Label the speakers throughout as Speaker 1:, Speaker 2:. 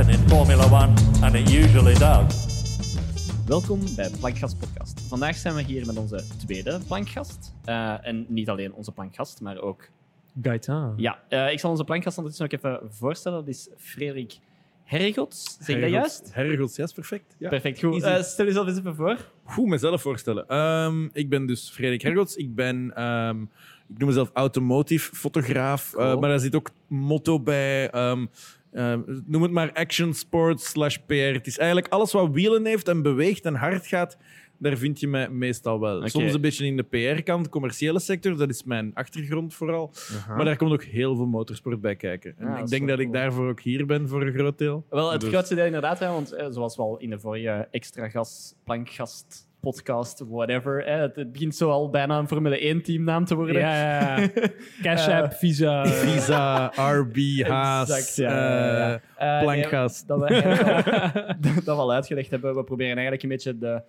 Speaker 1: happen in Formula One, and it usually does.
Speaker 2: Welkom bij Plankgast Podcast. Vandaag zijn we hier met onze tweede plankgast. Eh, en niet alleen onze plankgast, maar ook...
Speaker 3: Gaetan.
Speaker 2: Ja, eh, ik zal onze plankgast ondertussen ook even voorstellen. Dat is Frederik Hergots. Zeg ik dat juist?
Speaker 4: Hergots, ja, is perfect. Ja.
Speaker 2: Perfect, goed. Eh, stel jezelf eens even voor.
Speaker 4: Goed, mezelf voorstellen. Ehm, ik ben dus Frederik Hergots. Ik ben, ehm, ik noem mezelf automotive fotograaf,
Speaker 2: Cool.
Speaker 4: eh, maar daar zit ook motto bij. ehm, ehm, noem het maar action sport slash PR. Het is eigenlijk alles wat wielen heeft en beweegt en hard gaat. Daar vind je mij meestal wel. Soms een beetje in de PR-kant, commerciële sector. Dat is mijn achtergrond vooral. Maar daar komt ook heel veel motorsport bij kijken. En
Speaker 2: Ja,
Speaker 4: ik denk dat ik daarvoor ook hier ben voor een groot deel.
Speaker 2: Wel, het
Speaker 4: Dus-
Speaker 2: grootste deel inderdaad, hè, want eh, zoals we al in de vorige extra gas, plankgast, podcast, whatever, hè, het, het begint zo al bijna een Formule 1-teamnaam te worden.
Speaker 3: Ja, ja, ja. Cash App, Visa.
Speaker 4: Visa, RB, Haas,
Speaker 2: Exact, ja,
Speaker 4: eh,
Speaker 2: Eh,
Speaker 4: plankgas.
Speaker 2: dat we al- dat we al uitgelegd hebben. We proberen eigenlijk een beetje de,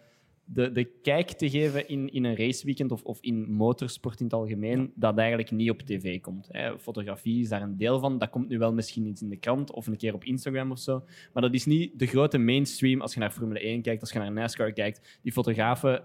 Speaker 2: de, de kijk te geven in, in een raceweekend of, of in motorsport in het algemeen, dat eigenlijk niet op tv komt. Hè. Fotografie is daar een deel van. Dat komt nu wel misschien iets in de krant of een keer op Instagram of zo. Maar dat is niet de grote mainstream als je naar Formule 1 kijkt, als je naar NASCAR kijkt. Die fotografen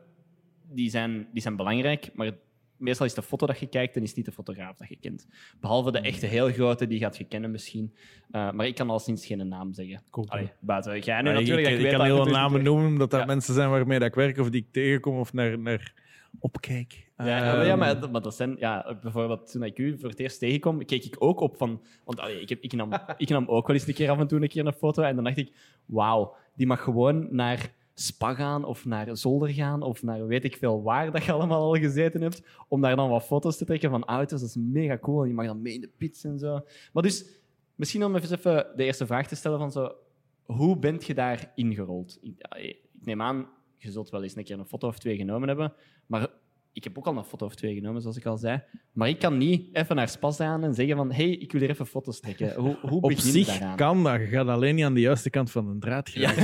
Speaker 2: die zijn, die zijn belangrijk, maar meestal is de foto dat je kijkt en is niet de fotograaf dat je kent. Behalve de echte heel grote, die gaat je kennen misschien. Uh, maar ik kan al sinds geen naam zeggen.
Speaker 3: Cool.
Speaker 2: Allee, buiten jij nu
Speaker 4: Ja,
Speaker 2: natuurlijk.
Speaker 4: ik, ik kan heel veel namen noemen, omdat dat
Speaker 2: Ja.
Speaker 4: mensen zijn waarmee dat ik werk of die ik tegenkom of naar, naar opkijk.
Speaker 2: Ja, ja,
Speaker 4: Ehm,
Speaker 2: maar, dat- maar dat zijn, ja, bijvoorbeeld toen ik u voor het eerst tegenkom, keek ik ook op van. Want allee, ik, heb, ik, nam, ik nam ook wel eens een keer af en toe een keer een foto. En dan dacht ik, wauw, die mag gewoon naar Spa gaan of naar Zolder gaan of naar weet ik veel waar dat je allemaal al gezeten hebt. Om daar dan wat foto's te trekken van auto's. Dat is mega cool. En je mag dan mee in de pits en zo. Maar dus, misschien om even de eerste vraag te stellen van zo. Hoe bent je daar ingerold? Ik neem aan, je zult wel eens een keer een foto of twee genomen hebben. Maar ik heb ook al een foto of twee genomen, zoals ik al zei. Maar ik kan niet even naar Spas gaan en zeggen van hey, ik wil hier even foto's trekken. Hoe, hoe
Speaker 4: Op zich
Speaker 2: daaraan?
Speaker 4: kan dat. Je gaat alleen niet aan de juiste kant van de draad geraken.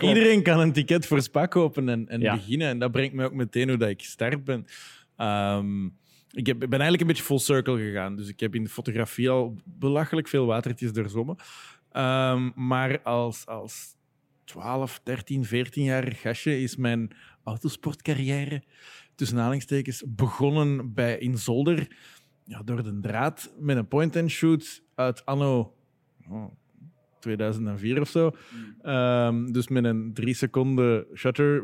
Speaker 4: Iedereen kan een ticket voor Spa kopen en, en
Speaker 2: Ja.
Speaker 4: beginnen. En dat brengt me ook meteen hoe dat ik gestart ben. Ehm, ik heb, ben eigenlijk een beetje full circle gegaan. Dus ik heb in de fotografie al belachelijk veel watertjes doorzwommen. Ehm, maar als, als 12, 13, 14-jarig gastje is mijn autosportcarrière tussen aanhalingstekens begonnen bij in Zolder ja, door de draad met een point-and-shoot uit anno oh, 2004 of zo. Ehm, dus met een drie seconden shutter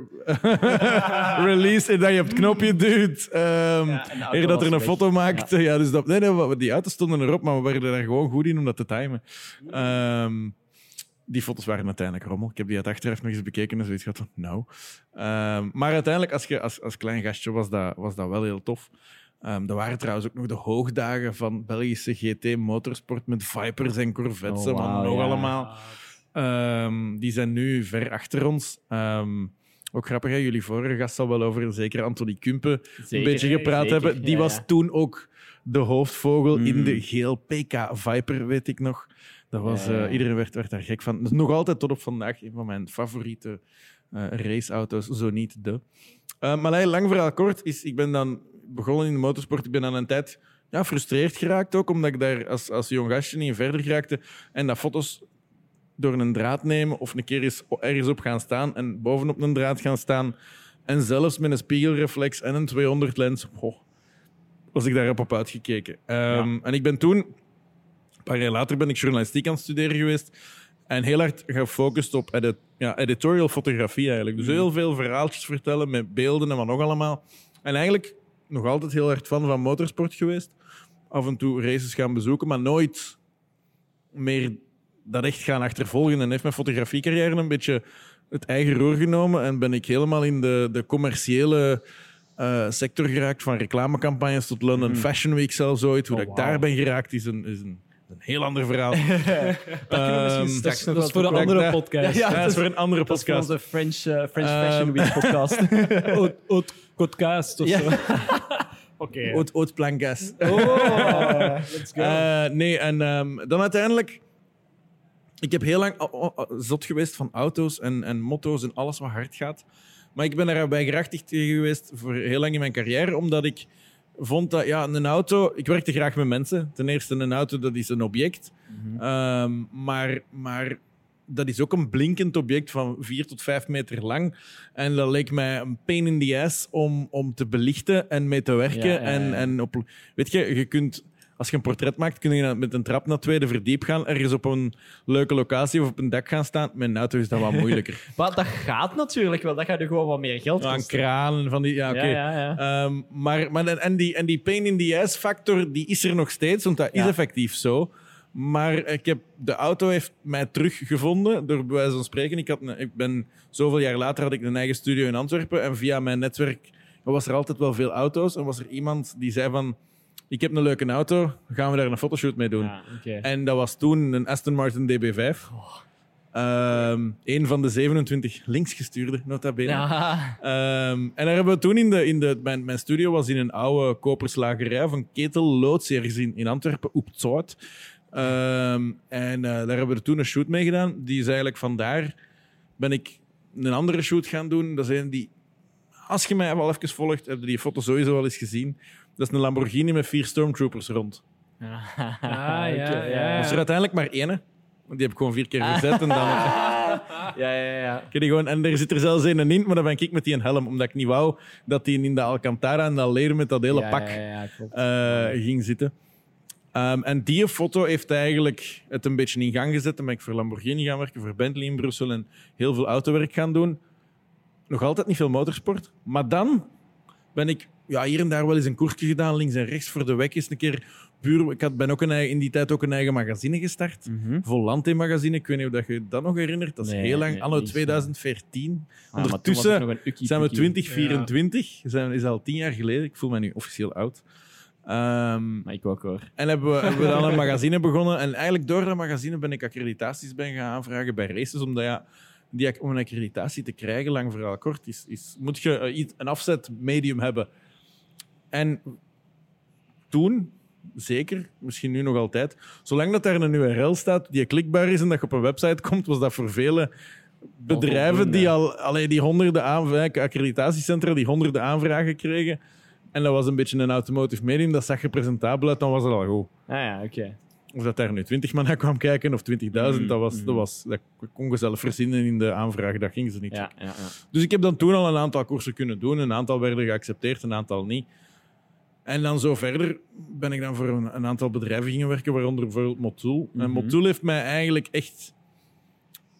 Speaker 4: release en dat je op het knopje duwt. Ehm
Speaker 2: Ja, auto
Speaker 4: eer dat er een foto maakt. Ja. dus dat, nee, nee, die auto's stonden erop, maar we werden er gewoon goed in om dat te timen. Ehm, die foto's waren uiteindelijk rommel. Ik heb die uit achteraf nog eens bekeken en zoiets gehad van, nou. Ehm, maar uiteindelijk, als, je, als, als klein gastje, was dat, was dat wel heel tof. Ehm er waren trouwens ook nog de hoogdagen van Belgische GT Motorsport met Vipers en Corvettes
Speaker 2: Oh,
Speaker 4: en nog
Speaker 2: ja.
Speaker 4: allemaal. Ehm, die zijn nu ver achter ons. Ook grappig, hè? jullie vorige gast zal wel over zeker Anthony Kumpe
Speaker 2: Zeker,
Speaker 4: een beetje gepraat
Speaker 2: zeker.
Speaker 4: hebben. Die
Speaker 2: Ja,
Speaker 4: was
Speaker 2: ja.
Speaker 4: toen ook de hoofdvogel in
Speaker 2: Mm.
Speaker 4: de geel PK Viper, weet ik nog. Dat was, eh, iedereen werd, werd daar gek van. Is nog altijd tot op vandaag een van mijn favoriete eh, raceauto's, zo niet de. Eh, maar nee, lang verhaal kort, is, ik ben dan begonnen in de motorsport. Ik ben aan een tijd ja, frustreerd geraakt ook, omdat ik daar als, als jong gastje niet verder geraakte. En dat foto's door een draad nemen of een keer eens ergens op gaan staan en bovenop een draad gaan staan. En zelfs met een spiegelreflex en een 200 lens. Goh, was ik daarop op uitgekeken. Ehm, En ik ben toen, paar jaar later, ben ik journalistiek aan het studeren geweest. En heel hard gefocust op edit, ja, editorial fotografie eigenlijk. Dus heel veel verhaaltjes vertellen met beelden en wat nog allemaal. En eigenlijk nog altijd heel hard fan van motorsport geweest. Af en toe races gaan bezoeken, maar nooit meer dat echt gaan achtervolgen. En heeft mijn fotografiecarrière een beetje het eigen roer genomen. En ben ik helemaal in de, de commerciële eh, sector geraakt. Van reclamecampagnes tot London Fashion Week zelfs ooit. Hoe
Speaker 3: Oh,
Speaker 4: dat ik daar ben geraakt is een, is een, een heel ander verhaal.
Speaker 2: Dat kunnen we misschien
Speaker 4: Ehm,
Speaker 2: straks
Speaker 3: Dat dat is voor een andere podcast.
Speaker 2: ja,
Speaker 4: Ja, dat
Speaker 2: dat
Speaker 4: is voor een andere
Speaker 2: Dat is voor
Speaker 4: podcast.
Speaker 2: onze French, eh, French
Speaker 4: Ehm.
Speaker 2: Fashion Week podcast.
Speaker 3: Haute- haute podcast of zo. Oké.
Speaker 4: Haute, haute plangas.
Speaker 3: Oh, let's go.
Speaker 4: Eh, nee, en ehm, dan uiteindelijk... Ik heb heel lang oh, oh, oh, zot geweest van auto's en, en motto's en alles wat hard gaat. Maar ik ben daarbij gerachtigd tegen geweest voor heel lang in mijn carrière, omdat ik vond dat ja, een auto. Ik werkte graag met mensen. Ten eerste, een auto dat is een object. Ehm, maar, maar dat is ook een blinkend object van 4 tot 5 meter lang. En dat leek mij een pain in the ass om, om te belichten en mee te werken.
Speaker 2: Ja, ja, ja.
Speaker 4: En, en op, weet je, je kunt. Als je een portret maakt, kun je met een trap naar het tweede verdiep gaan, ergens op een leuke locatie of op een dak gaan staan. Met een auto is dat wat moeilijker.
Speaker 2: Maar dat gaat natuurlijk wel. Dat gaat je gewoon wat meer geld
Speaker 4: Aan
Speaker 2: kosten.
Speaker 4: kranen van die. Ja, oké.
Speaker 2: Ja, ja, ja.
Speaker 4: Ehm, maar, maar en, die, en die pain in the ass factor die is er nog steeds, want dat is effectief zo. Maar ik heb, de auto heeft mij teruggevonden, door bij wijze van spreken. Ik, had een, ik ben, zoveel jaar later had ik een eigen studio in Antwerpen. En via mijn netwerk was er altijd wel veel auto's. En was er iemand die zei van... Ik heb een leuke auto, gaan we daar een fotoshoot mee doen?
Speaker 2: Ja.
Speaker 4: En dat was toen een Aston Martin DB5. Ehm, een van de 27 linksgestuurde, nota bene.
Speaker 2: Ja.
Speaker 4: Ehm, en daar hebben we toen in de, in de mijn, mijn studio was in een oude koperslagerij of een ketelloods ergens in, in Antwerpen, op het Zout. Ehm, en eh, daar hebben we toen een shoot mee gedaan. Die is eigenlijk vandaar ben ik een andere shoot gaan doen. Dat is een die, als je mij wel even volgt, heb je die foto sowieso wel eens gezien. Dat is een Lamborghini met vier stormtroopers rond.
Speaker 2: Ah,
Speaker 3: ja, ja.
Speaker 4: Dat is er uiteindelijk maar één. Die heb ik gewoon vier keer gezet. En dan,
Speaker 2: Ja, ja, ja.
Speaker 4: Ik die gewoon, en er zit er zelfs een in, maar dan ben ik met die een helm. Omdat ik niet wou dat die in de Alcantara en dat leer met dat hele
Speaker 2: ja,
Speaker 4: pak
Speaker 2: Ja, ja, klopt.
Speaker 4: eh, ging zitten. Ehm, en die foto heeft eigenlijk het een beetje in gang gezet. Dan ben ik voor Lamborghini gaan werken, voor Bentley in Brussel en heel veel autowerk gaan doen. Nog altijd niet veel motorsport. Maar dan ben ik ja, hier en daar wel eens een koersje gedaan, links en rechts voor de weg eens een keer. Buur, ik had, ben ook een, in die tijd ook een eigen magazine gestart.
Speaker 2: Mhm.
Speaker 4: Volante magazine. Ik weet niet of dat je dat nog herinnert. Dat is
Speaker 2: Nee,
Speaker 4: heel lang,
Speaker 2: nee,
Speaker 4: anno
Speaker 2: niet zo.
Speaker 4: 2014.
Speaker 2: Ah,
Speaker 4: Ondertussen
Speaker 2: ukkie
Speaker 4: zijn we
Speaker 2: pukkie.
Speaker 4: 2024. Zijn, is al tien jaar geleden. Ik voel me nu officieel oud. Ehm,
Speaker 2: Maar ik ook hoor.
Speaker 4: en hebben we, hebben we dan een magazine begonnen. En eigenlijk door dat magazine ben ik accreditaties ben gaan aanvragen bij races. Omdat ja, die, om een accreditatie te krijgen, lang verhaal kort, is, is, moet je eh, iets- een afzetmedium hebben. En toen, zeker, misschien nu nog altijd, zolang dat daar een URL staat die klikbaar is en dat je op een website komt, was dat voor vele bedrijven die al allee, die honderden aanvragen, accreditatiecentra die honderden aanvragen kregen. En dat was een beetje een automotive medium, dat zag je presentabel uit, dan was het al goed.
Speaker 2: Ah ja, oké.
Speaker 4: Of dat daar nu 20 man naar kwam kijken of 20.000, dat, was, dat, was, dat kon je zelf verzinnen in de aanvraag, dat ging ze niet.
Speaker 2: Ja, ja, ja.
Speaker 4: Dus ik heb dan toen al een aantal koersen kunnen doen. Een aantal werden geaccepteerd, een aantal niet. En dan zo verder ben ik dan voor een, een aantal bedrijven gingen werken, waaronder bijvoorbeeld Motul. En
Speaker 2: Mhm.
Speaker 4: Motul heeft mij eigenlijk echt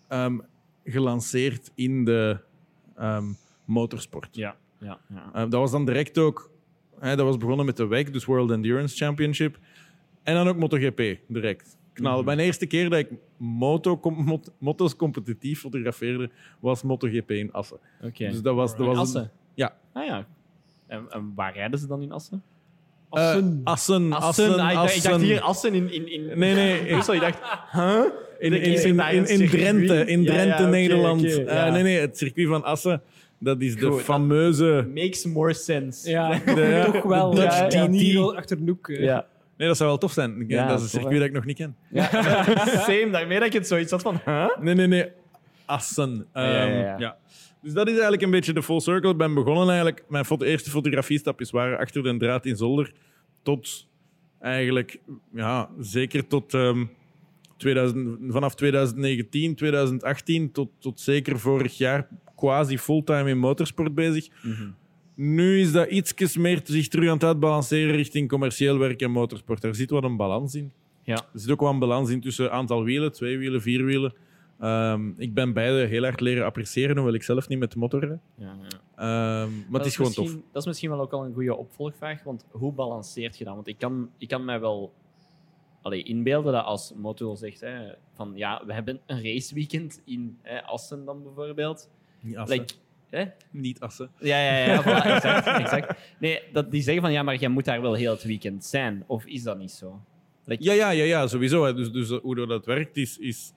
Speaker 4: ehm, gelanceerd in de ehm, motorsport.
Speaker 2: Ja, ja, ja.
Speaker 4: Eh, dat was dan direct ook... Hè, dat was begonnen met de WEC, dus World Endurance Championship. En dan ook MotoGP, direct. Knallen.
Speaker 2: Mhm.
Speaker 4: Mijn eerste keer dat ik moto, mot- motos competitief fotografeerde, was MotoGP in Assen.
Speaker 2: Oké.
Speaker 4: Dus dat was... Dat
Speaker 2: In
Speaker 4: was een-
Speaker 2: Assen?
Speaker 4: ja.
Speaker 2: Ah ja. En, en waar rijden ze dan in Assen?
Speaker 4: Eh, Assen, Assen, Assen.
Speaker 2: Ah, ik, dacht, ik dacht hier Assen in... in, in
Speaker 4: Nee, nee.
Speaker 2: Brussel. Ik dacht,
Speaker 4: In,
Speaker 2: Ik
Speaker 4: in, in, in, in. Drenthe, in Drenthe,
Speaker 2: ja,
Speaker 4: Nederland. Eh,
Speaker 2: ja.
Speaker 4: nee, nee, het circuit van Assen, dat is de
Speaker 2: Goed,
Speaker 4: fameuze...
Speaker 2: makes more sense.
Speaker 3: Ja,
Speaker 4: De-
Speaker 3: toch wel.
Speaker 4: de Dutch
Speaker 3: ja, achter de hoek. eh.
Speaker 2: Ja.
Speaker 4: Nee, dat zou wel tof zijn. Ik-
Speaker 2: Ja,
Speaker 4: dat is een circuit dat ik nog niet ken.
Speaker 2: ja. Same, daarmee dat ik het zoiets had van, huh?
Speaker 4: Nee, nee, nee. Assen.
Speaker 2: Ja, ja,
Speaker 4: Ehm,
Speaker 2: ja.
Speaker 4: ja. Dus dat is eigenlijk een beetje de full circle. Ik ben begonnen eigenlijk... Mijn foto, eerste fotografiestapjes waren achter de draad in Zolder. Tot eigenlijk... Ja, zeker tot... ehm, 2000, vanaf 2019, 2018 tot, tot zeker vorig jaar quasi fulltime in motorsport bezig.
Speaker 2: Mhm.
Speaker 4: Nu is dat ietsjes meer zich terug aan het uitbalanceren richting commercieel werk en motorsport. Daar zit wat een balans in.
Speaker 2: Ja.
Speaker 4: Er zit ook wel een balans in tussen aantal wielen, twee wielen, vier wielen. Ehm, ik ben beide heel hard leren appreciëren, hoewel ik zelf niet met de.
Speaker 2: Ja, ja.
Speaker 4: Ehm, maar
Speaker 2: Dat
Speaker 4: het is gewoon tof.
Speaker 2: Dat is misschien wel ook al een goede opvolgvraag, want hoe balanceert je dat? Want ik kan, ik kan mij wel allee, inbeelden dat als Motul zegt hè, van ja, we hebben een raceweekend in hè, Assen dan bijvoorbeeld.
Speaker 4: Niet assen.
Speaker 2: Like, hè?
Speaker 4: Niet assen.
Speaker 2: Ja, ja, ja, voilà, exact, exact. Nee, dat die zeggen van ja, maar jij moet daar wel heel het weekend zijn. Of is dat niet zo? Like,
Speaker 4: Ja, ja, ja, ja sowieso. hè. Dus, dus hoe dat werkt is... is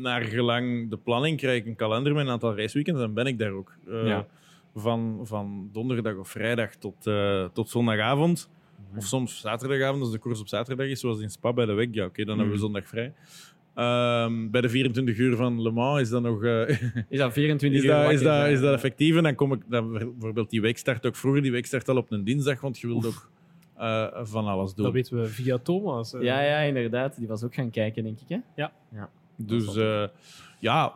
Speaker 4: naar gelang de planning krijg ik een kalender met een aantal raceweekends en ben ik daar ook. Eh,
Speaker 2: Ja.
Speaker 4: van, van donderdag of vrijdag tot, eh, tot zondagavond.
Speaker 2: Mhm.
Speaker 4: Of soms zaterdagavond, als de koers op zaterdag is, zoals in Spa bij de WEC. Ja, oké, dan hebben we zondag vrij. Ehm, bij de 24 uur van Le Mans is dat nog... eh,
Speaker 2: Is dat 24
Speaker 4: is,
Speaker 2: uur
Speaker 4: dat, is, dat, is dat effectief? En dan kom ik... Dan, bijvoorbeeld die week start ook vroeger. Die week start al op een dinsdag, want je wilt ook eh, van alles doen.
Speaker 3: Dat weten we via Thomas. eh.
Speaker 2: Ja, ja, inderdaad. Die was ook gaan kijken, denk ik. Hè?
Speaker 4: Dus eh, ja,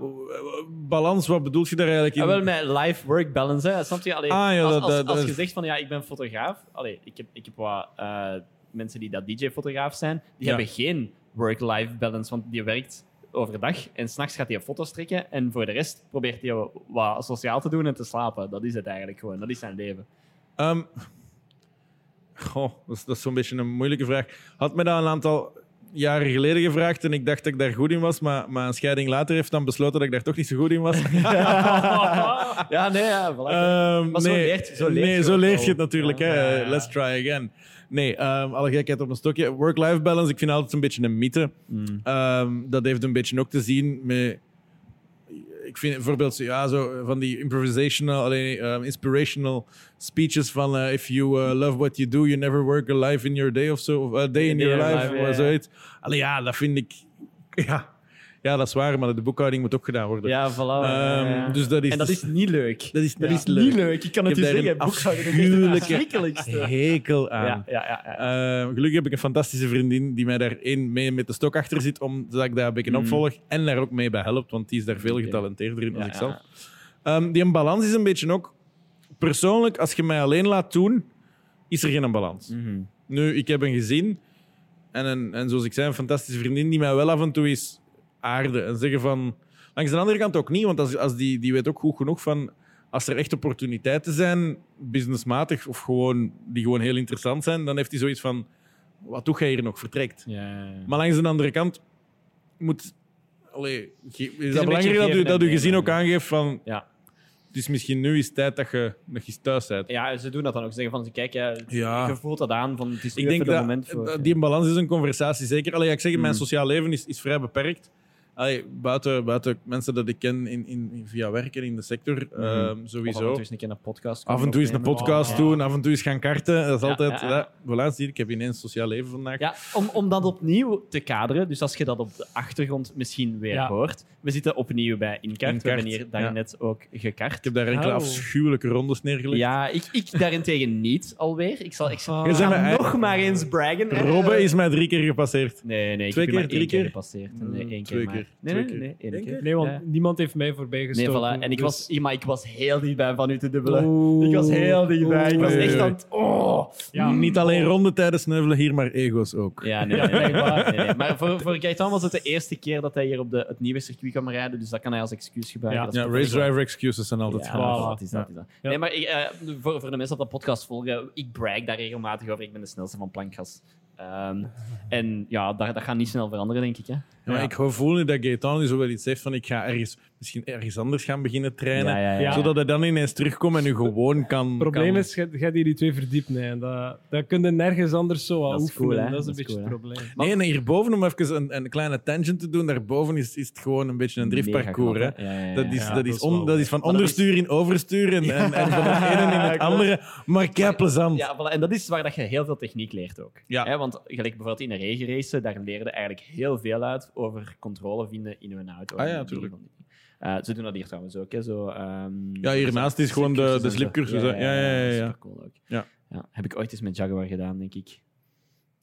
Speaker 4: balans, wat bedoelt je daar eigenlijk in?
Speaker 2: Ja, wel met life-work balance. Hè. Snap je? Allee,
Speaker 4: Ah, ja,
Speaker 2: als,
Speaker 4: dat-
Speaker 2: als,
Speaker 4: dat-
Speaker 2: als je zegt van ja, ik ben fotograaf. Allee, ik, heb, ik heb wat eh, mensen die dat DJ-fotograaf zijn. Die
Speaker 4: Ja.
Speaker 2: hebben geen work-life balance, want die werkt overdag en s'nachts gaat hij foto's trekken. En voor de rest probeert hij wat sociaal te doen en te slapen. Dat is het eigenlijk gewoon. Dat is zijn leven.
Speaker 4: Ehm, goh, dat is, dat is zo'n beetje een moeilijke vraag. Had me dat een aantal jaren geleden gevraagd en ik dacht dat ik daar goed in was, maar, maar een scheiding later heeft dan besloten dat ik daar toch niet zo goed in was.
Speaker 2: ja, nee, ja.
Speaker 4: Ehm,
Speaker 2: zo
Speaker 4: nee,
Speaker 2: leert- zo leert
Speaker 4: nee,
Speaker 2: je
Speaker 4: zo leert je het natuurlijk.
Speaker 2: Ja.
Speaker 4: Hè.
Speaker 3: Ja.
Speaker 4: Let's try again. Nee, ehm, alle gekheid op een stokje. Work-life balance, ik vind altijd een beetje een mythe.
Speaker 2: Mm.
Speaker 4: Ehm, dat heeft een beetje ook te zien met. Ik vind bijvoorbeeld ja, zo van die improvisational, allee, ehm, inspirational speeches van eh, if you eh, love what you do, you never work a life in your day of zo, a day in your life,
Speaker 2: life,
Speaker 4: of
Speaker 2: ja,
Speaker 4: zoiets. Allee, ja, dat vind ik. Ja. Ja, dat is waar, maar de boekhouding moet ook gedaan worden.
Speaker 2: Ja, voilà.
Speaker 4: Ehm,
Speaker 2: ja.
Speaker 4: Dus dat is,
Speaker 2: en dat is niet leuk.
Speaker 4: dat is, dat
Speaker 2: Dat
Speaker 4: is
Speaker 2: is
Speaker 4: leuk.
Speaker 2: niet leuk. Ik kan het je zeggen.
Speaker 4: een
Speaker 2: Boekhouden is het
Speaker 4: hekel aan.
Speaker 2: Ja, ja, ja. ja.
Speaker 4: Eh, gelukkig heb ik een fantastische vriendin die mij daar één mee met de stok achter zit, omdat ik daar een beetje
Speaker 2: Mm.
Speaker 4: opvolg en daar ook mee bij helpt, want die is daar veel getalenteerder in dan ik zelf.
Speaker 2: ja.
Speaker 4: Ehm, die een balans is een beetje ook... Persoonlijk, als je mij alleen laat doen, is er geen balans.
Speaker 2: Mhm.
Speaker 4: Nu, ik heb een gezin en, een, en zoals ik zei, een fantastische vriendin die mij wel af en toe is aarden en zeggen van... Langs de andere kant ook niet, want als, als die, die weet ook goed genoeg van... Als er echt opportuniteiten zijn, businessmatig of gewoon, die gewoon heel interessant zijn, dan heeft hij zoiets van... Wat doe jij hier nog? Vertrekt.
Speaker 2: Ja, ja, ja.
Speaker 4: Maar langs de andere kant moet... Allee, is
Speaker 2: een
Speaker 4: dat belangrijk dat, u, dat gezin ook aangeeft van...
Speaker 2: Ja.
Speaker 4: Het is misschien nu is het tijd dat je, dat je thuis bent.
Speaker 2: Ja, ze doen dat dan ook. Ze zeggen van, kijk, ja,
Speaker 4: Ja.
Speaker 2: je voelt dat aan. Van, het is nu
Speaker 4: Ik denk dat
Speaker 2: het moment voor...
Speaker 4: dat die balans is een conversatie, zeker. Allee, ik zeg, het, mijn
Speaker 2: Mm.
Speaker 4: sociaal leven is, is vrij beperkt. Allee, buiten, buiten mensen dat ik ken in, in, via werk en in de sector, ehm,
Speaker 2: Of af en
Speaker 4: sowieso.
Speaker 2: toe eens een keer een podcast
Speaker 4: Af en toe eens een podcast doen, af en toe eens gaan karten. Dat is
Speaker 2: Ja,
Speaker 4: altijd...
Speaker 2: ja,
Speaker 4: Ja,
Speaker 2: ja.
Speaker 4: voilà, zie ik heb ineens sociaal leven vandaag.
Speaker 2: Ja, om, om dat opnieuw te kaderen, dus als je dat op de achtergrond misschien weer
Speaker 3: Ja.
Speaker 2: hoort. We zitten opnieuw bij Incart. We
Speaker 4: Incart,
Speaker 2: hebben hier daarnet ook
Speaker 4: Ik
Speaker 2: gekart.
Speaker 4: heb daar enkele
Speaker 3: Oh.
Speaker 4: afschuwelijke rondes neergelegd.
Speaker 2: Ja, ik, ik daarentegen niet alweer. Ik zal, ik ik nog maar eens braggen.
Speaker 4: Robbe is mij drie keer gepasseerd.
Speaker 2: Nee, nee, ik
Speaker 4: Twee keer, drie keer?
Speaker 2: gepasseerd. Nee, één keer.
Speaker 4: Keer.
Speaker 2: Nee,
Speaker 4: Twee
Speaker 2: nee,
Speaker 4: keer.
Speaker 2: nee, één keer.
Speaker 3: Nee, want
Speaker 2: Ja.
Speaker 3: niemand heeft mij voorbij
Speaker 2: Nee,
Speaker 3: gestoken.
Speaker 2: voilà. En ik
Speaker 3: dus-
Speaker 2: was, maar ik was heel dichtbij van u te dubbelen.
Speaker 3: Oeh.
Speaker 2: Ik was heel dichtbij. Ik was echt aan het... Oh.
Speaker 3: Ja.
Speaker 4: Niet alleen rondetijden sneuvelen hier, maar ego's ook.
Speaker 2: Ja, nee, nee, nee, nee, nee. Maar voor, voor Gaetan was het de eerste keer dat hij hier op de, het nieuwe circuit kwam rijden. Dus dat kan hij als excuus gebruiken.
Speaker 3: Ja.
Speaker 2: Dat
Speaker 4: race driver excuses zijn altijd
Speaker 2: Ja, dat is dat. Is dat. Nee, maar ik, eh, voor, voor de mensen dat de podcast volgen, ik brag daar regelmatig over. Ik ben de snelste van plankgas. Ehm, en ja, dat, dat gaat niet snel veranderen, denk ik. Hè?
Speaker 4: Ja, maar ik voel nu dat Gaetan nu zo wel iets heeft van ik ga ergens, misschien ergens anders gaan beginnen trainen.
Speaker 2: Ja, ja, ja.
Speaker 3: Ja.
Speaker 4: Zodat hij dan ineens terugkomt en u gewoon kan...
Speaker 3: Het probleem
Speaker 4: kan-
Speaker 3: is, je gaat hier die twee verdiepen. En Dat, dat kun je nergens anders zo aan
Speaker 2: Dat is
Speaker 3: oefenen.
Speaker 2: cool, hè.
Speaker 3: dat is een
Speaker 2: Dat
Speaker 3: beetje
Speaker 2: cool,
Speaker 3: het probleem.
Speaker 2: Maar-
Speaker 4: Nee, nee, hierboven, om even een, een kleine tangent te doen, daarboven is, is het gewoon een beetje een driftparcours. Hè.
Speaker 2: Knap.
Speaker 4: Dat is,
Speaker 3: Ja,
Speaker 4: dat, is on- dat is van
Speaker 2: is-
Speaker 4: onderstuur in overstuur en, en, en van het ene in het andere. Maar kei plezant.
Speaker 2: Ja, voilà. en dat is waar dat je heel veel techniek leert ook.
Speaker 4: Ja.
Speaker 2: Hè, want gelijk bijvoorbeeld in een regenrace, daar leer je eigenlijk heel veel uit over controle vinden in een auto.
Speaker 4: Ah ja,
Speaker 2: En Eh, ze doen dat hier trouwens ook. Hè, zo, ehm,
Speaker 4: Ja, hiernaast is gewoon de- de slipcursus. Ja, ja, ja, ja.
Speaker 2: Supercool ook.
Speaker 4: Ja.
Speaker 2: Heb ik ooit eens met Jaguar gedaan, denk ik.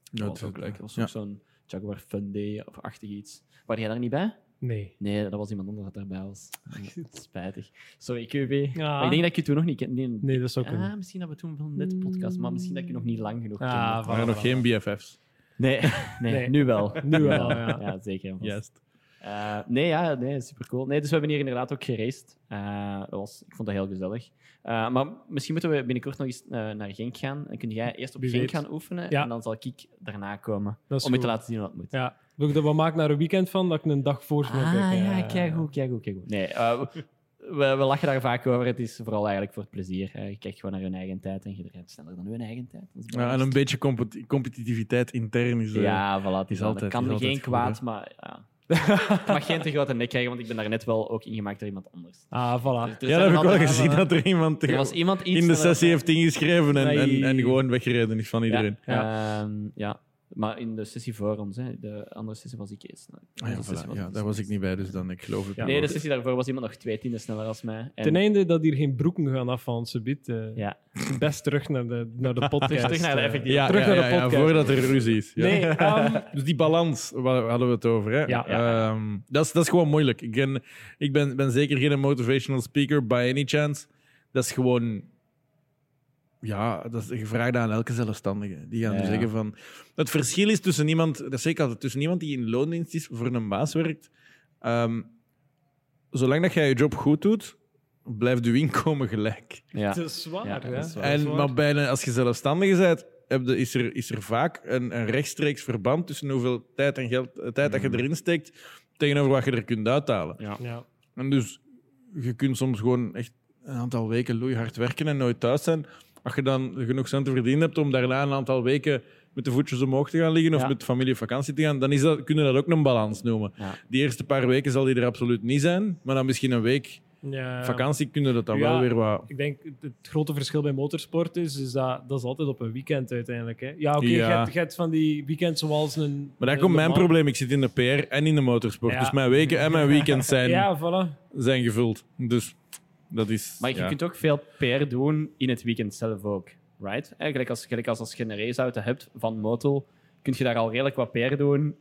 Speaker 4: Ja,
Speaker 2: Dat was ook leuk. Dat was
Speaker 4: Ja.
Speaker 2: ook zo'n Jaguar Fun Day of achtig iets. Waar jij daar niet bij?
Speaker 3: Nee.
Speaker 2: Nee, dat was iemand anders dat daarbij was. Spijtig. Sorry, QB.
Speaker 3: Ja.
Speaker 2: Ik denk dat ik je toen nog niet kende. Nee,
Speaker 3: Nee, dat zou kunnen.
Speaker 2: Ah, misschien dat we toen wel net podcast, maar misschien dat ik je nog niet lang genoeg
Speaker 3: Ah,
Speaker 2: kende.
Speaker 4: Er waren
Speaker 3: voilà,
Speaker 4: nog geen BFF's.
Speaker 2: Nee, nee,
Speaker 3: Nee.
Speaker 2: nu wel.
Speaker 3: Nu wel, ja.
Speaker 2: Ja, zeker.
Speaker 4: Juist.
Speaker 2: Eh, nee, ja, nee, supercool. Nee, dus we hebben hier inderdaad ook geraced. Eh, dat was, ik vond dat heel gezellig. Eh, maar misschien moeten we binnenkort nog eens eh, naar Genk gaan. En kun jij eerst op
Speaker 3: Wie
Speaker 2: Genk
Speaker 3: weet.
Speaker 2: gaan oefenen
Speaker 3: Ja.
Speaker 2: en dan zal ik daarna komen. Om je te laten zien hoe dat moet.
Speaker 3: Ja. Er wat maken naar een weekend van, dat ik een dag voor
Speaker 2: Ah, ja, kijk goed, kijk goed, kijk goed. Nee, eh, we, we lachen daar vaak over. Het is vooral eigenlijk voor het plezier. Eh, je kijkt gewoon naar hun eigen tijd en je rijdt sneller dan hun eigen tijd.
Speaker 4: Ja, en een beetje competi- competitiviteit intern is... eh,
Speaker 2: Ja, voilà. Het is
Speaker 4: is altijd-
Speaker 2: kan
Speaker 4: is altijd
Speaker 2: geen
Speaker 4: goed,
Speaker 2: kwaad, maar ja. Ik mag geen te grote nek krijgen, want ik ben daar net wel ook ingemaakt door iemand anders.
Speaker 3: Ah, voilà.
Speaker 4: Ja, dat heb ik wel gezien, dat er iemand
Speaker 2: Er was iemand iets
Speaker 4: in de sessie heeft ingeschreven en, en, en gewoon weggereden is van iedereen.
Speaker 2: Ja, ehm, ja. Maar in de sessie voor ons, hè. de andere sessie was ik eerst.
Speaker 4: Ah, ja, voilà. ja,
Speaker 2: ik
Speaker 4: daar was ik niet bij, dus dan ik geloof het
Speaker 3: Ja.
Speaker 2: Nee, de sessie daarvoor was iemand nog twee tienden sneller als mij. En,
Speaker 3: Ten einde dat hier geen broeken gaan afvallen, subiet. eh
Speaker 2: Ja.
Speaker 3: Best terug naar de, naar de podcast.
Speaker 2: terug naar de
Speaker 3: eh.
Speaker 2: effectieve-
Speaker 4: ja,
Speaker 3: terug
Speaker 4: ja,
Speaker 3: naar de podcast.
Speaker 4: voordat er ruzie is. Ja.
Speaker 3: Nee, ehm,
Speaker 4: Dus die balans, waar hadden we het over. Hè?
Speaker 3: Ja.
Speaker 2: Ja.
Speaker 4: Ehm, dat, is, dat is gewoon moeilijk. Ik ben, ik ben, ben zeker geen motivational speaker by any chance. Dat is gewoon... Ja, dat is gevraagd aan elke zelfstandige. Die gaan
Speaker 2: Ja.
Speaker 4: nu zeggen van... Het verschil is tussen iemand... Dat is zeker altijd tussen iemand die in loondienst is voor een baas werkt. Ehm, zolang dat jij je job goed doet, blijft je inkomen gelijk.
Speaker 2: Ja.
Speaker 3: het is zwaar,
Speaker 2: Ja,
Speaker 3: hè.
Speaker 2: is
Speaker 4: En, maar bijna, als je zelfstandige bent, heb is, er, is er vaak een, een rechtstreeks verband tussen hoeveel tijd en geld, eh, tijd dat je erin steekt tegenover wat je er kunt uithalen.
Speaker 2: Ja.
Speaker 3: Ja.
Speaker 4: En dus je kunt soms gewoon echt een aantal weken loeihard werken en nooit thuis zijn. Als je dan genoeg centen verdiend hebt om daarna een aantal weken met de voetjes omhoog te gaan liggen of
Speaker 2: Ja.
Speaker 4: met familie op vakantie te gaan, dan is dat, kun je dat ook een balans noemen.
Speaker 2: Ja.
Speaker 4: Die eerste paar weken zal die er absoluut niet zijn, maar dan misschien een week
Speaker 3: Ja.
Speaker 4: vakantie kun je dat dan
Speaker 3: Ja.
Speaker 4: wel weer wat...
Speaker 3: Ik denk het het grote verschil bij motorsport is, is dat dat is altijd op een weekend uiteindelijk. Hè. Ja, oké,
Speaker 4: Ja.
Speaker 3: je, hebt, je hebt van die weekends zoals een.
Speaker 4: Maar daar komt mijn probleem. Ik zit in de PR en in de motorsport.
Speaker 3: Ja.
Speaker 4: Dus mijn weken en mijn weekends zijn,
Speaker 3: Ja, voilà.
Speaker 4: zijn gevuld. Dus dat is...
Speaker 2: Maar je kunt ook veel PR doen in het weekend zelf ook. Right? Eigenlijk als, gelijk als, als je een raceauto hebt van Motul, kun je daar al redelijk wat PR doen.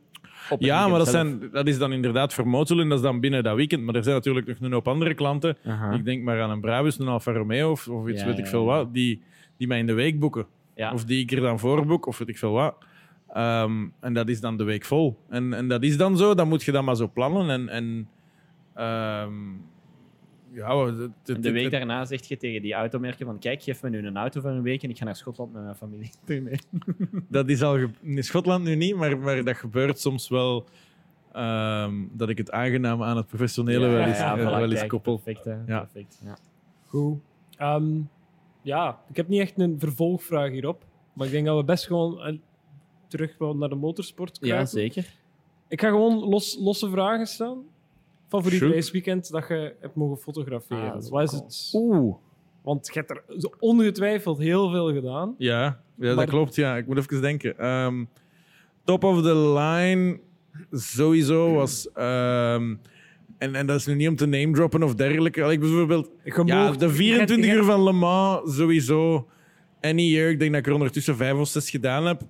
Speaker 4: Ja, maar dat, zijn, dat is dan inderdaad voor Motul en dat is dan binnen dat weekend. Maar er zijn natuurlijk nog een hoop andere klanten.
Speaker 2: Aha.
Speaker 4: Ik denk maar aan een Brabus, een Alfa Romeo of, of iets
Speaker 2: Ja,
Speaker 4: weet ik veel
Speaker 2: ja.
Speaker 4: wat, die, die mij in de week boeken.
Speaker 2: Ja.
Speaker 4: Of die ik er dan voor boek, of weet ik veel wat. Ehm, en dat is dan de week vol. En, en dat is dan zo, dan moet je dat maar zo plannen. En, en ehm, ja,
Speaker 2: de week daarna zeg je tegen die automerken van kijk, geef me nu een auto voor een week en ik ga naar Schotland met mijn familie. Ermee.
Speaker 4: Dat is al in Schotland nu niet, maar, maar dat gebeurt soms wel. ehm, dat ik het aangename aan het professionele wel eens,
Speaker 2: ja,
Speaker 4: eh,
Speaker 2: voilà,
Speaker 4: wel eens
Speaker 2: kijk,
Speaker 4: koppel.
Speaker 2: Perfect, hè.
Speaker 4: Ja.
Speaker 2: Perfect. Ja.
Speaker 3: Goed. Ehm, ja, ik heb niet echt een vervolgvraag hierop. Maar ik denk dat we best gewoon eh, terug naar de motorsport
Speaker 2: ja,
Speaker 3: kruipen.
Speaker 2: zeker.
Speaker 3: Ik ga gewoon los, losse vragen stellen. Favoriet
Speaker 4: Shoot.
Speaker 3: raceweekend dat je hebt mogen fotograferen.
Speaker 2: Ah,
Speaker 3: Wat is
Speaker 2: cool.
Speaker 3: het?
Speaker 2: Oeh.
Speaker 3: Want je hebt er zo ongetwijfeld heel veel gedaan.
Speaker 4: Ja, ja
Speaker 3: Maar-
Speaker 4: dat klopt. Ja. Ik moet even denken. Ehm, top of the line sowieso was. ehm, en, en dat is nu niet om te name droppen of dergelijke. Ik bijvoorbeeld ja, de 24
Speaker 3: je-
Speaker 4: uur van Le Mans sowieso. Any year. Ik denk dat ik er ondertussen vijf of zes gedaan heb.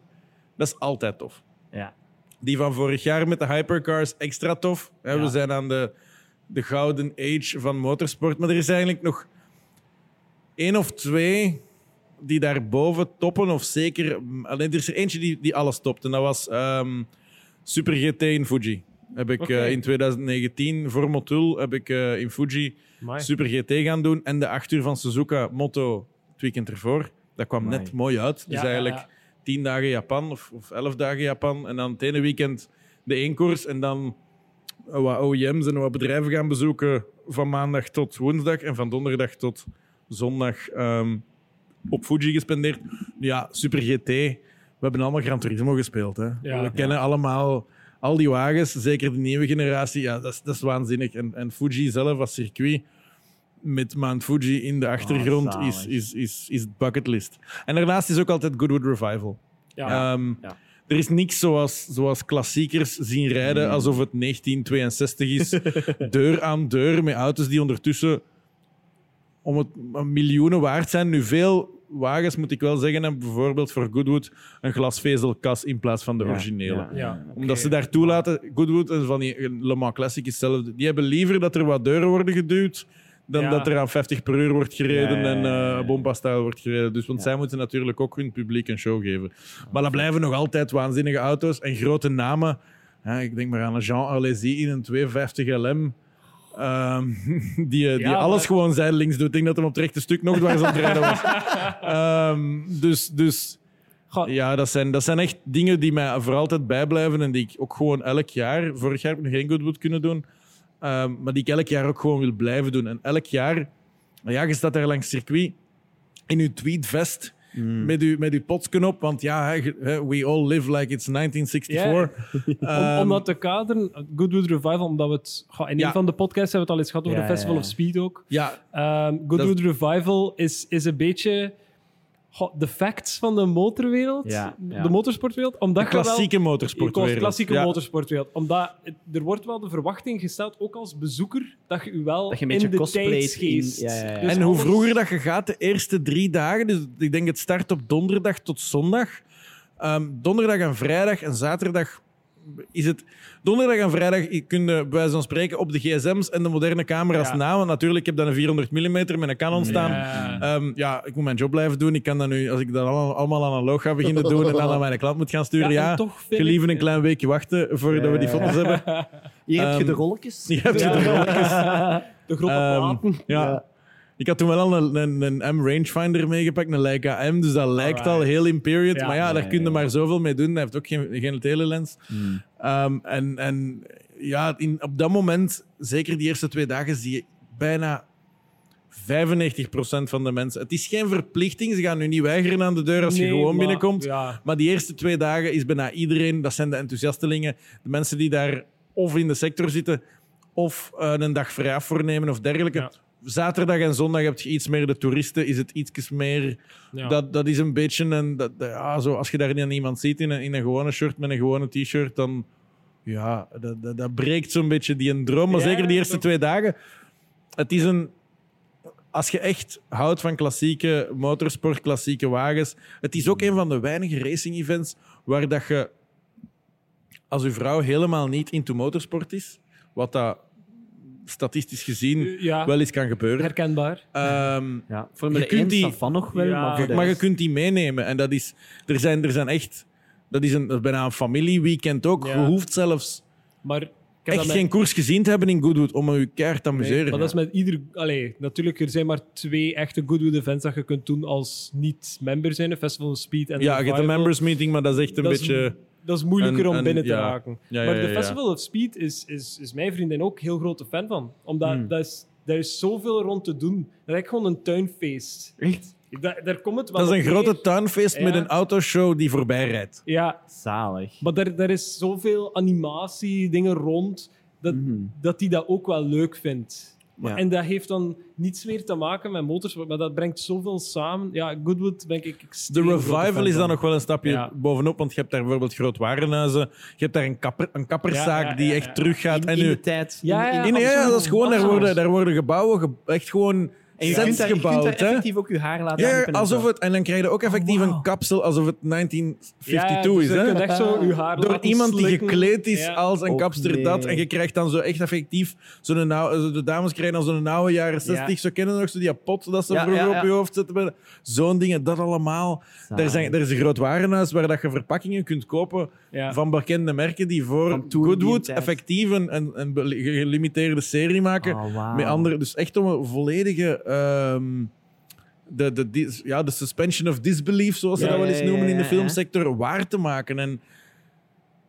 Speaker 4: Dat is altijd tof. Die van vorig jaar met de hypercars extra tof. Hè, We zijn aan de, de gouden age van motorsport. Maar er is eigenlijk nog één of twee die daarboven toppen. Of zeker... Alleen, er is er eentje die, die alles topt. En dat was ehm, Super GT in Fuji. Heb ik eh, in 2019 voor Motul heb ik eh, in Fuji
Speaker 3: Amai.
Speaker 4: Super GT gaan doen. En de 8 uur van Suzuka Moto het weekend ervoor. Dat kwam
Speaker 2: Amai.
Speaker 4: net mooi uit. Dus
Speaker 3: Ja, ja,
Speaker 4: eigenlijk
Speaker 3: ja.
Speaker 4: Tien dagen Japan of, of elf dagen Japan. En dan het ene weekend de één koers. En dan wat OEM's en wat bedrijven gaan bezoeken van maandag tot woensdag. En van donderdag tot zondag ehm, op Fuji gespendeerd. Ja, Super GT. We hebben allemaal Gran Turismo gespeeld. Hè.
Speaker 3: Ja.
Speaker 4: We kennen allemaal al die wagens, zeker de nieuwe generatie. Ja, dat is, dat is waanzinnig. En, en Fuji zelf als circuit met Mount Fuji in de achtergrond
Speaker 2: zalig.
Speaker 4: is, is, is, is bucketlist. En daarnaast is ook altijd Goodwood Revival.
Speaker 3: Ja.
Speaker 4: Ehm,
Speaker 2: ja.
Speaker 4: Er is niks zoals, zoals klassiekers zien rijden alsof het 1962 is. deur aan deur met auto's die ondertussen om het miljoenen waard zijn. Nu, veel wagens, moet ik wel zeggen, hebben bijvoorbeeld voor Goodwood een glasvezelkas in plaats van de originele.
Speaker 3: Ja.
Speaker 4: Omdat ze daar toelaten, Goodwood en van die Le Mans Classic is hetzelfde. Die hebben liever dat er wat deuren worden geduwd dan
Speaker 3: Ja.
Speaker 4: dat er aan 50 per uur wordt gereden
Speaker 2: Ja,
Speaker 4: en uh, wordt gereden. Dus, want zij moeten natuurlijk ook hun publiek een show geven. Maar dat blijven nog altijd waanzinnige auto's en grote namen. Ik denk maar aan Jean Alesi in een 250 LM. ehm, die die
Speaker 3: Ja,
Speaker 4: alles
Speaker 3: maar-
Speaker 4: gewoon zijdelings doet. Ik denk dat hem op het rechte stuk nog dwars aan het rijden was. Ehm, dus, dus ja, dat zijn, dat zijn echt dingen die mij voor altijd bijblijven en die ik ook gewoon elk jaar... Vorig jaar heb ik nog geen Goodwood kunnen doen, maar die ik elk jaar ook gewoon wil blijven doen. En elk jaar... Ja, je staat daar langs het circuit in je tweedvest met je, met je potsken op, want ja, we all live like it's 1964.
Speaker 3: Om,
Speaker 4: Ehm,
Speaker 3: om dat te kaderen, Goodwood Revival, omdat we het... goh, in
Speaker 4: Ja.
Speaker 3: een van de podcasts hebben we het al eens gehad over
Speaker 2: Ja,
Speaker 3: de Festival
Speaker 2: ja,
Speaker 3: of. Speed ook.
Speaker 4: ja,
Speaker 3: Ehm Goodwood Revival is, is een beetje... goh, de facts van de motorwereld,
Speaker 2: Ja, ja.
Speaker 3: de motorsportwereld, omdat
Speaker 4: De
Speaker 3: wel-
Speaker 4: klassieke motorsportwereld.
Speaker 3: klassieke
Speaker 4: Ja.
Speaker 3: motorsportwereld. Omdat het- er wordt wel de verwachting gesteld, ook als bezoeker, dat je je wel
Speaker 2: Dat je een
Speaker 3: in
Speaker 2: beetje
Speaker 3: de
Speaker 2: ja.
Speaker 3: Dus
Speaker 4: en hoe vroeger dat je gaat, de eerste drie dagen, dus ik denk het start op donderdag tot zondag. Ehm, donderdag en vrijdag en zaterdag is het... Donderdag en vrijdag kun je bij wijze van spreken op de gsm's en de moderne camera's
Speaker 3: Ja.
Speaker 4: na. Want natuurlijk, ik heb dan een 400 mm met een Canon staan.
Speaker 3: Ja.
Speaker 4: Ehm, ja, ik moet mijn job blijven doen. Ik kan dat nu, als ik dat allemaal, analoog ga beginnen doen en dan aan mijn klant moet gaan sturen,
Speaker 3: Ja, toch
Speaker 4: gelieve een klein weekje wachten voordat we die foto's hebben.
Speaker 2: Hier heb je
Speaker 4: Ehm,
Speaker 2: de rolletjes.
Speaker 4: Je hebt
Speaker 3: Ja.
Speaker 4: de rolletjes.
Speaker 3: De grote
Speaker 4: Ehm,
Speaker 3: platen.
Speaker 4: ja. Ik had toen wel al een, een, een M rangefinder meegepakt, een Leica M, dus dat lijkt al heel in period.
Speaker 3: Ja.
Speaker 4: maar ja, daar kun je
Speaker 2: ja.
Speaker 4: maar zoveel mee doen. Hij heeft ook geen, geen telelens.
Speaker 2: Hmm.
Speaker 4: Ehm, en, en ja, in, op dat moment, zeker die eerste twee dagen, zie je bijna 95% van de mensen. Het is geen verplichting, ze gaan nu niet weigeren aan de deur als je gewoon
Speaker 3: maar-
Speaker 4: binnenkomt.
Speaker 3: Ja.
Speaker 4: Maar die eerste twee dagen is bijna iedereen, dat zijn de enthousiastelingen, de mensen die daar of in de sector zitten of eh, een dag vrij af voornemen of dergelijke.
Speaker 3: Ja.
Speaker 4: Zaterdag en zondag heb je iets meer de toeristen, is het iets meer.
Speaker 3: Ja.
Speaker 4: Dat, dat is een beetje een. Dat, ja, zo, als je daar dan iemand ziet in een, in een gewone shirt met een gewone t-shirt, dan. Ja, dat, dat, dat breekt zo'n beetje die een droom. Maar
Speaker 3: Ja,
Speaker 4: zeker die eerste twee dagen. Het is een. Als je echt houdt van klassieke motorsport, klassieke wagens. Het is ook een van de weinige racing-events waar dat je. Als uw vrouw helemaal niet into motorsport is, wat dat statistisch gezien
Speaker 3: Ja,
Speaker 4: wel eens kan gebeuren.
Speaker 3: herkenbaar.
Speaker 4: Ehm,
Speaker 2: Ja, Formule
Speaker 4: Je kunt
Speaker 2: 1
Speaker 4: die-
Speaker 2: van nog wel,
Speaker 3: Ja.
Speaker 2: maar
Speaker 4: je kunt die meenemen. En dat is, er, zijn, er zijn echt. Dat is, een, dat is bijna een familieweekend ook.
Speaker 3: Ja.
Speaker 4: Je hoeft zelfs
Speaker 3: Maar ik heb
Speaker 4: echt
Speaker 3: met-
Speaker 4: geen koers gezien te hebben in Goodwood om je keihard te
Speaker 3: Nee,
Speaker 4: amuseren.
Speaker 3: maar dat is met ieder... Allee, natuurlijk, er zijn maar twee echte Goodwood events dat je kunt doen als niet-member zijn. Festival of Speed en
Speaker 4: ja, je hebt een members meeting, maar dat is echt een
Speaker 3: Dat is-
Speaker 4: beetje.
Speaker 3: Dat is moeilijker om binnen te raken. Maar
Speaker 4: ja,
Speaker 3: de
Speaker 4: ja.
Speaker 3: Festival of Speed is, is, is mijn vriendin ook heel grote fan van. Omdat
Speaker 2: Hmm.
Speaker 3: dat is, daar is zoveel rond te doen. Dat is gewoon een tuinfeest.
Speaker 2: Echt
Speaker 3: Da- daar komt het wel
Speaker 4: Dat is een grote
Speaker 3: neer.
Speaker 4: tuinfeest met een autoshow die voorbij rijdt.
Speaker 3: Ja,
Speaker 2: zalig.
Speaker 3: maar daar, daar is zoveel animatie, dingen rond, dat,
Speaker 2: Mhm.
Speaker 3: dat hij dat ook wel leuk vindt. Maar-
Speaker 2: Ja.
Speaker 3: En dat heeft dan niets meer te maken met motorsport, maar dat brengt zoveel samen. Ja, Goodwood ben ik
Speaker 4: De revival is dan nog wel een stapje
Speaker 3: Ja.
Speaker 4: bovenop, want je hebt daar bijvoorbeeld groot warenhuizen. Je hebt daar een, kapper, een kapperszaak
Speaker 3: Ja, ja,
Speaker 4: die
Speaker 3: ja,
Speaker 4: echt teruggaat.
Speaker 2: In,
Speaker 4: en
Speaker 2: in
Speaker 4: nu,
Speaker 2: de tijd.
Speaker 3: Ja, ja,
Speaker 4: in, ja, ja, dat is gewoon, daar worden, daar worden gebouwen ge- echt gewoon
Speaker 2: En je kunt, daar, je kunt
Speaker 4: gebouwd.
Speaker 2: daar effectief ook je haar laten
Speaker 4: Ja, alsof
Speaker 2: zo.
Speaker 4: het, en dan krijg je ook effectief
Speaker 2: Oh,
Speaker 4: een kapsel alsof het 1952
Speaker 3: ja,
Speaker 4: is.
Speaker 3: dus
Speaker 4: Hè?
Speaker 3: Je echt zo je haar
Speaker 4: Door
Speaker 3: laten
Speaker 4: iemand die gekleed is
Speaker 3: Ja.
Speaker 4: als een
Speaker 2: Och,
Speaker 4: kapster
Speaker 2: nee.
Speaker 4: dat. En je krijgt dan zo echt effectief zo'n oude, de dames krijgen dan zo'n oude jaren 60.
Speaker 2: Ja.
Speaker 4: Zo kennen nog zo die pot dat ze
Speaker 2: Ja,
Speaker 4: vroeger
Speaker 2: ja, ja.
Speaker 4: op je hoofd zetten. Zo'n dingen, dat allemaal. Er, zijn, er is een groot warenhuis waar dat je verpakkingen kunt kopen
Speaker 3: Ja.
Speaker 4: van bekende merken die voor Goodwood effectief een, een, een gelimiteerde serie maken.
Speaker 2: Oh.
Speaker 4: Met andere, dus echt om een volledige. Ehm, de, de, dis- ja, de suspension of disbelief, zoals ze
Speaker 2: Ja,
Speaker 4: dat wel eens
Speaker 2: ja,
Speaker 4: noemen in de filmsector, waar te maken. En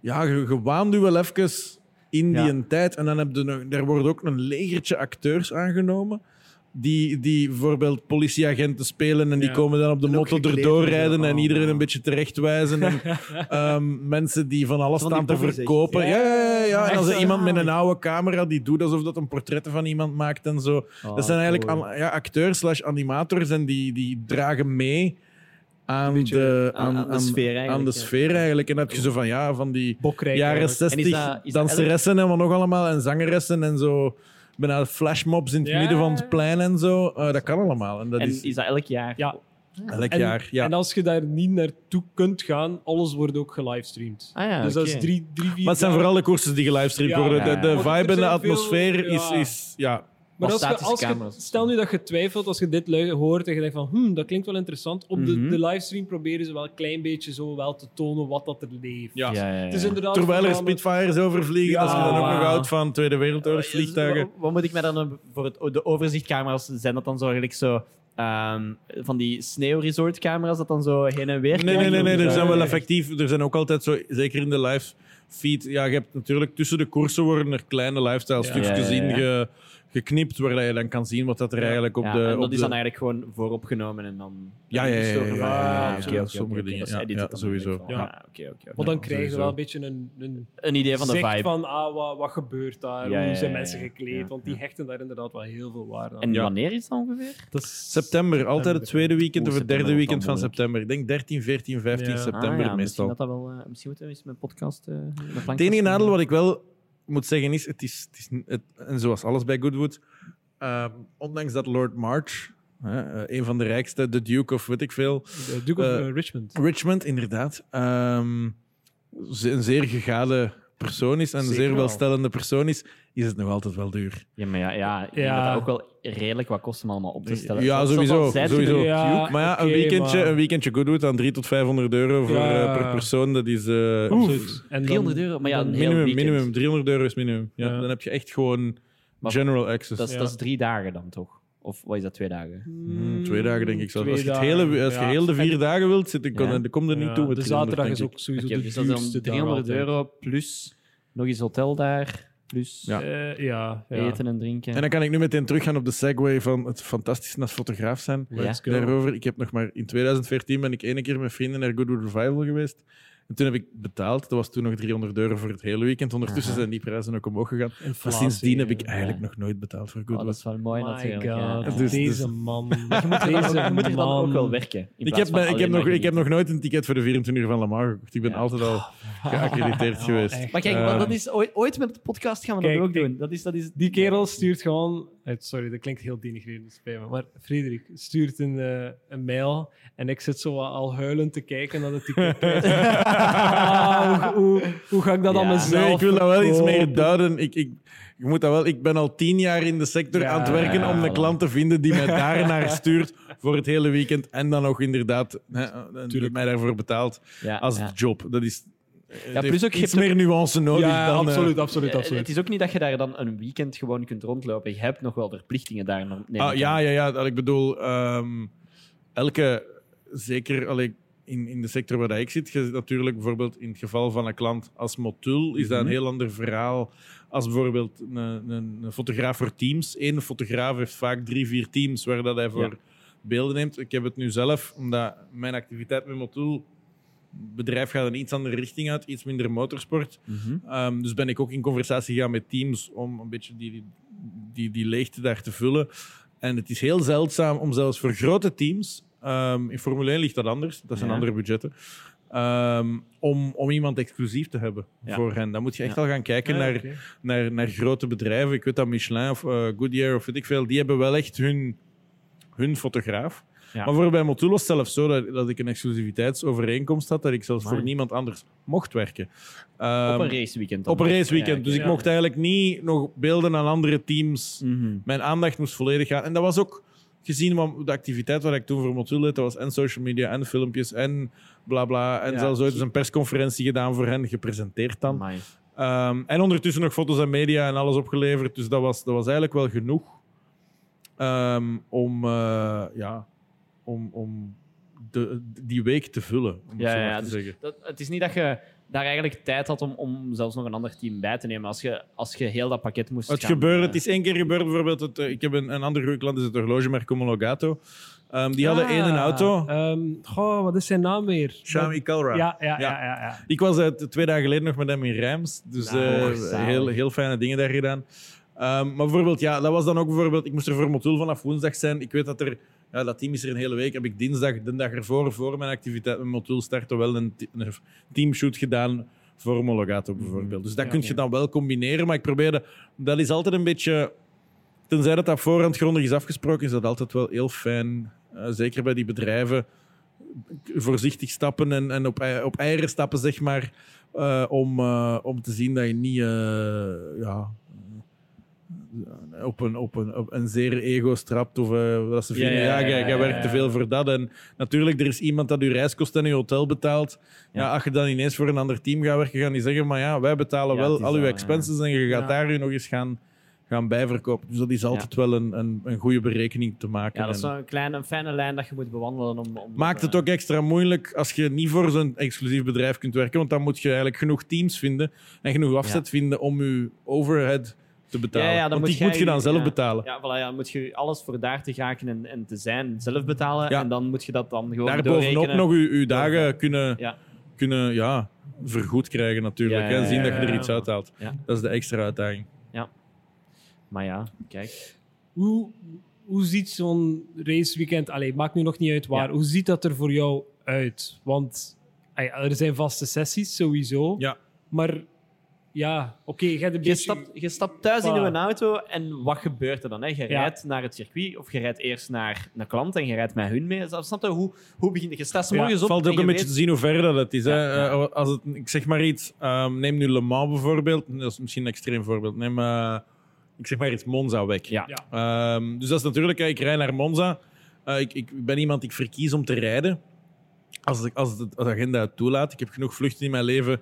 Speaker 4: ja, je, je waant u wel even in die tijd. En dan heb je er wordt ook een legertje acteurs aangenomen. Die, die bijvoorbeeld politieagenten spelen en die
Speaker 3: Ja.
Speaker 4: komen dan op de
Speaker 2: En ook
Speaker 4: motto
Speaker 2: gekleed
Speaker 4: erdoor rijden en
Speaker 2: Oh,
Speaker 4: iedereen een beetje terechtwijzen. En, ehm, mensen die van alles
Speaker 2: Van
Speaker 4: staan te verkopen. Ja, ja, ja. ja. En als er iemand met een oude camera die doet alsof dat een portretten van iemand maakt en zo.
Speaker 2: Oh,
Speaker 4: dat zijn eigenlijk
Speaker 2: cool.
Speaker 4: ja, acteurs slash animators en die, die dragen mee aan,
Speaker 3: beetje
Speaker 4: de,
Speaker 2: aan- aan de sfeer eigenlijk,
Speaker 4: aan de sfeer eigenlijk. En dat je zo van ja, van die
Speaker 3: Bokrijk
Speaker 4: jaren
Speaker 3: eigenlijk.
Speaker 4: 60
Speaker 2: En is dat- is dat
Speaker 4: danseressen en wat nog allemaal en zangeressen en zo. Bijna flashmobs in het
Speaker 3: Ja.
Speaker 4: midden van het plein en zo. Eh, dat kan allemaal. En dat
Speaker 2: En
Speaker 4: is,
Speaker 2: is dat elk jaar?
Speaker 3: Ja.
Speaker 4: elk
Speaker 3: En,
Speaker 4: jaar. Ja.
Speaker 3: en als je daar niet naartoe kunt gaan, alles wordt ook gelivestreamd.
Speaker 2: Ah ja,
Speaker 3: dus dat is drie, drie, vier
Speaker 4: Maar het zijn vooral de courses die gelivestreamd
Speaker 3: Ja,
Speaker 4: worden. De, vibe en de
Speaker 3: veel-
Speaker 4: atmosfeer is,
Speaker 3: ja.
Speaker 4: is... Ja,
Speaker 3: Maar als je, als je, stel nu dat je twijfelt als je dit hoort en je denkt van hmm, dat klinkt wel interessant. Op de,
Speaker 2: Mhm.
Speaker 3: de livestream proberen ze wel een klein beetje zo wel te tonen wat dat er leeft.
Speaker 4: ja.
Speaker 2: Ja, ja, ja.
Speaker 3: Het is inderdaad
Speaker 4: Terwijl er Spitfires overvliegen,
Speaker 3: Ja,
Speaker 4: als je dan ook nog houdt van Tweede Wereldoorlog vliegtuigen.
Speaker 2: Wat, wat moet ik mij dan eh, voor het, de overzichtcamera's zijn dat dan zo eigenlijk zo ehm, van die sneeuwresortcamera's dat dan zo heen en weer
Speaker 4: Nee, nee, nee, nee, er zijn wel effectief. Er zijn ook altijd zo, zeker in de live feed. Ja, je hebt natuurlijk tussen de koersen worden er kleine lifestyle
Speaker 3: Ja.
Speaker 4: stukjes
Speaker 2: Ja, ja, ja.
Speaker 4: Geknipt, waar dat je dan kan zien wat dat er eigenlijk op
Speaker 2: Ja,
Speaker 4: de...
Speaker 2: en
Speaker 4: op
Speaker 2: dat is
Speaker 4: de-
Speaker 2: dan eigenlijk gewoon vooropgenomen en dan...
Speaker 4: Ja, ja, ja, sommige dingen, ja, sowieso.
Speaker 3: Ja.
Speaker 2: Oké, oké, oké.
Speaker 3: Want dan krijg je wel een beetje een, een
Speaker 2: Een idee van de
Speaker 3: zicht
Speaker 2: vibe.
Speaker 3: van ah, wat, wat gebeurt daar, hoe zijn mensen gekleed, want die hechten daar inderdaad wel heel veel waarde aan.
Speaker 2: En wanneer is dat ongeveer?
Speaker 3: dat is
Speaker 4: September, altijd het tweede weekend of het derde weekend van september. Ik denk 13, 14, 15
Speaker 3: Ja.
Speaker 4: september
Speaker 2: Ah,
Speaker 4: meestal.
Speaker 2: dat dat wel, eh, misschien moeten we eens mijn podcast... eh
Speaker 4: Het enige nadeel wat ik wel moet zeggen is, het is, het is het, en zoals alles bij Goodwood, ehm, ondanks dat Lord March, eh, een van de rijkste, de Duke of weet ik veel,
Speaker 3: De Duke of
Speaker 4: Eh,
Speaker 3: eh, Richmond.
Speaker 4: Richmond inderdaad, ehm, een zeer gegade persoon is en een zeer
Speaker 3: wel.
Speaker 4: welstellende persoon is, is het nog altijd wel duur.
Speaker 2: Ja, maar ja, ja, ik denk
Speaker 3: Ja.
Speaker 2: dat dat ook wel redelijk wat kost om allemaal op te stellen.
Speaker 4: Ja, sowieso, sowieso.
Speaker 3: Ja,
Speaker 4: Maar ja, een, weekendje,
Speaker 3: maar-
Speaker 4: een weekendje Goodwood aan 300 tot 500 euro voor,
Speaker 3: Ja.
Speaker 4: eh, per persoon, dat is... eh,
Speaker 3: Absoluut. En dan-
Speaker 2: 300 euro, maar ja, een
Speaker 4: minimum, minimum, 300 euro is minimum. Ja,
Speaker 3: Ja.
Speaker 4: Dan heb je echt gewoon
Speaker 2: Maar-
Speaker 4: general access.
Speaker 2: Dat is,
Speaker 3: Ja.
Speaker 2: dat is drie dagen dan toch? Of wat is dat, twee dagen?
Speaker 4: Hmm, twee dagen denk ik zelfs. Als je, het hele, als je
Speaker 3: ja.
Speaker 4: heel de vier
Speaker 3: En-
Speaker 4: dagen wilt zitten,
Speaker 2: Ja.
Speaker 4: dan kom je er
Speaker 3: Ja,
Speaker 4: niet toe. met
Speaker 3: De
Speaker 4: 300,
Speaker 3: zaterdag is ook sowieso de
Speaker 2: dus dat is
Speaker 3: duurste
Speaker 2: dan
Speaker 3: dag
Speaker 2: 300
Speaker 3: altijd.
Speaker 2: euro plus nog eens hotel daar, plus
Speaker 4: Ja.
Speaker 3: Eh, ja, ja.
Speaker 2: eten en drinken.
Speaker 4: En dan kan ik nu meteen teruggaan op de segue van het fantastisch als fotograaf zijn.
Speaker 3: Let's go.
Speaker 4: Daarover, ik heb nog maar in 2014 ben ik ene keer met vrienden naar Goodwood Revival geweest. En toen heb ik betaald. Dat was toen nog 300 euro voor het hele weekend. Ondertussen
Speaker 2: Aha.
Speaker 4: zijn die prijzen ook omhoog gegaan. Maar
Speaker 3: Inflatie,
Speaker 4: sindsdien heb ik eigenlijk
Speaker 2: Ja.
Speaker 4: nog nooit betaald voor
Speaker 2: Oh,
Speaker 4: Goodwood.
Speaker 2: dat is wel mooi
Speaker 3: My
Speaker 2: natuurlijk.
Speaker 3: God,
Speaker 2: ja.
Speaker 4: Dus-
Speaker 3: deze
Speaker 4: dus-
Speaker 3: man.
Speaker 2: Je moet er dan, ook- je moet er dan ook wel werken.
Speaker 4: ik, heb, ik, heb nog,
Speaker 2: maar
Speaker 4: ik heb nog nooit een ticket voor de 24 uur van Le Mans gekocht. Ik ben
Speaker 2: Ja.
Speaker 4: altijd al geaccrediteerd
Speaker 3: Oh,
Speaker 4: geweest.
Speaker 3: echt.
Speaker 2: Maar kijk, maar dat is ooit, ooit met de podcast gaan we
Speaker 3: Kijk,
Speaker 2: dat ook doen. Dat is, dat is,
Speaker 3: Die kerel stuurt gewoon... Sorry, dat klinkt heel denigrerend spijt me. Maar Frederik stuurt een, eh, een mail en ik zit zo al huilend te kijken naar de ticketprijs. Ah, hoe, hoe, hoe ga ik dat
Speaker 2: Ja.
Speaker 3: aan mezelf
Speaker 4: Nee, ik wil dat wel iets meer duiden. Ik, ik, ik, moet dat wel, ik ben al tien jaar in de sector
Speaker 3: Ja,
Speaker 4: aan het werken
Speaker 2: ja,
Speaker 4: om een
Speaker 2: voilà.
Speaker 4: klant te vinden die mij daar naar stuurt voor het hele weekend. En dan ook inderdaad hè, en
Speaker 3: Tuurlijk.
Speaker 4: mij daarvoor betaalt als job. Dat is
Speaker 2: Ja, plus ook, je
Speaker 4: iets
Speaker 2: hebt
Speaker 4: meer nuance nodig
Speaker 3: Ja,
Speaker 4: dan... eh,
Speaker 3: absoluut, absoluut,
Speaker 2: Eh,
Speaker 3: absoluut.
Speaker 2: Het is ook niet dat je daar dan een weekend gewoon kunt rondlopen. Je hebt nog wel verplichtingen daar. ik
Speaker 4: ah, ja, ja, ja. dat Ik bedoel, ehm, elke... Zeker allee, in, in de sector waar ik zit, je zit natuurlijk bijvoorbeeld in het geval van een klant als Motul, is dat een
Speaker 2: Mhm.
Speaker 4: heel ander verhaal als bijvoorbeeld een, een, een fotograaf voor teams. Eén fotograaf heeft vaak drie, vier teams waar dat hij voor
Speaker 2: Ja.
Speaker 4: beelden neemt. Ik heb het nu zelf, omdat mijn activiteit met Motul... Het bedrijf gaat een iets andere richting uit, iets minder motorsport.
Speaker 2: Mhm.
Speaker 4: Ehm, dus ben ik ook in conversatie gegaan met teams om een beetje die, die, die, leegte daar te vullen. En het is heel zeldzaam om zelfs voor grote teams, ehm, in Formule 1 ligt dat anders, dat zijn
Speaker 2: Ja.
Speaker 4: andere budgetten, ehm, om, om iemand exclusief te hebben
Speaker 2: Ja.
Speaker 4: voor hen. Dan moet je echt
Speaker 2: Ja.
Speaker 4: al gaan kijken naar, naar, naar grote bedrijven. Ik weet dat Michelin of eh, Goodyear of weet ik veel, die hebben wel echt hun, hun fotograaf. Maar voor bij Motul was het zelfs zo dat, dat ik een exclusiviteitsovereenkomst had, dat ik zelfs
Speaker 2: Amai.
Speaker 4: voor niemand anders mocht werken.
Speaker 2: Op
Speaker 4: Ehm,
Speaker 2: een raceweekend. dan.
Speaker 4: op een raceweekend. Dus ik mocht eigenlijk niet nog beelden aan andere teams.
Speaker 2: Mhm.
Speaker 4: Mijn aandacht moest volledig gaan. En dat was ook gezien de activiteit waar ik toen voor Motul deed. Dat was en social media en filmpjes en bla bla. En
Speaker 2: Ja.
Speaker 4: zelfs ooit eens een persconferentie gedaan voor hen, gepresenteerd dan. Ehm, en ondertussen nog foto's en media en alles opgeleverd. Dus dat was, dat was eigenlijk wel genoeg ehm, om, eh, ja, om, om de, die week te vullen. Om
Speaker 2: Ja,
Speaker 4: het zo
Speaker 2: ja,
Speaker 4: te
Speaker 2: dus
Speaker 4: zeggen.
Speaker 2: Dat, het is niet dat je daar eigenlijk tijd had om, om zelfs nog een ander team bij te nemen. Als je, als je heel dat pakket moest
Speaker 4: Het
Speaker 2: gaan,
Speaker 4: gebeurde,
Speaker 2: eh,
Speaker 4: het is één keer gebeurd, bijvoorbeeld. Het, eh, ik heb een, een ander klant, is het horlogemerk Homologato. Ehm, die hadden
Speaker 3: Ah,
Speaker 4: één auto.
Speaker 3: ehm, goh, wat is zijn naam weer?
Speaker 4: Xiaomi Calra.
Speaker 3: Ja, ja, ja.
Speaker 4: Ja.
Speaker 3: ja, ja,
Speaker 4: Ik was t- twee dagen geleden nog met hem in Rijms. Dus
Speaker 2: Nou,
Speaker 4: eh, heel, heel fijne dingen daar gedaan. Ehm, maar bijvoorbeeld, ja, dat was dan ook bijvoorbeeld... Ik moest er voor Motul vanaf woensdag zijn. Ik weet dat er... Ja, dat team is er een hele week. Heb ik dinsdag, de dag ervoor, voor mijn activiteit met Motul starten, wel een, een teamshoot gedaan voor Homologato bijvoorbeeld. Dus dat
Speaker 3: Ja,
Speaker 4: kun je
Speaker 3: ja.
Speaker 4: dan wel combineren. Maar ik probeerde... Dat is altijd een beetje... Tenzij dat dat voorhand grondig is afgesproken, is dat altijd wel heel fijn. Eh, zeker bij die bedrijven. Voorzichtig stappen en, en op, op eieren stappen, zeg maar. eh, om, eh, om te zien dat je niet ja, op, een, op, een, op een zeer ego strapt. Of eh, dat ze vinden,
Speaker 2: Ja,
Speaker 4: ja,
Speaker 2: ja,
Speaker 4: jij, werkt te veel voor dat. En natuurlijk, er is iemand dat je reiskosten en je hotel betaalt. Ja. Als je dan ineens voor een ander team gaat werken, gaan die zeggen, maar ja, wij betalen wel al uw expenses en je gaat daar u nog eens gaan, gaan bijverkopen. Dus dat is altijd wel een, een, een goede berekening te maken.
Speaker 2: Ja, dat is een kleine, een fijne lijn dat je moet bewandelen. Om, om
Speaker 4: Maakt het
Speaker 2: eh,
Speaker 4: ook extra moeilijk als je niet voor zo'n exclusief bedrijf kunt werken, want dan moet je eigenlijk genoeg teams vinden en genoeg afzet vinden om je overhead te betalen.
Speaker 2: Ja, ja, dan
Speaker 4: Want
Speaker 2: moet
Speaker 4: die
Speaker 2: jij
Speaker 4: moet je dan zelf
Speaker 2: ja.
Speaker 4: betalen.
Speaker 2: Ja, voilà, ja, dan moet je alles voor daar te geraken en, en te zijn zelf betalen.
Speaker 4: Ja.
Speaker 2: En dan moet je dat dan gewoon
Speaker 4: Daarbovenop
Speaker 2: doorrekenen.
Speaker 4: nog je, je dagen kunnen,
Speaker 2: Ja.
Speaker 4: kunnen ja, vergoed krijgen natuurlijk.
Speaker 2: Ja,
Speaker 4: hè.
Speaker 2: ja,
Speaker 4: Zien
Speaker 3: ja,
Speaker 4: dat je er
Speaker 3: ja.
Speaker 4: iets uithaalt.
Speaker 2: Ja.
Speaker 4: Dat is de extra uitdaging.
Speaker 2: Maar ja, kijk.
Speaker 3: Hoe, hoe ziet zo'n raceweekend... Allee, maakt nu nog niet uit waar.
Speaker 2: Ja.
Speaker 3: Hoe ziet dat er voor jou uit? Want ja, er zijn vaste sessies, sowieso.
Speaker 4: Ja.
Speaker 3: Maar ja, oké, je hebt een
Speaker 2: Je
Speaker 3: beetje...
Speaker 2: stapt, je stapt thuis in je auto en wat gebeurt er dan? Hè? Je
Speaker 3: Ja.
Speaker 2: rijdt naar het circuit of je rijdt eerst naar een klant en je rijdt met hun mee. Snap je? Hoe, hoe begin je? Je staat
Speaker 3: Ja,
Speaker 2: morgens
Speaker 4: Het valt ook een
Speaker 2: je
Speaker 4: beetje te zien hoe ver dat het is. Hè.
Speaker 2: Ja, ja.
Speaker 4: Eh, Als het, ik zeg maar iets, ehm, neem nu Le Mans bijvoorbeeld. Dat is misschien een extreem voorbeeld. Neem, eh, ik zeg maar iets, Monza weg.
Speaker 2: Ja.
Speaker 3: Ja.
Speaker 4: Ehm, dus dat is natuurlijk, ik rij naar Monza. Eh, ik, ik ben iemand, ik verkies om te rijden. Als, ik, het, als de agenda het toelaat. Ik heb genoeg vluchten in mijn leven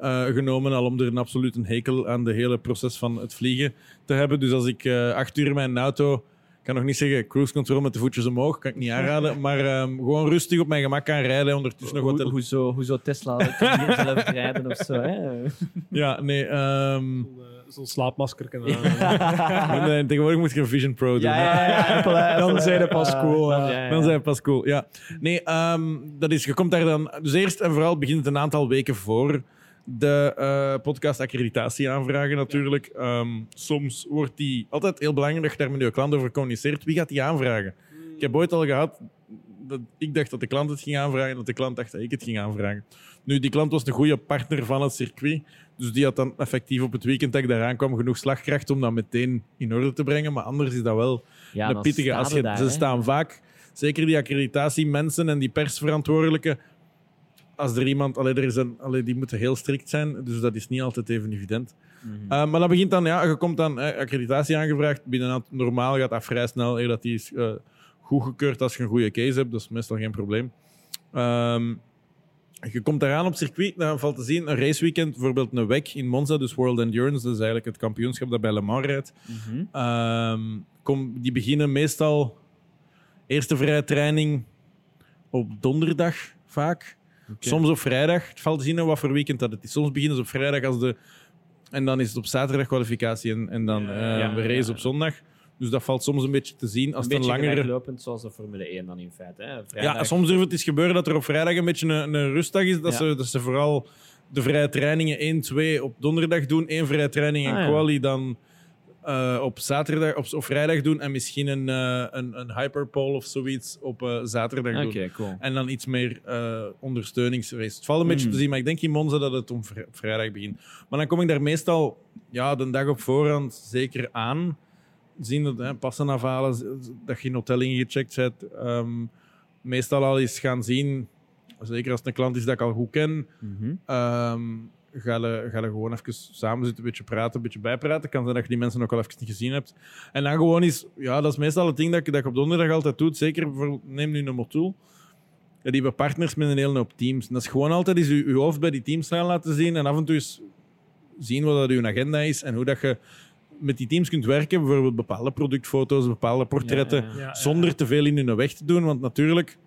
Speaker 4: eh, genomen al om er een absoluut een hekel aan de hele proces van het vliegen te hebben. Dus als ik eh, acht uur in mijn auto, ik kan nog niet zeggen cruise control met de voetjes omhoog, kan ik niet aanraden, maar ehm, gewoon rustig op mijn gemak kan rijden, ondertussen nog wat...
Speaker 2: Hoezo, hoezo Tesla kan niet zelf rijden of zo? Hè?
Speaker 4: Ja, nee, ehm,
Speaker 3: Zo'n, eh, Zo'n slaapmasker kan
Speaker 4: maar nee, tegenwoordig moet je een Vision Pro doen.
Speaker 2: Ja, ja, ja, Apple,
Speaker 3: Dan zijn ze pas cool,
Speaker 2: Dan-
Speaker 3: ja.
Speaker 2: ja, ja.
Speaker 4: Dan zijn we pas cool, ja. Nee, ehm, dat is, je komt daar dan... Dus eerst en vooral begint het een aantal weken voor de eh, podcast accreditatie aanvragen natuurlijk. Ehm, soms wordt die... Altijd heel belangrijk dat je daar met je klant over communiceert. Wie gaat die aanvragen? Ik heb ooit al gehad dat ik dacht dat de klant het ging aanvragen en dat de klant dacht dat ik het ging aanvragen. Nu, die klant was de goede partner van het circuit. Dus die had dan effectief op het weekend dat ik daar aankwam genoeg slagkracht om dat meteen in orde te brengen. Maar anders is dat wel
Speaker 2: Ja,
Speaker 4: een pittige. Als
Speaker 2: je
Speaker 4: je,
Speaker 2: daar,
Speaker 4: ze staan vaak, zeker die accreditatiemensen en die persverantwoordelijken. Als er iemand, allee, er is een, allee, die moeten heel strikt zijn, dus dat is niet altijd even evident.
Speaker 2: Mhm.
Speaker 4: Uh, maar dat begint dan, ja, je komt dan eh, accreditatie aangevraagd. Binnen normaal gaat dat vrij snel. eh, dat die is eh, goedgekeurd als je een goede case hebt, dat is meestal geen probleem. Ehm, je komt eraan op circuit, dan valt te zien een raceweekend, bijvoorbeeld een WEC in Monza, dus World Endurance, dat is eigenlijk het kampioenschap dat bij Le Mans rijdt.
Speaker 2: Mhm.
Speaker 4: Ehm, kom, die beginnen meestal eerste vrije training op donderdag vaak. Soms op vrijdag. Het valt te zien wat voor weekend dat het is. Soms beginnen ze op vrijdag als de... En dan is het op zaterdag kwalificatie en, en dan
Speaker 2: ja,
Speaker 4: we race op zondag. Dus dat valt soms een beetje te zien. Als
Speaker 2: een
Speaker 4: het een
Speaker 2: beetje
Speaker 4: langere...
Speaker 2: gelijklopend zoals de Formule 1 dan in feite. Hè? Vrijdag.
Speaker 4: Ja, soms durft het eens gebeuren dat er op vrijdag een beetje een, een rustdag is. Dat,
Speaker 2: Ja.
Speaker 4: ze, dat ze vooral de vrije trainingen 1, 2 op donderdag doen. één vrije training en
Speaker 2: Ah, ja.
Speaker 4: quali dan eh, op zaterdag op, of vrijdag doen. En misschien een, eh, een, een hyperpole of zoiets op eh, zaterdag doen.
Speaker 2: cool.
Speaker 4: En dan iets meer ondersteuningsrace. Het valt een beetje
Speaker 2: Mhm.
Speaker 4: te zien, maar ik denk in Monza dat het om vri- vrijdag begint. Maar dan kom ik daar meestal ja, de dag op voorhand zeker aan. Zien dat hè, passen afhalen, dat je in hotel ingecheckt bent. Ehm, meestal al eens gaan zien, zeker als het een klant is dat ik al goed ken.
Speaker 2: Mhm.
Speaker 4: Ehm ga je, ga je gewoon even samen zitten, een beetje praten, een beetje bijpraten. Kan zijn dat je die mensen ook al even niet gezien hebt. En dan gewoon is, ja, dat is meestal het ding dat ik, dat ik op donderdag altijd doe. Zeker voor, neem nu een Motul. Ja, die hebben partners met een hele hoop teams. En dat is gewoon altijd eens je, je hoofd bij die teams gaan laten zien en af en toe eens zien wat dat je agenda is en hoe dat je met die teams kunt werken. Bijvoorbeeld bepaalde productfoto's, bepaalde portretten
Speaker 2: Ja, ja,
Speaker 3: Ja,
Speaker 4: zonder te veel in hun weg te doen. Want natuurlijk,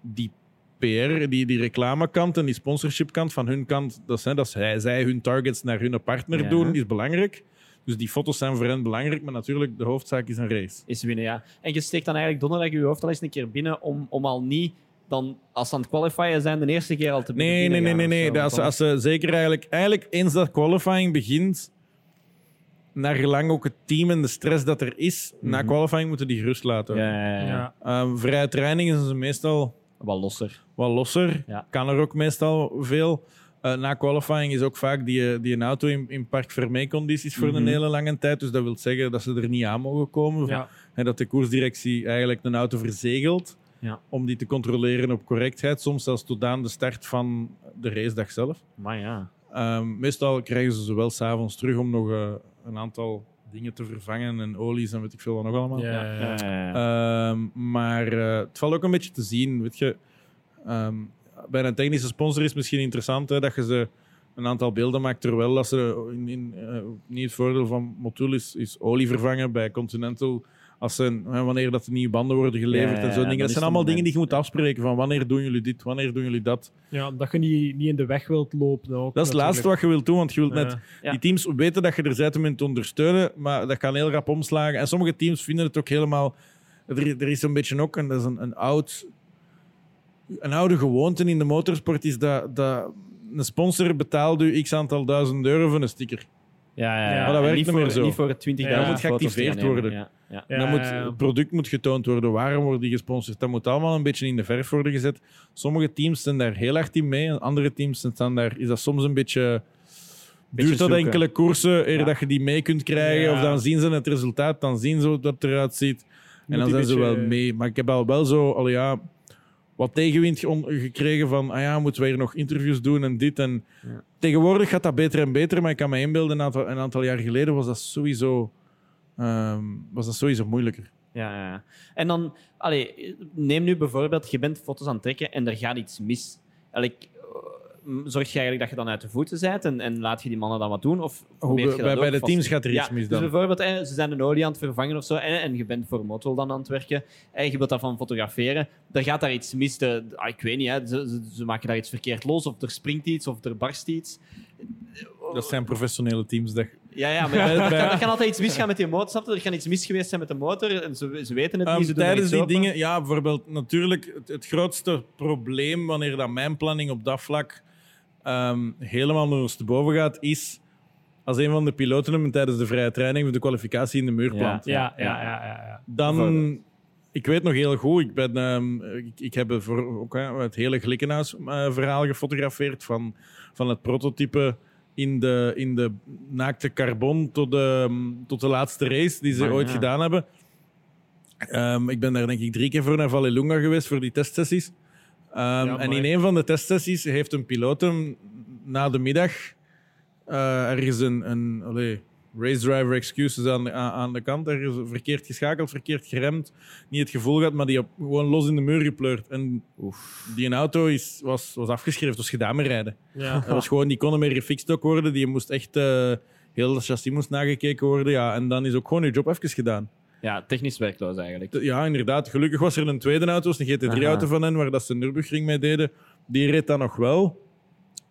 Speaker 4: die PR, die, die reclamekant en die sponsorshipkant van hun kant, dat, hè, dat zij, zij hun targets naar hun partner
Speaker 2: Ja.
Speaker 4: doen, is belangrijk. Dus die foto's zijn voor hen belangrijk, maar natuurlijk, de hoofdzaak is een race.
Speaker 2: Is winnen, ja. En je steekt dan eigenlijk donderdag je hoofd al eens een keer binnen om, om al niet dan, als ze aan het qualifieren zijn, de eerste keer al te
Speaker 4: Nee, nee, nee, nee. nee. Dat
Speaker 2: want
Speaker 4: Als, ze- als ze zeker eigenlijk, eigenlijk, eens dat qualifying begint, naar gelang ook het team en de stress dat er is, na
Speaker 2: Mhm.
Speaker 4: qualifying moeten die gerust laten.
Speaker 2: Ja, ja, ja.
Speaker 3: Ja.
Speaker 4: Ehm, vrije training is ze meestal
Speaker 2: Wat losser.
Speaker 4: wat losser.
Speaker 2: Ja.
Speaker 4: Kan er ook meestal veel. Eh, na qualifying is ook vaak die, die een auto in, in park condities voor
Speaker 2: Mhm.
Speaker 4: een hele lange tijd. Dus dat wil zeggen dat ze er niet aan mogen komen.
Speaker 3: Ja.
Speaker 4: En dat de koersdirectie eigenlijk een auto verzegelt
Speaker 2: Ja.
Speaker 4: om die te controleren op correctheid. Soms zelfs tot aan de start van de racedag zelf.
Speaker 2: Maar ja.
Speaker 4: Ehm, meestal krijgen ze ze wel s'avonds terug om nog eh, een aantal dingen te vervangen en olies en weet ik veel wat nog allemaal.
Speaker 3: Ja.
Speaker 4: Ehm, maar eh, het valt ook een beetje te zien. Weet je, ehm, bij een technische sponsor is het misschien interessant hè, dat je ze een aantal beelden maakt, terwijl dat ze in, in, eh, niet het voordeel van Motul is, is olie vervangen. Bij Continental Als ze, wanneer dat de nieuwe banden worden geleverd
Speaker 2: Ja,
Speaker 4: en zo dingen. Dat zijn allemaal dingen die je moet afspreken. Van wanneer doen jullie dit, wanneer doen jullie dat.
Speaker 3: Ja, dat je niet, niet in de weg wilt lopen. Ook,
Speaker 4: Dat is het laatste wat je wilt doen, want je wilt
Speaker 3: Ja.
Speaker 4: net... Die teams weten dat je er bent om hen te ondersteunen, maar dat kan heel rap omslagen. En sommige teams vinden het ook helemaal... Er, er is een beetje ook, en dat is een, een, oud, een oude gewoonte in de motorsport, is dat, dat een sponsor betaalt u x aantal duizend euro voor een sticker.
Speaker 2: Ja, ja,
Speaker 4: maar dat werkt
Speaker 2: niet
Speaker 4: niet
Speaker 2: voor,
Speaker 4: meer zo.
Speaker 2: Niet voor 20.000
Speaker 3: Ja, dat moet
Speaker 4: geactiveerd worden.
Speaker 2: Ja, ja.
Speaker 3: Ja,
Speaker 4: dan moet. Het product moet getoond worden. Waarom wordt die gesponsord? Dat moet allemaal een beetje in de verf worden gezet. Sommige teams zijn daar heel hard in mee. En andere teams staan daar, is dat soms een beetje...
Speaker 2: Beetje
Speaker 4: duurt dat
Speaker 2: zoeken.
Speaker 4: enkele koersen eer
Speaker 2: Ja.
Speaker 4: dat je die mee kunt krijgen.
Speaker 3: Ja.
Speaker 4: Of dan zien ze het resultaat, dan zien ze hoe dat eruit ziet. En
Speaker 3: Moet
Speaker 4: dan zijn ze wel mee. Maar ik heb al wel zo al ja, wat tegenwind ge- gekregen van ah ja, moeten we hier nog interviews doen en dit. En
Speaker 2: Ja.
Speaker 4: Tegenwoordig gaat dat beter en beter, maar ik kan me inbeelden, een aantal, een aantal jaar geleden was dat sowieso, ehm, was dat sowieso moeilijker.
Speaker 2: Ja, ja, ja. En dan, allee, neem nu bijvoorbeeld, je bent foto's aan het trekken en er gaat iets mis. Allee, zorg je eigenlijk dat je dan uit de voeten bent en, en laat je die mannen dan wat doen? Of je
Speaker 4: bij- bij de
Speaker 2: vast-
Speaker 4: teams gaat er iets
Speaker 2: Ja,
Speaker 4: mis
Speaker 2: Dus
Speaker 4: dan.
Speaker 2: bijvoorbeeld, eh, ze zijn een olie aan het vervangen of zo en, en je bent voor Motul dan aan het werken en je wilt dat van fotograferen. Er gaat daar iets mis. De, ah, ik weet niet, hè, ze, ze, ze maken daar iets verkeerd los of er springt iets of er barst iets.
Speaker 4: Dat zijn professionele teams. Dat,
Speaker 2: Ja, ja, maar er, kan, er kan altijd iets misgaan met die motor. Snap je? Er kan iets mis geweest zijn met de motor en ze, ze weten het
Speaker 4: Ehm,
Speaker 2: niet. Ze doen er
Speaker 4: tijdens die
Speaker 2: open.
Speaker 4: dingen, ja, bijvoorbeeld natuurlijk het, het grootste probleem wanneer dat mijn planning op dat vlak ehm, helemaal ondersteboven gaat, is als een van de piloten hem tijdens de vrije training of de kwalificatie in de muur
Speaker 2: Ja.
Speaker 4: plant.
Speaker 3: Ja, ja, ja. ja, ja.
Speaker 4: Dan, ik weet nog heel goed, ik, ben, ehm, ik, ik heb voor, ook, hè, het hele Glikkenhuis-verhaal gefotografeerd van, van het prototype in de, in de naakte carbon tot de, tot de laatste race die ze
Speaker 2: Maar
Speaker 4: ooit
Speaker 2: ja.
Speaker 4: gedaan hebben. Ehm, ik ben daar denk ik drie keer voor naar Vallelunga geweest voor die testsessies. Ehm, en in een van de testsessies heeft een piloot hem na de middag eh, er is een, een allee, race driver excuses aan de, aan de kant. Er is verkeerd geschakeld, verkeerd geremd. Niet het gevoel gehad, maar die op, gewoon los in de muur gepleurd. En die auto is, was, was afgeschreven, was gedaan met rijden.
Speaker 3: Ja.
Speaker 4: Dat was gewoon, die kon meer gefixt ook worden. Die moest echt, eh, heel dat chassis moest nagekeken worden. Ja, en dan is ook gewoon je job even gedaan.
Speaker 2: Ja, technisch werkloos eigenlijk.
Speaker 4: Ja, inderdaad. Gelukkig was er een tweede auto, een GT3-auto van hen, waar dat ze Nürburgring mee deden. Die reed dan nog wel.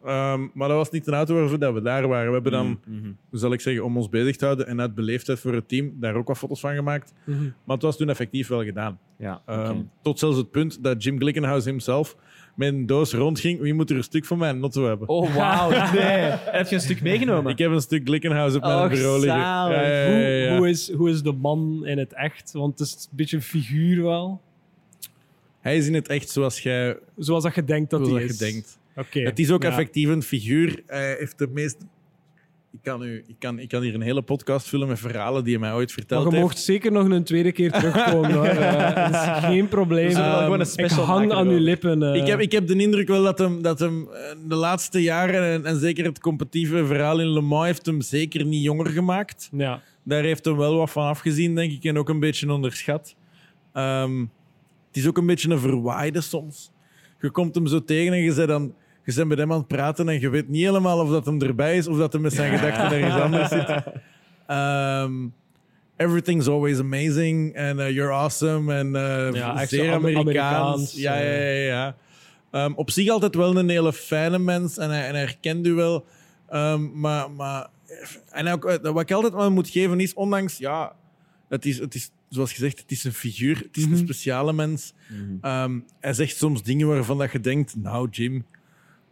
Speaker 4: Ehm, maar dat was niet een auto waarvoor dat we daar waren. We hebben dan,
Speaker 2: Mhm.
Speaker 4: hoe zal ik zeggen, om ons bezig te houden en uit beleefdheid voor het team, daar ook wat foto's van gemaakt.
Speaker 3: Mhm.
Speaker 4: Maar het was toen effectief wel gedaan.
Speaker 2: Ja,
Speaker 4: Ehm. Tot zelfs het punt dat Jim Glickenhaus himself met een doos rondging. Wie moet er een stuk van mijn notto hebben?
Speaker 2: Oh, wauw. Nee. Heb je een stuk meegenomen?
Speaker 4: Ik heb een stuk Glickenhaus op mijn
Speaker 2: Och,
Speaker 4: bureau liggen.
Speaker 2: zalig.
Speaker 4: Ja, ja, ja, ja.
Speaker 3: Hoe, hoe, is, hoe is de man in het echt? Want het is een beetje een figuur wel.
Speaker 4: Hij is in het echt zoals jij
Speaker 3: Zoals dat je denkt dat hij
Speaker 4: dat
Speaker 3: is.
Speaker 4: je denkt.
Speaker 3: Oké.
Speaker 4: Het is ook
Speaker 3: Ja.
Speaker 4: effectief een figuur. Hij heeft de meest... Ik kan, u, ik, kan, ik kan hier een hele podcast vullen met verhalen die hij mij ooit verteld
Speaker 3: je
Speaker 4: heeft.
Speaker 3: mocht zeker nog een tweede keer terugkomen. hoor. Eh, dat is geen probleem. Ik
Speaker 2: special
Speaker 3: hang aan uw lippen. eh.
Speaker 4: Ik heb, ik heb de indruk wel dat hem, dat hem eh, de laatste jaren, en, en zeker het competitieve verhaal in Le Mans, heeft hem zeker niet jonger gemaakt.
Speaker 3: Ja.
Speaker 4: Daar heeft hem wel wat van afgezien, denk ik, en ook een beetje onderschat. Ehm, het is ook een beetje een verwaaide soms. Je komt hem zo tegen en je bent, dan, je bent met hem aan het praten en je weet niet helemaal of dat hem erbij is of dat hij met zijn gedachten ergens anders zit. Ehm, everything's always amazing and uh, you're awesome en uh,
Speaker 3: Ja,
Speaker 4: zeer Amerikaans.
Speaker 3: Amerikaans,
Speaker 4: Ja, ja,
Speaker 3: eh.
Speaker 4: ja. ja. Ehm, op zich altijd wel een hele fijne mens en hij, en hij herkent u wel. Ehm, maar, maar en ook, eh, wat ik altijd wel moet geven is, ondanks, ja, het is, het is, zoals gezegd, het is een figuur, het is een speciale mens. Ehm, hij zegt soms dingen waarvan dat je denkt, nou Jim,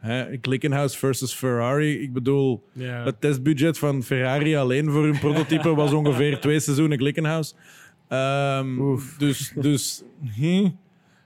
Speaker 4: hè, versus Ferrari. Ik bedoel,
Speaker 3: Ja.
Speaker 4: het testbudget van Ferrari alleen voor hun prototype was ongeveer twee seizoenen Glickenhaus. Ehm, dus dus hm,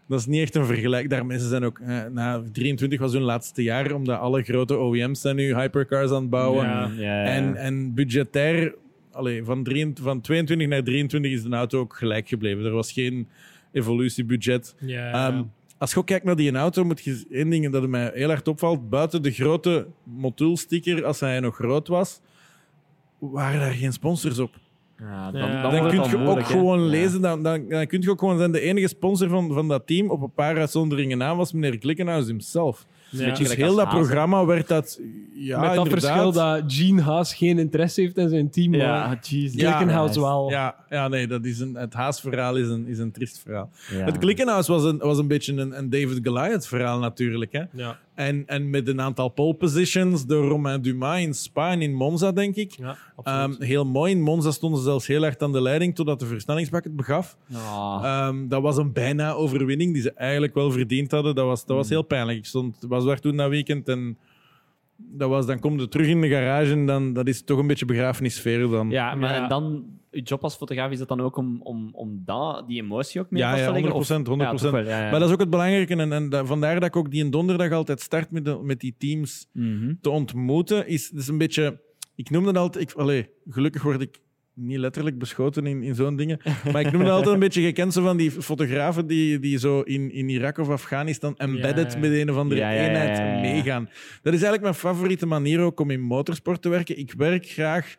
Speaker 4: dat is niet echt een vergelijk. Daarmee ze zijn ook, eh, na 23 was hun laatste jaar, omdat alle grote OEM's zijn nu hypercars aan het bouwen.
Speaker 3: Ja.
Speaker 2: Ja, ja.
Speaker 4: En, en budgetair, allee, van, 23 van 22 naar 23 is de auto ook gelijk gebleven. Er was geen evolutiebudget.
Speaker 3: Ja.
Speaker 4: Als je ook kijkt naar die auto, moet je één ding dat mij heel erg opvalt. Buiten de grote Motul-sticker, als hij nog rood was, waren daar geen sponsors op.
Speaker 2: Ja, dan, dan,
Speaker 4: kun je ook
Speaker 2: moeilijk,
Speaker 4: gewoon lezen, dan, dan, dan kun je ook gewoon zijn de enige sponsor van, van dat team, op een paar uitzonderingen na, was meneer Glickenhaus himself.
Speaker 3: Ja.
Speaker 4: Dus heel dat
Speaker 2: Hazen.
Speaker 4: programma werd dat... Ja,
Speaker 3: Met dat
Speaker 4: inderdaad.
Speaker 3: verschil dat Gene Haas geen interesse heeft in zijn team.
Speaker 2: Ja,
Speaker 3: maar wel.
Speaker 4: Ja, ja, nee, dat is een, het haasverhaal is een, is een triest verhaal.
Speaker 2: ja.
Speaker 4: Het Klikkenhuis was een, was een beetje een, een David Goliath verhaal natuurlijk. Hè? En, en met een aantal pole positions door Romain Dumas in Spa en in Monza, denk ik.
Speaker 3: Ja.
Speaker 4: Ehm, heel mooi. In Monza stonden ze zelfs heel hard aan de leiding totdat de versnellingsbak het begaf.
Speaker 2: Ah.
Speaker 4: Ehm, dat was een bijna overwinning die ze eigenlijk wel verdiend hadden. Dat was, dat was heel pijnlijk. Ik stond, was daar toen dat weekend en dat was, dan kom je terug in de garage en dan dat is toch een beetje begrafenissfeer dan.
Speaker 2: Ja, maar
Speaker 3: Ja.
Speaker 2: en dan, je job als fotograaf is dat dan ook om, om, om dat, die emotie ook mee
Speaker 4: Ja,
Speaker 2: te
Speaker 4: ja,
Speaker 2: leggen?
Speaker 4: 100%,
Speaker 2: Of-
Speaker 4: 100%.
Speaker 2: Ja, toch wel, ja, ja.
Speaker 4: Maar dat is ook het belangrijke. En, en vandaar dat ik ook die een donderdag altijd start met, de- met die teams
Speaker 2: Mhm.
Speaker 4: te ontmoeten. Is, is een beetje... Ik noem dat altijd... Ik, allee, gelukkig word ik niet letterlijk beschoten in, in zo'n dingen. Maar ik noem dat altijd een beetje... Je kent zo van die fotografen die, die zo in, in Irak of Afghanistan embedded
Speaker 3: ja.
Speaker 4: met een of andere
Speaker 2: Ja, ja, ja,
Speaker 4: eenheid meegaan. Dat is eigenlijk mijn favoriete manier ook om in motorsport te werken. Ik werk graag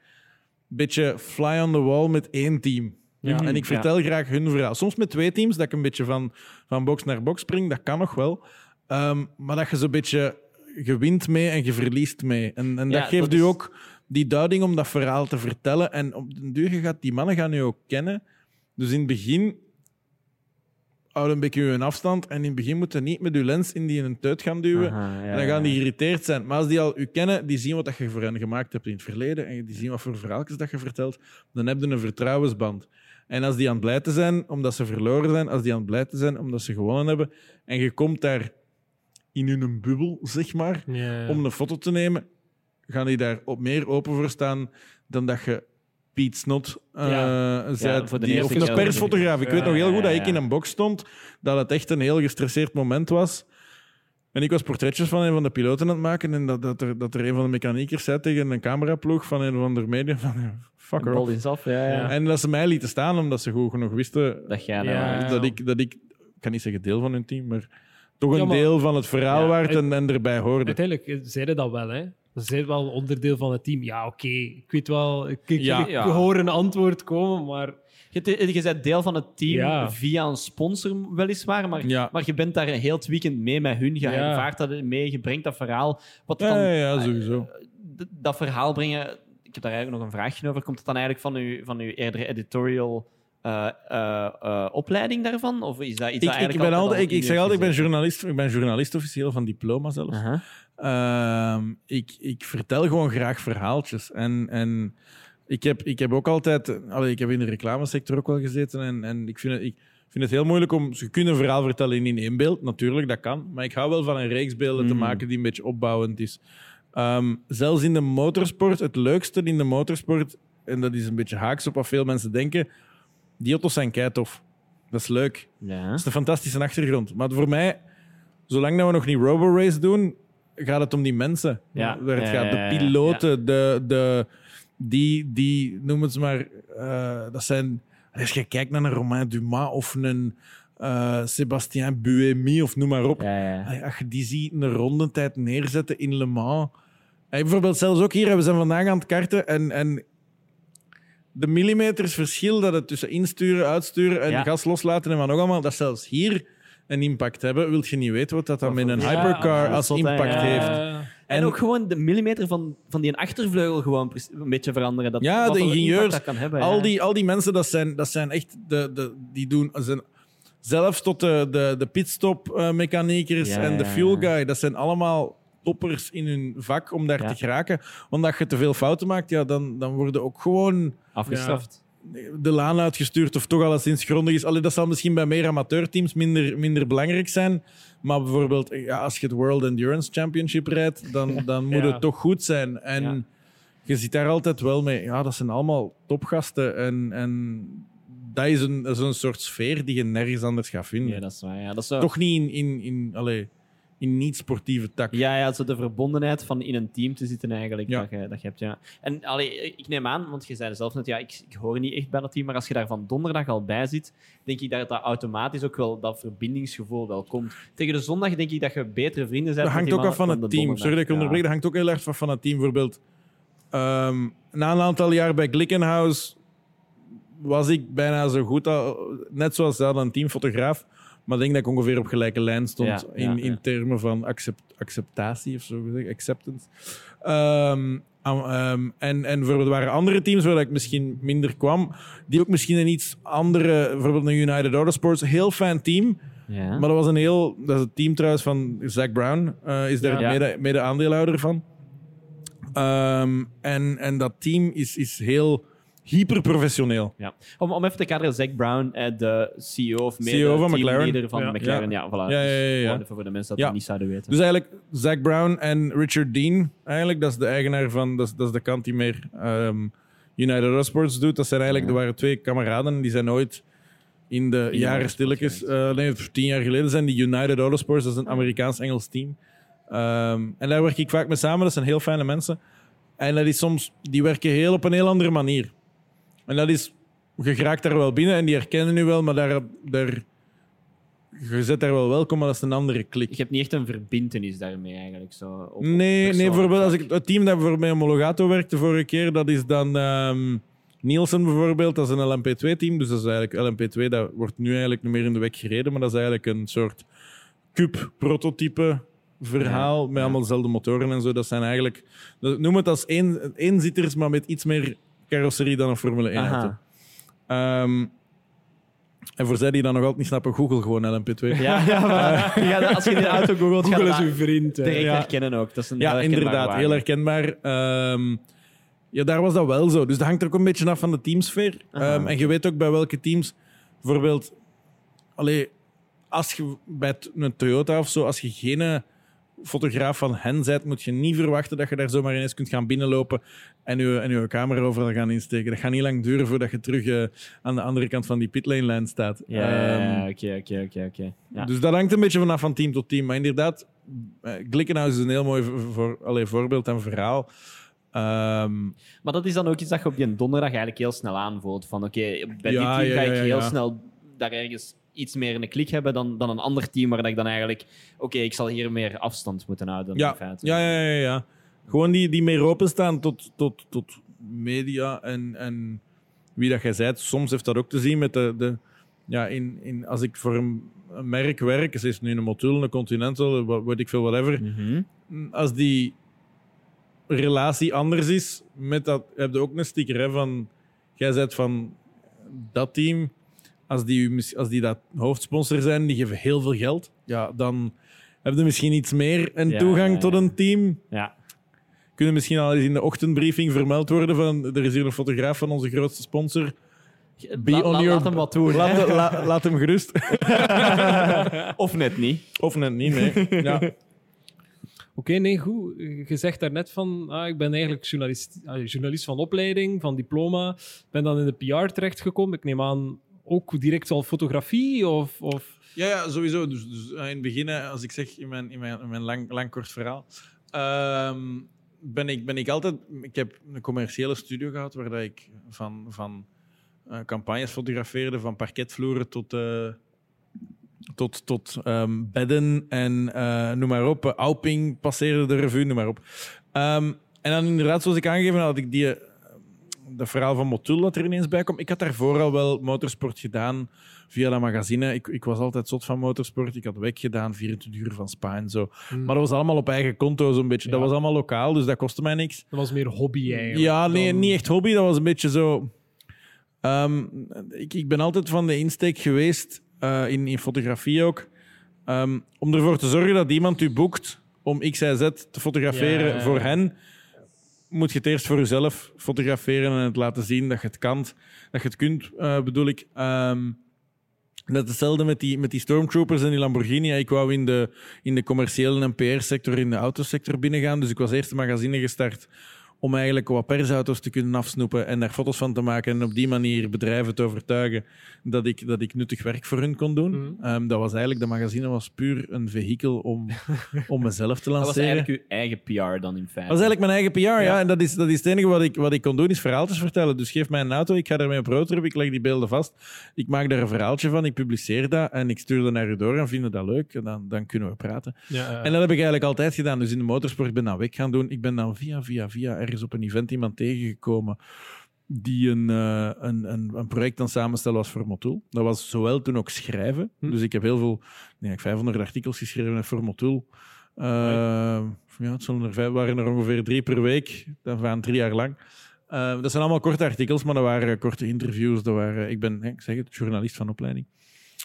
Speaker 4: beetje fly on the wall met één team.
Speaker 3: Ja.
Speaker 4: En ik
Speaker 2: Ja.
Speaker 4: vertel graag hun verhaal. Soms met twee teams, dat ik een beetje van, van box naar box spring, dat kan nog wel. Ehm, maar dat je zo'n beetje... Je wint mee en je verliest mee. En, en dat
Speaker 2: Ja,
Speaker 4: geeft
Speaker 2: dat
Speaker 4: u ook die duiding om dat verhaal te vertellen. En op den duur gaat die mannen gaan u ook kennen. Dus in het begin houd een beetje een afstand. En in het begin moet je niet met uw lens in die een tuit gaan duwen.
Speaker 2: Aha, ja,
Speaker 4: En dan gaan die geïrriteerd zijn. Maar als die al u kennen, die zien wat dat je voor hen gemaakt hebt in het verleden en die zien wat voor verhaaltjes dat je vertelt, dan heb je een vertrouwensband. En als die aan het blijten zijn omdat ze verloren zijn, als die aan het blijten zijn omdat ze gewonnen hebben, en je komt daar in hun bubbel, zeg maar,
Speaker 3: Ja.
Speaker 4: om een foto te nemen, gaan die daar op meer open voor staan dan dat je Piet Snot eh
Speaker 2: Ja.
Speaker 4: zei.
Speaker 2: Ja, voor de
Speaker 4: die, of een persfotograaf. Ik
Speaker 3: Ja,
Speaker 4: weet nog heel goed dat
Speaker 2: ja,
Speaker 4: ik in een box stond, dat het echt een heel gestresseerd moment was. En ik was portretjes van een van de piloten aan het maken en dat, dat, er, dat er een van de mechaniekers zei tegen een cameraploeg van een van de media van ja, fuck her
Speaker 2: Bol
Speaker 4: off.
Speaker 2: is af, ja, ja.
Speaker 4: En dat ze mij lieten staan omdat ze goed genoeg wisten
Speaker 2: Dat jij
Speaker 3: Ja.
Speaker 2: nou...
Speaker 4: dat, ik, dat ik, ik kan niet zeggen deel van hun team, maar toch een
Speaker 3: Ja, maar-
Speaker 4: deel van het verhaal
Speaker 2: Ja,
Speaker 4: waard en, en erbij hoorde.
Speaker 3: Uiteindelijk zeiden dat wel, hè. Ze zijn wel onderdeel van het team. Ja, oké. Ik weet wel, ik, ik,
Speaker 4: Ja.
Speaker 3: ik
Speaker 2: Ja.
Speaker 3: hoor een antwoord komen, maar
Speaker 2: Je, je bent deel van het team
Speaker 3: Ja.
Speaker 2: via een sponsor, weliswaar, maar,
Speaker 4: Ja.
Speaker 2: maar je bent daar een heel het weekend mee met hun. Je
Speaker 3: Ja.
Speaker 2: ervaart dat mee, je brengt dat verhaal. Wat
Speaker 4: Ja,
Speaker 2: dan,
Speaker 4: ja, ja, sowieso.
Speaker 2: d- dat verhaal brengen, ik heb daar eigenlijk nog een vraagje over. Komt het dan eigenlijk van uw, van uw eerdere editorial eh, eh, eh, opleiding daarvan? Of is dat iets
Speaker 4: Ik,
Speaker 2: dat
Speaker 4: ik, ben
Speaker 2: al
Speaker 4: altijd, ik, ik zeg altijd, ik ben journalist, ik ben journalist officieel van diploma zelfs. Ehm, ik, ik vertel gewoon graag verhaaltjes. En, en ik, heb, ik heb ook altijd... allee, ik heb in de reclamesector ook wel gezeten. En, en ik, vind het, ik vind het heel moeilijk om... Je kunt een verhaal vertellen in één beeld. Natuurlijk, dat kan. Maar ik hou wel van een reeks beelden te
Speaker 2: Mm.
Speaker 4: maken die een beetje opbouwend is. Ehm, zelfs in de motorsport, het leukste in de motorsport... En dat is een beetje haaks op wat veel mensen denken. Die auto's zijn keitof. Dat is leuk.
Speaker 2: Ja.
Speaker 4: Dat is een fantastische achtergrond. Maar voor mij, zolang dat we nog niet Robo-Race doen, gaat het om die mensen.
Speaker 2: Ja.
Speaker 4: Waar het gaat. De piloten, de, de, die, die, noem het maar, eh, dat zijn... Als je kijkt naar een Romain Dumas of een eh Sébastien Buemi of noem maar op.
Speaker 2: Ja, ja.
Speaker 4: Als je die ziet een rondetijd neerzetten in Le Mans. Hey, bijvoorbeeld zelfs ook hier, we zijn vandaag aan het karten en, en de millimeters verschil dat het tussen insturen, uitsturen en
Speaker 2: Ja.
Speaker 4: gas loslaten en wat nog allemaal, dat zelfs hier een impact hebben, wil je niet weten wat dat dan met een hypercar als impact
Speaker 2: ja.
Speaker 4: heeft.
Speaker 3: Eh,
Speaker 2: En,
Speaker 4: En-
Speaker 2: ook gewoon de millimeter van, van die achtervleugel gewoon een beetje veranderen. Dat,
Speaker 4: Ja, de ingenieurs,
Speaker 2: Dat kan hebben,
Speaker 4: Al die, al die mensen, dat zijn, dat zijn echt, de, de, die doen zijn, zelfs tot de, de, de pitstop-mechaniekers
Speaker 2: Ja,
Speaker 4: en de fuel guy, dat zijn allemaal toppers in hun vak om daar
Speaker 2: Ja.
Speaker 4: te geraken. Omdat je te veel fouten maakt, ja, dan, dan worden ook gewoon
Speaker 2: afgestraft.
Speaker 4: De laan uitgestuurd of toch alleszins grondig is. Allee, dat zal misschien bij meer amateurteams minder, minder belangrijk zijn. Maar bijvoorbeeld, ja, als je het World Endurance Championship rijdt, dan, dan moet
Speaker 3: Ja.
Speaker 4: het toch goed zijn. En
Speaker 2: Ja.
Speaker 4: je zit daar altijd wel mee. Ja, dat zijn allemaal topgasten. En, en dat, is een, dat is een soort sfeer die je nergens anders gaat vinden.
Speaker 2: Ja, dat is waar. Ja, dat is zo,
Speaker 4: Toch niet in, in, in, allee, in niet-sportieve tak.
Speaker 2: ja, ja, zo de verbondenheid van in een team te zitten eigenlijk,
Speaker 4: Ja.
Speaker 2: dat, je, dat je hebt. Ja. En allee, ik neem aan, want je zei zelf net, ja, ik, ik hoor niet echt bij dat team, maar als je daar van donderdag al bij zit, denk ik dat dat automatisch ook wel dat verbindingsgevoel wel komt. Tegen de zondag denk ik dat je betere vrienden bent
Speaker 4: Dat hangt ook af van het team. Sorry dat ik
Speaker 2: Ja.
Speaker 4: onderbreek. Dat hangt ook heel erg af van het team. Bijvoorbeeld, ehm, na een aantal jaar bij Glickenhaus was ik bijna zo goed, al, net zoals dat, een teamfotograaf. Maar ik denk dat ik ongeveer op gelijke lijn stond
Speaker 2: Ja,
Speaker 4: in,
Speaker 2: ja,
Speaker 4: in termen van accept, acceptatie of zo gezegd, acceptance. Ehm, en, en bijvoorbeeld er waren andere teams waar ik misschien minder kwam, die ook misschien een iets andere, bijvoorbeeld een United Autosports, heel fijn team.
Speaker 2: Ja.
Speaker 4: Maar dat was een heel, dat is het team trouwens van Zack Brown, eh, is daar mede, mede aandeelhouder van. Ehm, en, en dat team is, is heel hyperprofessioneel.
Speaker 2: Ja. Om, om even te kaderen, Zack Brown, eh, de CEO of mede
Speaker 4: CEO van McLaren.
Speaker 2: van
Speaker 3: Ja.
Speaker 2: McLaren. Ja, voilà.
Speaker 4: Ja, ja, ja, ja.
Speaker 2: Gewoon even voor de mensen dat
Speaker 4: Ja.
Speaker 2: het niet zouden weten.
Speaker 4: Dus eigenlijk Zack Brown en Richard Dean, eigenlijk, dat is de eigenaar van, dat is, dat is de kant die meer ehm, United Autosports doet. Dat zijn eigenlijk,
Speaker 2: Ja.
Speaker 4: er waren twee kameraden, die zijn ooit in de jaren stilletjes, eh, nee, tien jaar geleden zijn die United Autosports, dat is een Amerikaans-Engels team. Ehm, en daar werk ik vaak mee samen, dat zijn heel fijne mensen. En dat is soms, die werken heel op een heel andere manier. En dat is, je geraakt daar wel binnen en die herkennen u wel, maar daar, daar, je zit daar wel welkom, maar dat is een andere klik.
Speaker 2: Ik heb niet echt een verbintenis daarmee eigenlijk. Zo, op- op
Speaker 4: Nee, nee bijvoorbeeld als ik, het team dat voor mij Homologato werkte vorige keer, dat is dan ehm, Nielsen bijvoorbeeld. Dat is een LMP2-team. Dus dat is eigenlijk LMP2, dat wordt nu eigenlijk niet meer in de weg gereden, maar dat is eigenlijk een soort Cup-prototype verhaal met allemaal dezelfde motoren en zo. Dat zijn eigenlijk, noem het als één, eenzitters, maar met iets meer carrosserie dan een Formule 1 auto. Ehm, en voor zij die dat nog altijd niet snappen, Google gewoon LMP2.
Speaker 2: Ja, ja maar je gaat- als je de auto googelt,
Speaker 3: Google is uw vriend.
Speaker 2: direct
Speaker 4: Ja.
Speaker 2: herkennen ook. Dat is een
Speaker 4: Ja,
Speaker 2: heel
Speaker 4: inderdaad. Heel herkenbaar. Ehm, ja, daar was dat wel zo. Dus dat hangt er ook een beetje af van de teamsfeer. Ehm, en je weet ook bij welke teams... Bijvoorbeeld... Allee, als je bij een Toyota of zo, als je geen eh, fotograaf van hen bent, moet je niet verwachten dat je daar zomaar ineens kunt gaan binnenlopen en je, en je camera overal gaan insteken. Dat gaat niet lang duren voordat je terug eh, aan de andere kant van die pitlane-lijn staat.
Speaker 2: Ja,
Speaker 4: Ehm,
Speaker 2: oké, oké, oké,
Speaker 4: dus dat hangt een beetje vanaf van team tot team. Maar inderdaad, eh, Glickenhaus is een heel mooi voor, allee, voorbeeld en verhaal. Ehm,
Speaker 2: Maar dat is dan ook iets dat je op die donderdag eigenlijk heel snel aanvoelt. Van oké, bij
Speaker 4: Ja,
Speaker 2: dit team
Speaker 4: ja,
Speaker 2: ga ik
Speaker 4: ja,
Speaker 2: heel snel daar ergens iets meer in de klik hebben dan, dan een ander team waar dat ik dan eigenlijk... Oké, ik zal hier meer afstand moeten houden.
Speaker 4: ja,
Speaker 2: in feite.
Speaker 4: ja, ja, ja, ja. Gewoon die, die meer openstaan tot, tot, tot media en, en wie dat jij bent. Soms heeft dat ook te zien met de... de ja, in, in, als ik voor een, een merk werk, ze is nu een Motul, een Continental, wat weet ik veel, whatever.
Speaker 2: Mhm.
Speaker 4: Als die relatie anders is, met dat, heb je ook een sticker hè, van... Jij bent van dat team. Als die, als die dat hoofdsponsor zijn, die geven heel veel geld. Ja, dan heb je misschien iets meer een
Speaker 2: Ja,
Speaker 4: toegang
Speaker 2: ja,
Speaker 4: tot een team.
Speaker 2: Ja.
Speaker 4: Kunnen misschien al eens in de ochtendbriefing vermeld worden van er is hier een fotograaf van onze grootste sponsor. Be
Speaker 2: La-
Speaker 4: on
Speaker 2: la-
Speaker 4: your-
Speaker 2: Laat hem wat doen.
Speaker 4: Laat,
Speaker 2: hè.
Speaker 4: la- laat hem gerust.
Speaker 2: of net niet.
Speaker 4: Of net niet, nee. Ja.
Speaker 3: Oké, nee, goed. Je zegt daarnet van, ah, ik ben eigenlijk journalist, ah, journalist van opleiding, van diploma. Ben dan in de PR terechtgekomen. Ik neem aan ook direct al fotografie of... of...
Speaker 4: Ja, ja, sowieso. Dus, dus eh, in het begin, eh, als ik zeg in mijn, in mijn, in mijn lang, lang kort verhaal, ehm, ben, ik, ben ik altijd... Ik heb een commerciële studio gehad waar ik van, van eh, campagnes fotografeerde, van parketvloeren tot, tot, tot ehm, bedden en noem maar op. Auping passeerde de revue, noem maar op. Ehm, en dan inderdaad, zoals ik aangegeven had, ik die... dat verhaal van Motul dat er ineens bij komt. Ik had daarvoor al wel motorsport gedaan via dat magazine. Ik, ik was altijd zot van motorsport. Ik had weg gedaan, 24 uur van Spa en zo. Maar dat was allemaal op eigen konto zo'n beetje. Dat was allemaal lokaal, dus dat kostte mij niks.
Speaker 3: Dat was meer hobby eigenlijk.
Speaker 4: Ja, nee,
Speaker 3: dan-
Speaker 4: niet echt hobby. Dat was een beetje zo... Ehm, ik, ik ben altijd van de insteek geweest, eh, in, in fotografie ook, ehm, om ervoor te zorgen dat iemand u boekt om X, Y, Z te fotograferen voor hen, moet je het eerst voor jezelf fotograferen en het laten zien dat je het kan, dat je het kunt, eh, bedoel ik. Ehm, Net hetzelfde met die, met die Stormtroopers en die Lamborghini. Ik wou in de, in de commerciële en PR-sector, in de autosector binnengaan. Dus ik was eerst een magazine gestart om eigenlijk wat persauto's te kunnen afsnoepen en daar foto's van te maken en op die manier bedrijven te overtuigen dat ik, dat ik nuttig werk voor hun kon doen.
Speaker 3: Mhm.
Speaker 4: Ehm, dat was eigenlijk, de magazine was puur een vehikel om, om mezelf te
Speaker 2: Dat was
Speaker 4: lanceren.
Speaker 2: eigenlijk uw eigen PR dan in feite.
Speaker 4: Dat was eigenlijk mijn eigen PR, ja. En dat is, dat is het enige wat ik, wat ik kon doen, is verhaaltjes vertellen. Dus geef mij een auto, ik ga daarmee op roadtrip, ik leg die beelden vast. Ik maak daar een verhaaltje van, ik publiceer dat en ik stuur dat naar u door en vinden dat leuk. En dan, dan kunnen we praten.
Speaker 3: Ja, ja.
Speaker 4: En dat heb ik eigenlijk altijd gedaan. Dus in de motorsport ben ik dan weg gaan doen. Ik ben dan via, via, via ergens op een event iemand tegengekomen. die een, eh, een, een, een project aan het samenstellen was voor Motul. Dat was zowel toen ook schrijven.
Speaker 3: Hm.
Speaker 4: Dus ik heb heel veel, nee, ik 500 artikels geschreven voor Motul. Eh, ja, het zullen er vijf, waren er ongeveer drie per week. Dat waren drie jaar lang. Eh, dat zijn allemaal korte artikels, maar dat waren korte interviews. Dat waren, ik ben, ik zeg het, journalist van opleiding.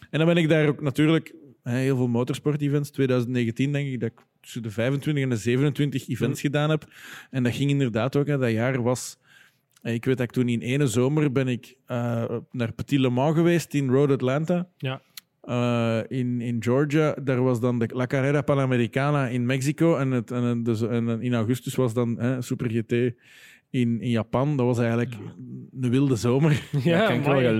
Speaker 4: En dan ben ik daar ook natuurlijk heel veel motorsport-events. 2019 denk ik dat ik tussen de 25 en de 27 events gedaan heb. En dat ging inderdaad ook. Hè, dat jaar was... eh, Ik weet dat ik toen in ene zomer ben ik eh, naar Petit Le Mans geweest in Road Atlanta.
Speaker 3: Ja.
Speaker 4: Eh, in, in Georgia. Daar was dan de La Carrera Panamericana in Mexico. En, het, en, het- dus, en in augustus was dan hè, Super GT in, in Japan. Dat was eigenlijk een wilde zomer.
Speaker 3: Ja.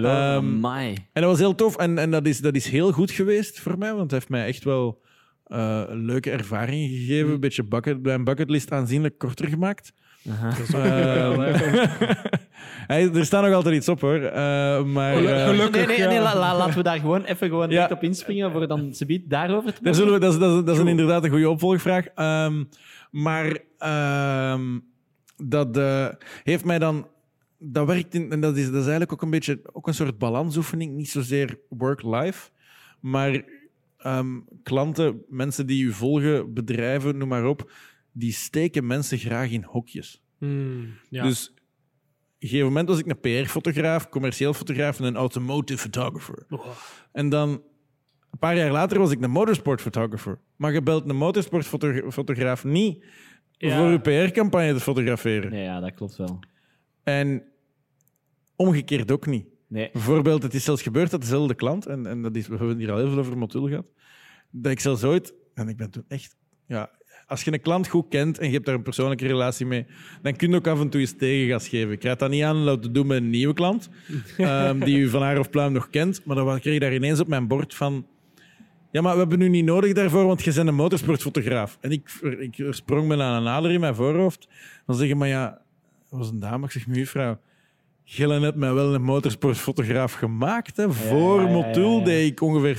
Speaker 4: Ehm,
Speaker 2: Amai.
Speaker 4: En dat was heel tof. En, en dat, is, dat is heel goed geweest voor mij, want het heeft mij echt wel eh, leuke ervaringen gegeven. Een beetje bucket, mijn bucketlist aanzienlijk korter gemaakt.
Speaker 2: Aha.
Speaker 4: Hey, er staat nog altijd iets op hoor. Eh, maar eh,
Speaker 3: Gelukkig.
Speaker 2: nee, nee, nee,
Speaker 3: ja.
Speaker 2: la- la- laten we daar gewoon even gewoon
Speaker 4: Ja.
Speaker 2: direct op inspringen voor dan Sebiet daarover te
Speaker 4: daar
Speaker 2: praten.
Speaker 4: zullen we, dat, is, dat, is, dat is een, inderdaad een goede opvolgvraag. Ehm, maar ehm, dat eh, heeft mij dan. Dat werkt in, en dat is, dat is eigenlijk ook een beetje ook een soort balansoefening. Niet zozeer work-life, maar ehm, klanten, mensen die u volgen, bedrijven, noem maar op, die steken mensen graag in hokjes.
Speaker 3: Hmm, ja.
Speaker 4: Dus op een gegeven moment was ik een PR-fotograaf, commercieel fotograaf en een automotive photographer.
Speaker 3: Oh.
Speaker 4: En dan, een paar jaar later, was ik een motorsport photographer. Maar je belt een motorsportfotograaf niet
Speaker 3: Ja.
Speaker 4: voor je PR-campagne te fotograferen.
Speaker 2: Nee, ja, dat klopt wel.
Speaker 4: En omgekeerd ook niet.
Speaker 2: Nee.
Speaker 4: Bijvoorbeeld, het is zelfs gebeurd dat dezelfde klant, en, en dat is, we hebben hier al heel veel over Motul gehad, dat ik zelfs ooit, en ik ben toen echt, ja, als je een klant goed kent en je hebt daar een persoonlijke relatie mee, dan kun je ook af en toe eens tegengas geven. Ik raad dat niet aan om dat te doen met een nieuwe klant, ehm, die u van haar of pluim nog kent, maar dan kreeg ik daar ineens op mijn bord van, ja, maar we hebben nu niet nodig daarvoor, want je bent een motorsportfotograaf. En ik, ik sprong me aan een ader in mijn voorhoofd. Dan zeg je, maar ja, dat was een dame. Ik zeg, mevrouw, Gillen hebt mij wel een motorsportfotograaf gemaakt. Hè. Voor
Speaker 2: ja, ja,
Speaker 4: Motul
Speaker 2: ja.
Speaker 4: deed ik ongeveer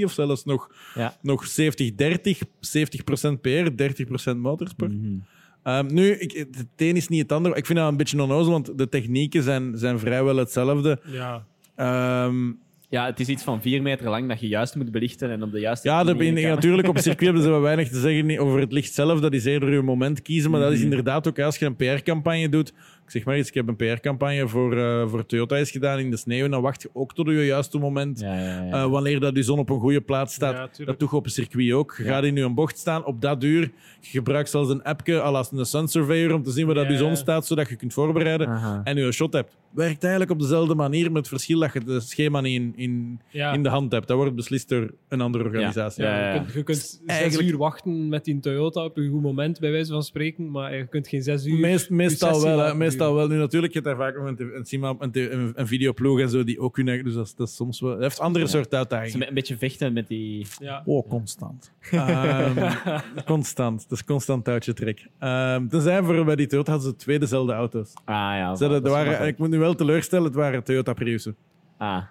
Speaker 4: 50-50 of zelfs nog,
Speaker 2: Ja.
Speaker 4: nog 70-30. 70% PR, 30% motorsport.
Speaker 2: Mhm.
Speaker 4: Ehm, nu, ik, het een is niet het andere. Ik vind dat een beetje onnozel, want de technieken zijn, zijn vrijwel hetzelfde.
Speaker 3: ja.
Speaker 4: Ehm,
Speaker 2: Ja, het is iets van vier meter lang dat je juist moet belichten en op de juiste
Speaker 4: Ja, daar
Speaker 2: manier
Speaker 4: ben, natuurlijk op circuit hebben ze wel weinig te zeggen niet over het licht zelf. Dat is eerder je moment kiezen. Maar dat is inderdaad ook als je een PR-campagne doet. Ik zeg maar iets, ik heb een PR-campagne voor, eh, voor Toyota is gedaan in de sneeuw. En dan wacht je ook tot je juiste moment.
Speaker 2: Ja, ja, ja.
Speaker 4: eh, wanneer dat je zon op een goede plaats staat. Dat doe je op een circuit ook. Je gaat in je bocht staan op dat uur. Je gebruikt zelfs een appje, als een Sun Surveyor, om te zien waar dat
Speaker 3: Ja,
Speaker 4: je zon staat, zodat je kunt voorbereiden.
Speaker 2: Aha.
Speaker 4: En je een shot hebt. Werkt eigenlijk op dezelfde manier, met het verschil dat je het schema niet in, in,
Speaker 3: Ja.
Speaker 4: in de hand hebt. Dat wordt beslist door een andere organisatie.
Speaker 3: Ja,
Speaker 2: Ja, ja, ja.
Speaker 3: Je kunt, je kunt zes
Speaker 4: eigenlijk-
Speaker 3: uur wachten met die Toyota op een goed moment, bij wijze van spreken, maar je kunt geen zes uur...
Speaker 4: Meest, meestal wel, hè. Meestal wel. Nu natuurlijk, je hebt daar vaak nog een, een, cinema- een, een, videoploeg en zo die ook kunnen. Dus dat, is- dat is soms wel. Dat heeft andere soort
Speaker 2: is
Speaker 4: uitdagingen.
Speaker 2: een, een beetje vechten met die...
Speaker 3: Ja.
Speaker 4: Oh, constant. Ehm, constant. Dat is constant touwtje trek. Ehm tenzij voor bij die Toyota hadden ze twee dezelfde auto's.
Speaker 2: Ah ja.
Speaker 4: Ze hadden,
Speaker 2: dat
Speaker 4: er
Speaker 2: is
Speaker 4: waren, ik moet nu wel teleurstellen, het waren Toyota Priussen.
Speaker 2: Ah.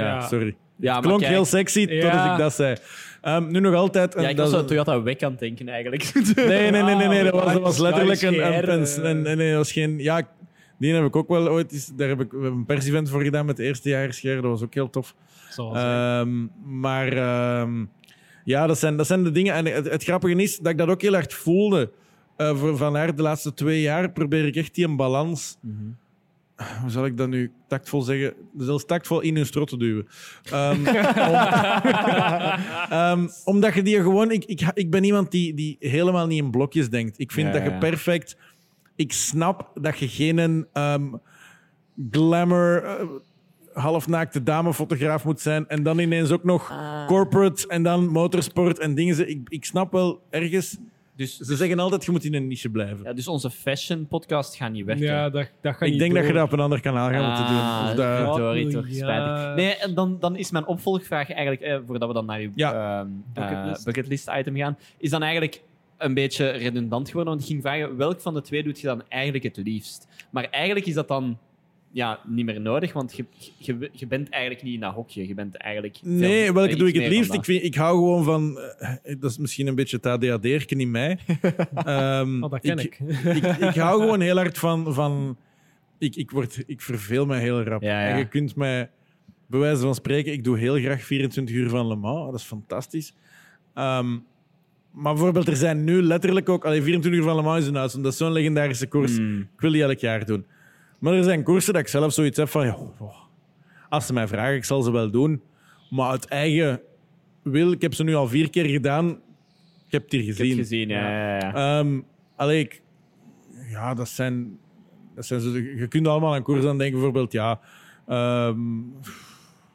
Speaker 4: Ja, sorry.
Speaker 2: Ja, maar
Speaker 4: Klonk
Speaker 2: kijk-
Speaker 4: heel sexy
Speaker 3: Ja.
Speaker 4: totdat ik dat zei. Ehm, nu nog altijd. en
Speaker 2: Ja, ik
Speaker 4: dat
Speaker 2: was zo Toyota Weg aan het denken eigenlijk.
Speaker 4: Nee, nee, nee, nee, nee. Dat was, dat was letterlijk een, een pens.
Speaker 3: eh.
Speaker 4: Nee, nee, nee, dat was geen. Ja, die heb ik ook wel ooit. Daar heb ik een persevent voor gedaan met de eerste jaar Scher. Dat was ook heel tof. Ehm, maar ehm, ja, dat zijn, dat zijn de dingen. En het, het grappige is dat ik dat ook heel hard voelde. Eh, voor, van haar de laatste twee jaar probeer ik echt die een balans. Hoe zal ik dat nu tactvol zeggen? Zelfs tactvol in hun strot te duwen. Ehm, om- Ehm, omdat je die gewoon... Ik, ik, ik ben iemand die, die helemaal niet in blokjes denkt. Ik vind
Speaker 2: Ja,
Speaker 4: dat je perfect... Ik snap dat je geen ehm, glamour... eh, halfnaakte damefotograaf moet zijn en dan ineens ook nog
Speaker 2: Ah.
Speaker 4: corporate en dan motorsport en dingen. Ik, ik snap wel ergens...
Speaker 2: Dus,
Speaker 4: Ze zeggen altijd, je moet in een niche blijven.
Speaker 2: ja, dus onze fashion podcast gaat niet werken.
Speaker 3: ja, dat, dat gaat
Speaker 4: ik
Speaker 3: niet
Speaker 4: denk dat je
Speaker 3: door.
Speaker 4: dat op een ander kanaal gaat moeten doen.
Speaker 2: Ah,
Speaker 4: Of dat-
Speaker 2: verdorie,
Speaker 3: Ja.
Speaker 2: toch, spijtig. Nee, en dan, dan is mijn opvolgvraag eigenlijk, eh, voordat we dan naar uw
Speaker 4: Ja.
Speaker 2: ehm,
Speaker 3: Bucketlist.
Speaker 2: eh, bucketlist item gaan, is dan eigenlijk een beetje redundant geworden. Want ik ging vragen, welk van de twee doet je dan eigenlijk het liefst? Maar eigenlijk is dat dan ja, niet meer nodig, want je, je, je bent eigenlijk niet in dat hokje. Je bent eigenlijk... veel-
Speaker 4: Nee, welke doe ik het liefst? Ik, vind, ik hou gewoon van... eh, dat is misschien een beetje het ADHD'erken in mij. Ehm,
Speaker 3: Oh, dat ken ik.
Speaker 4: ik, ik hou gewoon heel hard van, van ik, ik, word, ik verveel mij heel rap.
Speaker 2: Ja, ja.
Speaker 4: En je kunt mij, bij wijze van spreken, ik doe heel graag 24 uur van Le Mans. Dat is fantastisch. Ehm, maar bijvoorbeeld, er zijn nu letterlijk ook... Allee, 24 uur van Le Mans is een uitzondering. Dat is zo'n legendarische koers.
Speaker 2: Mm.
Speaker 4: Ik wil die elk jaar doen. Maar er zijn koersen dat ik zelf zoiets heb van... Ja, als ze mij vragen, ik zal ze wel doen. Maar uit eigen wil, ik heb ze nu al vier keer gedaan. Ik heb het hier
Speaker 2: Ik heb
Speaker 4: gezien.
Speaker 2: het gezien, ja. ja, ja.
Speaker 4: Ehm, allee, ik- ja, dat zijn, dat zijn zo, je kunt allemaal aan koers aan denken, bijvoorbeeld, ja, ehm,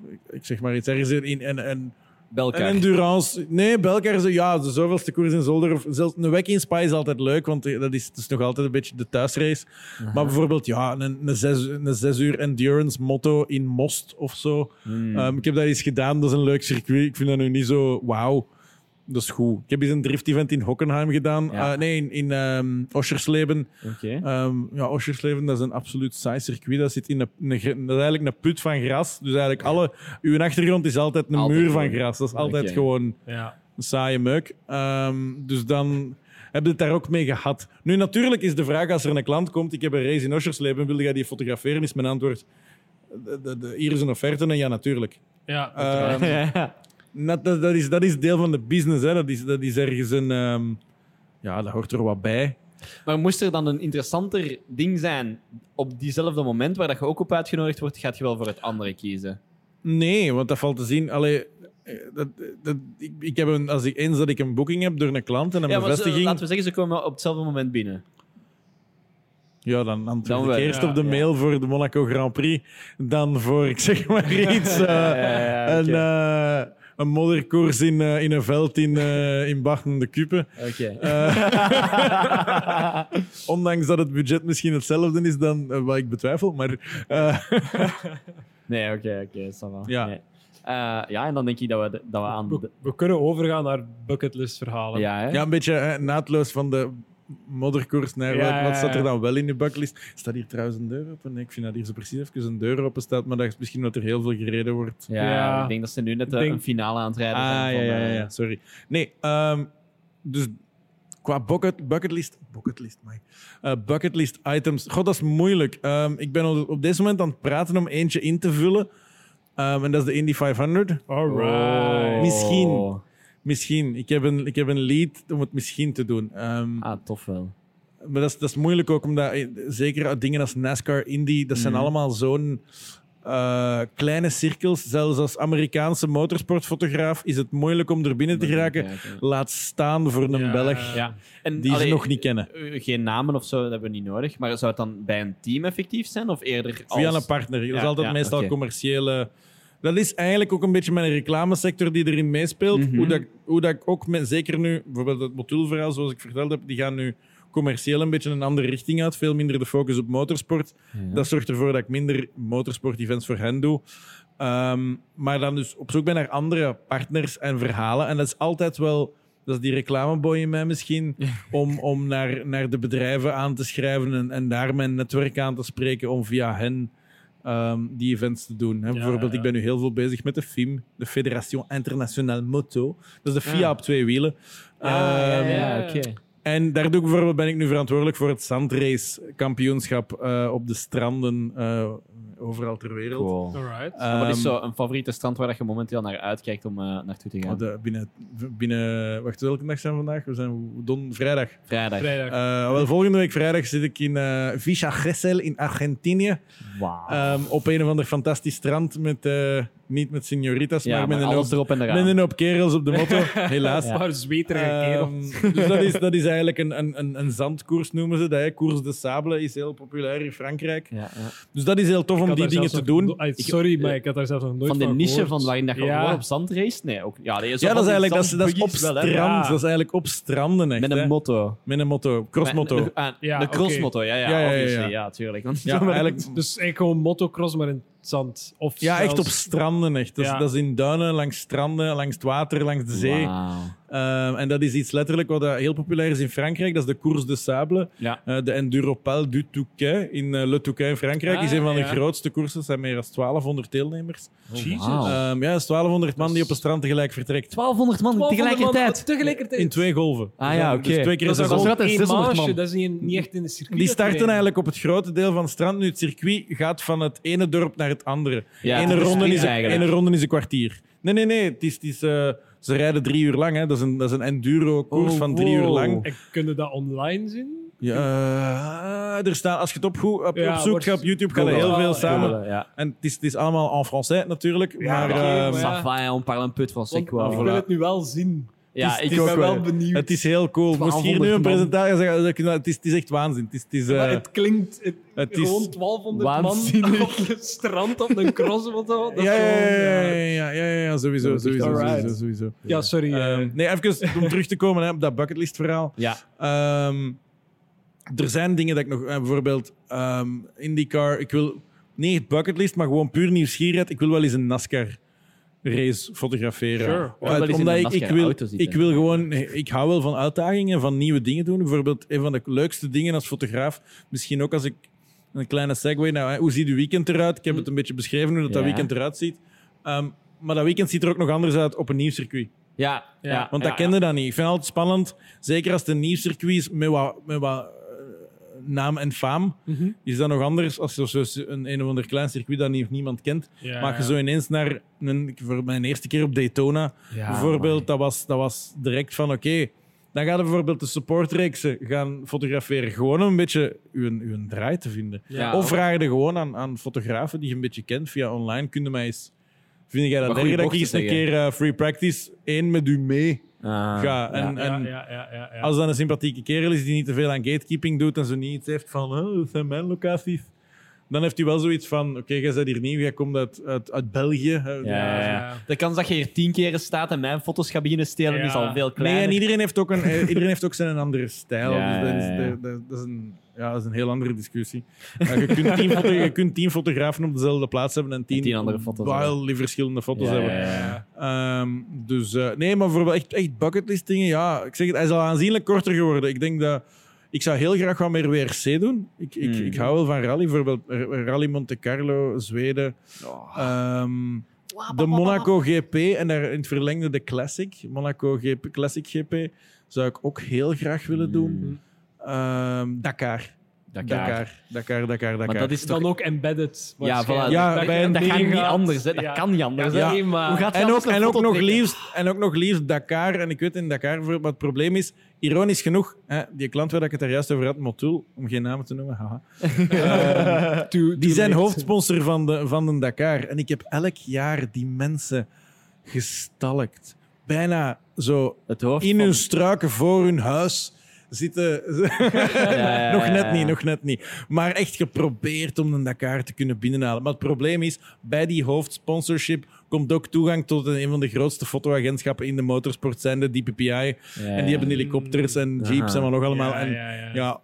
Speaker 4: ik, ik zeg maar iets ergens in, en, en,
Speaker 2: Belkar.
Speaker 4: en endurance. Nee, Belkar, zo- ja, de zoveelste koers in Zolder, of zelfs een week in Spa is altijd leuk, want dat is, het is nog altijd een beetje de thuisrace. Maar bijvoorbeeld, ja, een, een, zes, een zes uur endurance motto in Most of zo.
Speaker 2: Hmm.
Speaker 4: Ehm, ik heb dat eens gedaan, dat is een leuk circuit. Ik vind dat nu niet zo wauw. Dat is goed. Ik heb eens een drift-event in Hockenheim gedaan.
Speaker 2: Ja.
Speaker 4: Eh, nee, in, in ehm, Oschersleben.
Speaker 2: Oké.
Speaker 4: Ehm, ja, Oschersleben, dat is een absoluut saai circuit. Dat, zit in een, dat is eigenlijk een put van gras. Dus eigenlijk alle... Uw achtergrond is altijd een
Speaker 2: Altijd
Speaker 4: muur van
Speaker 2: gewoon.
Speaker 4: gras. Dat is altijd gewoon
Speaker 3: Ja.
Speaker 4: een saaie meuk. Ehm, dus dan heb je het daar ook mee gehad. Nu, natuurlijk is de vraag als er een klant komt, ik heb een race in Oschersleben, wil jij die fotograferen? Is mijn antwoord, de, de, de- hier is een offerte en ja, natuurlijk.
Speaker 3: Ja,
Speaker 4: Ehm,
Speaker 2: ja.
Speaker 4: dat, dat, dat is, dat is deel van de business. Hè. Dat, is, dat is ergens een... ehm, ja, dat hoort er wat bij.
Speaker 2: Maar moest er dan een interessanter ding zijn op diezelfde moment waar dat je ook op uitgenodigd wordt, gaat je wel voor het andere kiezen?
Speaker 4: Nee, want dat valt te zien. Allee, eh, dat, dat, ik, ik heb een, als ik, eens dat ik een boeking heb door een klant en een
Speaker 2: Ja, ze-
Speaker 4: bevestiging...
Speaker 2: laten we zeggen, ze komen op hetzelfde moment binnen.
Speaker 4: Ja, dan antwoord
Speaker 2: Dan
Speaker 4: ik eerst
Speaker 3: ja,
Speaker 4: op de
Speaker 2: ja.
Speaker 4: mail voor de Monaco Grand Prix. Dan voor, ik zeg maar iets, eh,
Speaker 2: ja,
Speaker 4: een,
Speaker 2: oké.
Speaker 4: Eh, een modderkoers in, eh, in een veld in, eh in Bachten de Kupe.
Speaker 2: Oké.
Speaker 4: Ondanks dat het budget misschien hetzelfde is dan eh, wat ik betwijfel. Maar eh,
Speaker 2: Nee, oké, oké.
Speaker 4: Ja.
Speaker 2: Nee. Eh, ja, en dan denk ik dat we, dat we aan...
Speaker 3: we,
Speaker 2: de-
Speaker 3: we kunnen overgaan naar bucketlist verhalen.
Speaker 2: Ja, hè?
Speaker 4: ja, een beetje eh, naadloos van de modderkoers naar
Speaker 3: Ja,
Speaker 4: wat, staat er dan wel in de bucklist. Staat hier trouwens een deur open? Nee, ik vind dat hier zo precies even een deur open staat, maar dat is misschien omdat er heel veel gereden wordt.
Speaker 2: Ja,
Speaker 3: Ja.
Speaker 2: ik denk dat ze nu net eh,
Speaker 3: denk-
Speaker 2: een finale aan het rijden
Speaker 4: Ah,
Speaker 2: zijn.
Speaker 4: ja,
Speaker 2: van,
Speaker 4: ja, ja,
Speaker 2: eh,
Speaker 4: ja, sorry. Nee, ehm, dus qua bucket, bucketlist... Bucketlist, my. Eh, bucketlist items. God, dat is moeilijk. Ehm, ik ben op, op deze moment aan het praten om eentje in te vullen. Ehm, en dat is de Indy 500.
Speaker 3: Alright.
Speaker 4: Misschien. Misschien. Ik heb een, ik heb een lead om het misschien te doen. Ehm,
Speaker 2: Ah, tof wel.
Speaker 4: Maar dat is, dat is moeilijk ook, omdat eh, zeker uit dingen als NASCAR, Indy, dat zijn
Speaker 2: Mhm.
Speaker 4: allemaal zo'n eh, kleine cirkels. Zelfs als Amerikaanse motorsportfotograaf is het moeilijk om er binnen te geraken. Laat staan voor een
Speaker 3: Ja.
Speaker 4: Belg
Speaker 2: Ja. En,
Speaker 4: die ze nog niet kennen.
Speaker 2: eh, Geen namen of zo, dat hebben we niet nodig. Maar zou het dan bij een team effectief zijn? Of eerder als...
Speaker 4: Via een partner. Dat is
Speaker 2: Ja,
Speaker 4: altijd
Speaker 2: ja,
Speaker 4: meestal commerciële. Dat is eigenlijk ook een beetje mijn reclamesector die erin meespeelt.
Speaker 2: Mhm.
Speaker 4: hoe, dat, hoe dat ik ook, met, zeker nu, bijvoorbeeld het modulverhaal zoals ik verteld heb, die gaan nu commercieel een beetje een andere richting uit. Veel minder de focus op motorsport.
Speaker 2: Ja.
Speaker 4: Dat zorgt ervoor dat ik minder motorsport-events voor hen doe. Ehm, maar dan dus op zoek ben naar andere partners en verhalen. En dat is altijd wel... Dat is die reclameboy in mij misschien. Om, om naar, naar de bedrijven aan te schrijven en, en daar mijn netwerk aan te spreken om via hen ehm, die events te doen. Hè. Bijvoorbeeld,
Speaker 3: ja.
Speaker 4: ik ben nu heel veel bezig met de FIM, de Fédération Internationale Moto. Dat is de FIA
Speaker 2: Ah.
Speaker 4: op twee wielen.
Speaker 2: Ah, ja,
Speaker 4: Ehm,
Speaker 2: ja,
Speaker 3: ja.
Speaker 2: oké.
Speaker 4: En daar doe ik bijvoorbeeld, ben ik nu verantwoordelijk voor het zandrace-kampioenschap eh, op de stranden eh, overal ter wereld.
Speaker 2: Cool.
Speaker 3: Alright.
Speaker 2: En wat is
Speaker 4: Ehm,
Speaker 2: zo een favoriete strand waar dat je momenteel naar uitkijkt om eh, naartoe te gaan?
Speaker 4: oh, de- binnen, binnen, wacht, welke dag zijn we vandaag? We zijn don, vrijdag.
Speaker 2: Vrijdag.
Speaker 3: Vrijdag.
Speaker 4: Eh, wel, volgende week vrijdag zit ik in eh Villa Gesell in Argentinië.
Speaker 2: Wauw.
Speaker 4: Ehm, op een of ander fantastisch strand met, eh, niet met senoritas,
Speaker 2: ja,
Speaker 4: maar
Speaker 2: maar
Speaker 4: met een,
Speaker 2: alles
Speaker 4: hoop,
Speaker 2: erop en eraan.
Speaker 4: met een hoop kerels op de moto. Helaas.
Speaker 3: Een paar zweterige kerels.
Speaker 4: Ehm, dus dat is, dat is eigenlijk een, een, een, een zandkoers, noemen ze dat. Hè. Koers de Sable is heel populair in Frankrijk.
Speaker 2: Ja, ja.
Speaker 4: Dus dat is heel tof
Speaker 3: Ik
Speaker 4: om die dingen te doen.
Speaker 3: sorry, maar ik had daar zelfs nog nooit
Speaker 2: Van de
Speaker 3: van
Speaker 2: niche
Speaker 3: gehoord.
Speaker 2: van waarin dat je
Speaker 3: Ja.
Speaker 2: gewoon op zand race? Nee, ook, ja, zo
Speaker 4: Ja,
Speaker 2: van
Speaker 4: dat is
Speaker 2: die
Speaker 4: eigenlijk dat is, dat is op
Speaker 2: zandbuggies wel, hè.
Speaker 4: strand.
Speaker 3: Ja.
Speaker 4: Dat is eigenlijk op stranden echt.
Speaker 2: Met
Speaker 4: hè.
Speaker 2: een motto.
Speaker 4: Met een motto. Crossmotto.
Speaker 2: Met- ah,
Speaker 3: Ja,
Speaker 2: de
Speaker 3: oké.
Speaker 2: crossmotto, ja, ja,
Speaker 4: Ja, ja, ja,
Speaker 2: obviously,
Speaker 4: ja.
Speaker 2: tuurlijk. Want
Speaker 4: Ja, eigenlijk,
Speaker 3: Dus eigenlijk gewoon motocross, maar in zand. Of
Speaker 4: ja, echt op stranden. Echt. Dat, is,
Speaker 3: Ja.
Speaker 4: dat is in duinen, langs stranden, langs het water, langs de zee. Ehm, en dat is iets letterlijk wat dat heel populair is in Frankrijk. Dat is de Course de Sable.
Speaker 2: Ja.
Speaker 4: Eh, de Enduropel du Touquet in eh, Le Touquet in Frankrijk.
Speaker 3: Ah,
Speaker 4: is een van de
Speaker 3: ja.
Speaker 4: grootste koersen. Er zijn meer dan 1200 deelnemers.
Speaker 2: Wauw.
Speaker 4: Ehm, ja, dat is 1200 man die op een strand tegelijk vertrekt.
Speaker 2: 1200 man
Speaker 3: 1200 man Tegelijkertijd.
Speaker 4: In twee golven.
Speaker 2: Ah ja, oké.
Speaker 4: Dus twee keer
Speaker 3: dat is
Speaker 2: dat
Speaker 4: golf.
Speaker 2: is
Speaker 3: gewoon
Speaker 2: net
Speaker 3: één
Speaker 2: 600
Speaker 3: maasje.
Speaker 2: man.
Speaker 3: Dat is niet, niet echt in de circuit.
Speaker 4: Die starten eigenlijk op het grote deel van het strand. Nu, het circuit gaat van het ene dorp naar het andere.
Speaker 2: Ja, is
Speaker 4: ronde is,
Speaker 2: eigenlijk.
Speaker 4: ene ronde is een kwartier. Nee, nee, nee. Het is, het is, eh, ze rijden drie uur lang. Hè. Dat, is een, dat is een enduro-koers
Speaker 2: Oh,
Speaker 4: van drie uur lang.
Speaker 3: En kunnen dat online zien?
Speaker 4: Ja, er staan, als je het op, op, op
Speaker 3: Ja,
Speaker 4: zoekt
Speaker 3: wordt-
Speaker 4: op YouTube, gaan er heel veel samen.
Speaker 2: Ja.
Speaker 4: En het is, het is allemaal en français natuurlijk.
Speaker 3: Ja,
Speaker 4: maar
Speaker 3: oké,
Speaker 4: ehm,
Speaker 3: maar ja.
Speaker 2: Ça va, on parle un peu de français,
Speaker 3: Want
Speaker 2: quoi.
Speaker 3: ik
Speaker 4: voilà.
Speaker 3: wil het nu wel zien.
Speaker 2: Ja,
Speaker 4: is-
Speaker 2: ik
Speaker 3: ben wel
Speaker 2: wel.
Speaker 3: benieuwd.
Speaker 4: het is heel cool. Moest hier nu
Speaker 2: 1200
Speaker 4: een presentatie zeggen, nou, het is, het is echt waanzin. Het is, het is, eh,
Speaker 3: het klinkt het,
Speaker 4: het is
Speaker 3: gewoon 1200
Speaker 2: waanzinnig.
Speaker 3: man op het strand op een cross of zo. Is
Speaker 4: ja, ja,
Speaker 3: gewoon,
Speaker 4: ja,
Speaker 3: ja.
Speaker 4: ja, ja, sowieso, sowieso, sowieso, sowieso.
Speaker 3: Ja, sorry. eh,
Speaker 4: Ehm, nee, even om terug te komen hè, op dat bucketlist-verhaal.
Speaker 2: Ja.
Speaker 4: Ehm, er zijn dingen dat ik nog... eh, bijvoorbeeld ehm IndyCar. Ik wil niet echt bucketlist, maar gewoon puur nieuwsgierigheid. Ik wil wel eens een NASCAR-race fotograferen.
Speaker 3: Sure.
Speaker 4: Uit- omdat ik, ik, wil, ik wil gewoon... Ik hou wel van uitdagingen, van nieuwe dingen doen. Bijvoorbeeld, een van de leukste dingen als fotograaf, misschien ook als ik een kleine segue naar hè, hoe ziet uw weekend eruit? Ik heb het een beetje beschreven hoe dat, dat
Speaker 2: Ja.
Speaker 4: weekend eruit ziet. Ehm, maar dat weekend ziet er ook nog anders uit op een nieuw circuit.
Speaker 2: Ja, ja.
Speaker 3: Ja,
Speaker 4: Want
Speaker 2: ja,
Speaker 4: dat kende dat niet. Ik vind het altijd spannend, zeker als het een nieuw circuit is met wat, met wat naam en faam.
Speaker 3: mhm.
Speaker 4: Is dat nog anders als zo- zo een, een of ander klein circuit dat niet, niemand kent?
Speaker 3: Ja,
Speaker 4: maar je
Speaker 3: ja.
Speaker 4: zo ineens naar een, voor mijn eerste keer op Daytona,
Speaker 2: Ja,
Speaker 4: bijvoorbeeld, dat was, dat was direct van oké. dan gaan we bijvoorbeeld de supportreeksen gaan fotograferen. Gewoon om een beetje uw, uw draai te vinden.
Speaker 2: Ja,
Speaker 4: of vraag je gewoon aan, aan fotografen die je een beetje kent via online. Kun je mij eens... Vind jij dat erg dat ik eens een keer eh, free practice één met u mee ga? En,
Speaker 2: ja.
Speaker 4: en
Speaker 3: ja, ja, ja, ja, ja.
Speaker 4: als dat een sympathieke kerel is die niet te veel aan gatekeeping doet en zo niet iets heeft van oh, dat zijn mijn locaties, dan heeft hij wel zoiets van oké, jij bent hier nieuw, jij komt uit, uit, uit België. hè.
Speaker 2: Ja, ja. De kans dat je hier tien keer staat en mijn foto's gaat beginnen stelen
Speaker 3: Ja.
Speaker 2: is al veel
Speaker 4: Nee,
Speaker 2: kleiner.
Speaker 4: en iedereen heeft ook, een, eh, iedereen heeft ook zijn andere stijl.
Speaker 2: Ja,
Speaker 4: dus dat, is, dat is een, ja, dat is een heel andere discussie. Je, kunt tien foto- je kunt tien fotografen op dezelfde plaats hebben en tien,
Speaker 2: tien andere foto's
Speaker 4: wildly verschillende foto's
Speaker 2: Ja,
Speaker 4: hebben.
Speaker 2: ja, ja.
Speaker 4: Ehm, dus eh, nee, maar voor echt, echt bucketlist dingen, ja, ik zeg het, hij is al aanzienlijk korter geworden. Ik denk dat ik zou heel graag wat meer WRC doen. Ik, ik,
Speaker 2: Mm.
Speaker 4: ik hou wel van rally, bijvoorbeeld R- Rally Monte Carlo, Zweden.
Speaker 2: Oh.
Speaker 4: Ehm, de Monaco GP en daar in het verlengde de Classic, Monaco GP, Classic GP, zou ik ook heel graag willen doen. Ehm, Dakar.
Speaker 2: Dakar.
Speaker 4: Dakar, Dakar, Dakar, Dakar.
Speaker 2: Maar dat is toch...
Speaker 3: Dan ook embedded.
Speaker 2: Ja, voilà.
Speaker 4: Ja,
Speaker 3: dat,
Speaker 4: bij een
Speaker 3: dat
Speaker 2: gaat niet anders, hè. Dat
Speaker 3: ja.
Speaker 2: kan niet anders.
Speaker 3: Ja, maar...
Speaker 2: Hoe gaat
Speaker 4: En ook, en, ook nog liefst, en ook nog liefst Dakar. En ik weet in Dakar, wat het probleem is, ironisch genoeg, hè, die klant waar ik het daar juist over had, Motul, om geen namen te noemen, haha,
Speaker 3: Too-
Speaker 4: die zijn hoofdsponsor van de, van de Dakar. En ik heb elk jaar die mensen gestalkt. Bijna zo
Speaker 2: Het hoofd
Speaker 4: in
Speaker 2: van-
Speaker 4: hun struiken voor hun huis zitten.
Speaker 2: ja,
Speaker 4: nog net niet, nog net niet. Maar echt geprobeerd om de Dakar te kunnen binnenhalen. Maar het probleem is, bij die hoofdsponsorship komt ook toegang tot een van de grootste fotoagentschappen in de motorsport, zijn de DPPI. En die hebben helikopters en jeeps en wat nog allemaal.
Speaker 3: Ja,
Speaker 4: en
Speaker 3: ja,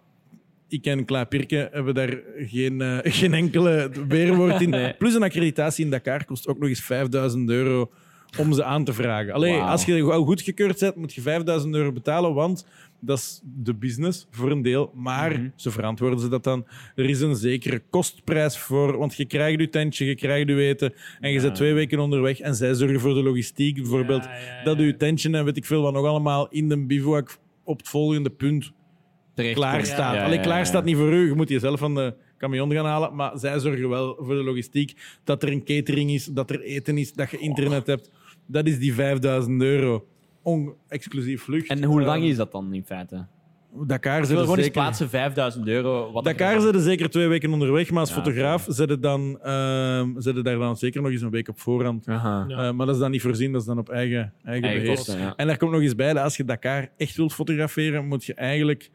Speaker 4: ik en Klaas Pirke hebben daar geen, eh, geen enkele weerwoord in.
Speaker 2: Nee.
Speaker 4: Plus een accreditatie in Dakar kost ook nog eens 5000 euro om ze aan te vragen. Alleen als je al goedgekeurd bent, moet je 5000 euro betalen, want dat is de business voor een deel. Maar,
Speaker 2: Mhm.
Speaker 4: zo verantwoorden ze dat dan, er is een zekere kostprijs voor, want je krijgt je tentje, je krijgt je eten en je
Speaker 2: Ja.
Speaker 4: bent twee weken onderweg en zij zorgen voor de logistiek. Bijvoorbeeld
Speaker 3: Ja,
Speaker 4: dat je tentje en weet ik veel wat nog allemaal in de bivouac op het volgende punt
Speaker 2: Terecht
Speaker 4: klaar staat. Alleen klaar staat niet voor u. Je moet jezelf van de camion gaan halen. Maar zij zorgen wel voor de logistiek. Dat er een catering is, dat er eten is, dat je internet hebt. Dat is die 5000 euro. Exclusief vlucht.
Speaker 2: En hoe lang
Speaker 4: Eh,
Speaker 2: is dat dan in feite?
Speaker 4: Dakar zitten
Speaker 2: gewoon eens
Speaker 4: zeker...
Speaker 2: plaatsen 5000 euro. Wat
Speaker 4: Dakar zitten zeker twee weken onderweg, maar als
Speaker 2: Ja,
Speaker 4: fotograaf zitten dan, ehm zitten daar dan zeker nog eens een week op voorhand.
Speaker 2: Aha.
Speaker 3: Ja.
Speaker 4: Eh, maar dat is dan niet voorzien, dat is dan op eigen, eigen,
Speaker 2: Eigen
Speaker 4: beheer.
Speaker 2: kosten, ja.
Speaker 4: En daar komt nog eens bij dat als je Dakar echt wilt fotograferen, moet je eigenlijk.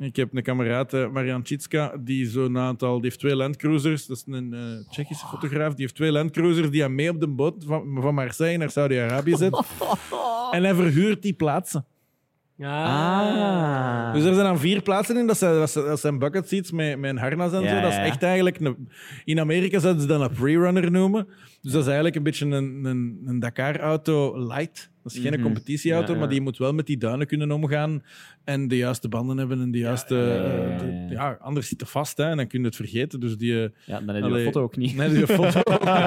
Speaker 4: Ik heb een kameraad, eh, Marian Chitska, die zo'n aantal. Die heeft twee landcruisers. Dat is een eh, Tsjechische fotograaf. Die heeft twee landcruisers die hij mee op de boot van, van Marseille naar Saudi-Arabië zet. en hij verhuurt die plaatsen.
Speaker 2: Ah.
Speaker 4: Dus er zijn dan vier plaatsen in. Dat zijn, dat zijn, dat zijn bucket seats met, met een harnas en
Speaker 2: Ja,
Speaker 4: zo. Dat is
Speaker 2: ja.
Speaker 4: echt eigenlijk... Een, in Amerika zouden ze dat een pre-runner noemen. Dus dat is eigenlijk een beetje een, een, een Dakar-auto light. Dat is geen
Speaker 2: Mhm.
Speaker 4: competitieauto,
Speaker 2: Ja,
Speaker 4: maar die moet wel met die duinen kunnen omgaan en de juiste banden hebben en de juiste... eh, de-
Speaker 2: ja.
Speaker 4: anders zit er vast hè, en dan kun je het vergeten. Dus die...
Speaker 2: Ja, dan heb je de foto ook niet.
Speaker 4: Nee, die foto.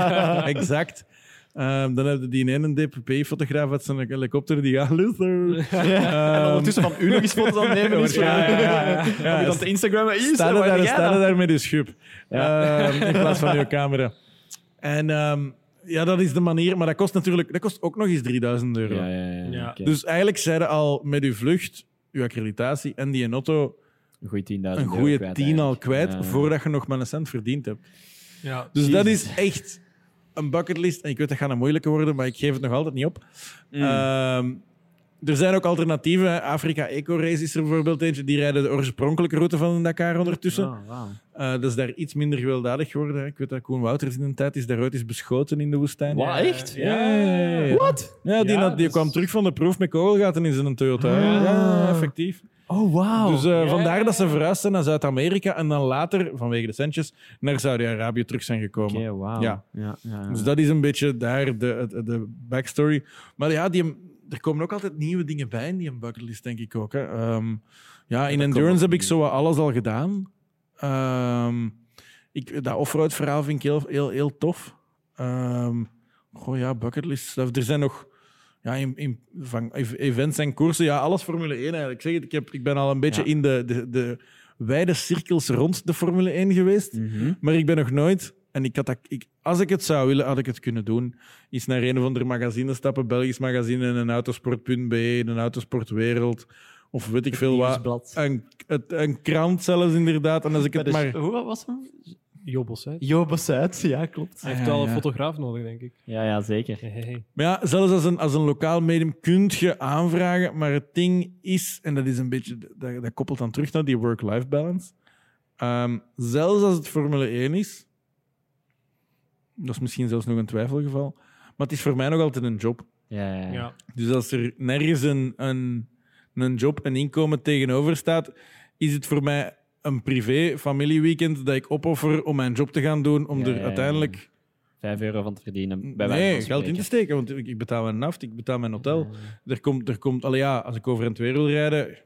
Speaker 4: exact. Ehm, dan hebben die ene DPP-fotograaf uit zijn helikopter die gaat Luther.
Speaker 2: en ondertussen van u nog eens foto's aan het nemen is.
Speaker 4: Ja, ja, ja, ja.
Speaker 2: Ja,
Speaker 4: Ja,
Speaker 2: je dan te Instagrammen. Hier,
Speaker 4: Staan daar, staan daar met je schub. Ehm, in plaats van je camera. En ehm, ja, dat is de manier. Maar dat kost natuurlijk dat kost ook nog eens 3000 euro.
Speaker 2: Ja, ja, ja.
Speaker 3: Ja.
Speaker 4: Dus eigenlijk zeiden al met uw vlucht, uw accreditatie en die auto
Speaker 2: een goede 10.000
Speaker 4: een
Speaker 2: euro
Speaker 4: goede
Speaker 2: kwijt
Speaker 4: 10 al kwijt
Speaker 2: Ja, ja.
Speaker 4: voordat je nog maar een cent verdiend hebt.
Speaker 3: Ja.
Speaker 4: Dus dat is echt een bucketlist. En ik weet dat gaat een moeilijke worden, maar ik geef het nog altijd niet op.
Speaker 2: Mm.
Speaker 4: Ehm, er zijn ook alternatieven. Afrika Eco Race is er bijvoorbeeld eentje. Die rijden de oorspronkelijke route van de Dakar ondertussen.
Speaker 2: Oh.
Speaker 4: Eh, dat is daar iets minder gewelddadig geworden. Ik weet dat Koen Wouters in een tijd is daar ooit eens beschoten in de woestijn.
Speaker 2: Wat, echt?
Speaker 4: Ja, ja, ja.
Speaker 2: Wat?
Speaker 4: Ja, die,
Speaker 3: Ja,
Speaker 4: had- die
Speaker 3: dus-
Speaker 4: kwam terug van de proef met kogelgaten in zijn Toyota.
Speaker 2: Ah.
Speaker 4: Ja, effectief.
Speaker 2: Oh, wauw.
Speaker 4: Dus eh, vandaar dat ze verhuisd zijn naar Zuid-Amerika en dan later, vanwege de centjes, naar Saudi-Arabië terug zijn gekomen.
Speaker 2: Oké, wauw.
Speaker 4: Ja.
Speaker 2: Ja, ja,
Speaker 4: Dus dat is een beetje daar de, de, de backstory. Maar ja, die, er komen ook altijd nieuwe dingen bij in die bucketlist, denk ik ook. Hè. Ehm, ja, in
Speaker 2: dat
Speaker 4: endurance heb ik zo wat alles al gedaan. Ehm, ik, dat offroad verhaal vind ik heel, heel, heel tof. Ehm goh, ja, bucketlist. Er zijn nog ja, in, in, van ev- events en koersen. Ja, alles Formule 1 eigenlijk. Ik, zeg het, ik, heb, ik ben al een beetje
Speaker 2: Ja.
Speaker 4: in de, de, de wijde cirkels rond de Formule 1 geweest.
Speaker 2: Mhm.
Speaker 4: Maar ik ben nog nooit, en ik had dat, ik, als ik het zou willen, had ik het kunnen doen. Is naar een of ander magazine stappen, Belgisch magazine, een autosport.be, een autosportwereld, of weet ik veel wat. Een, een krant zelfs, inderdaad. En als ik het
Speaker 2: Maar Hoe was hem?
Speaker 3: Jobos,
Speaker 2: uit, ja, klopt.
Speaker 3: Hij heeft
Speaker 4: ja,
Speaker 3: wel een fotograaf nodig, denk ik.
Speaker 2: Ja, ja, zeker.
Speaker 3: Hey, hey, hey.
Speaker 4: Maar ja, zelfs als een, als een lokaal medium kun je aanvragen, maar het ding is, en dat is een beetje, dat, dat koppelt dan terug naar die work-life balance. Ehm, zelfs als het Formule 1 is, dat is misschien zelfs nog een twijfelgeval, maar het is voor mij nog altijd een job.
Speaker 2: Ja, ja, ja.
Speaker 3: Ja.
Speaker 4: Dus als er nergens een, een, een job, een inkomen tegenover staat, is het voor mij een privé familieweekend dat ik opoffer om mijn job te gaan doen, om
Speaker 2: Ja,
Speaker 4: er
Speaker 2: ja,
Speaker 4: uiteindelijk
Speaker 2: Vijf euro van te verdienen. Bij
Speaker 4: nee, geld in te steken. Want ik, betaal mijn naft, ik betaal mijn hotel. Er komt, er komt, allee, ja, als ik over en weer wil rijden,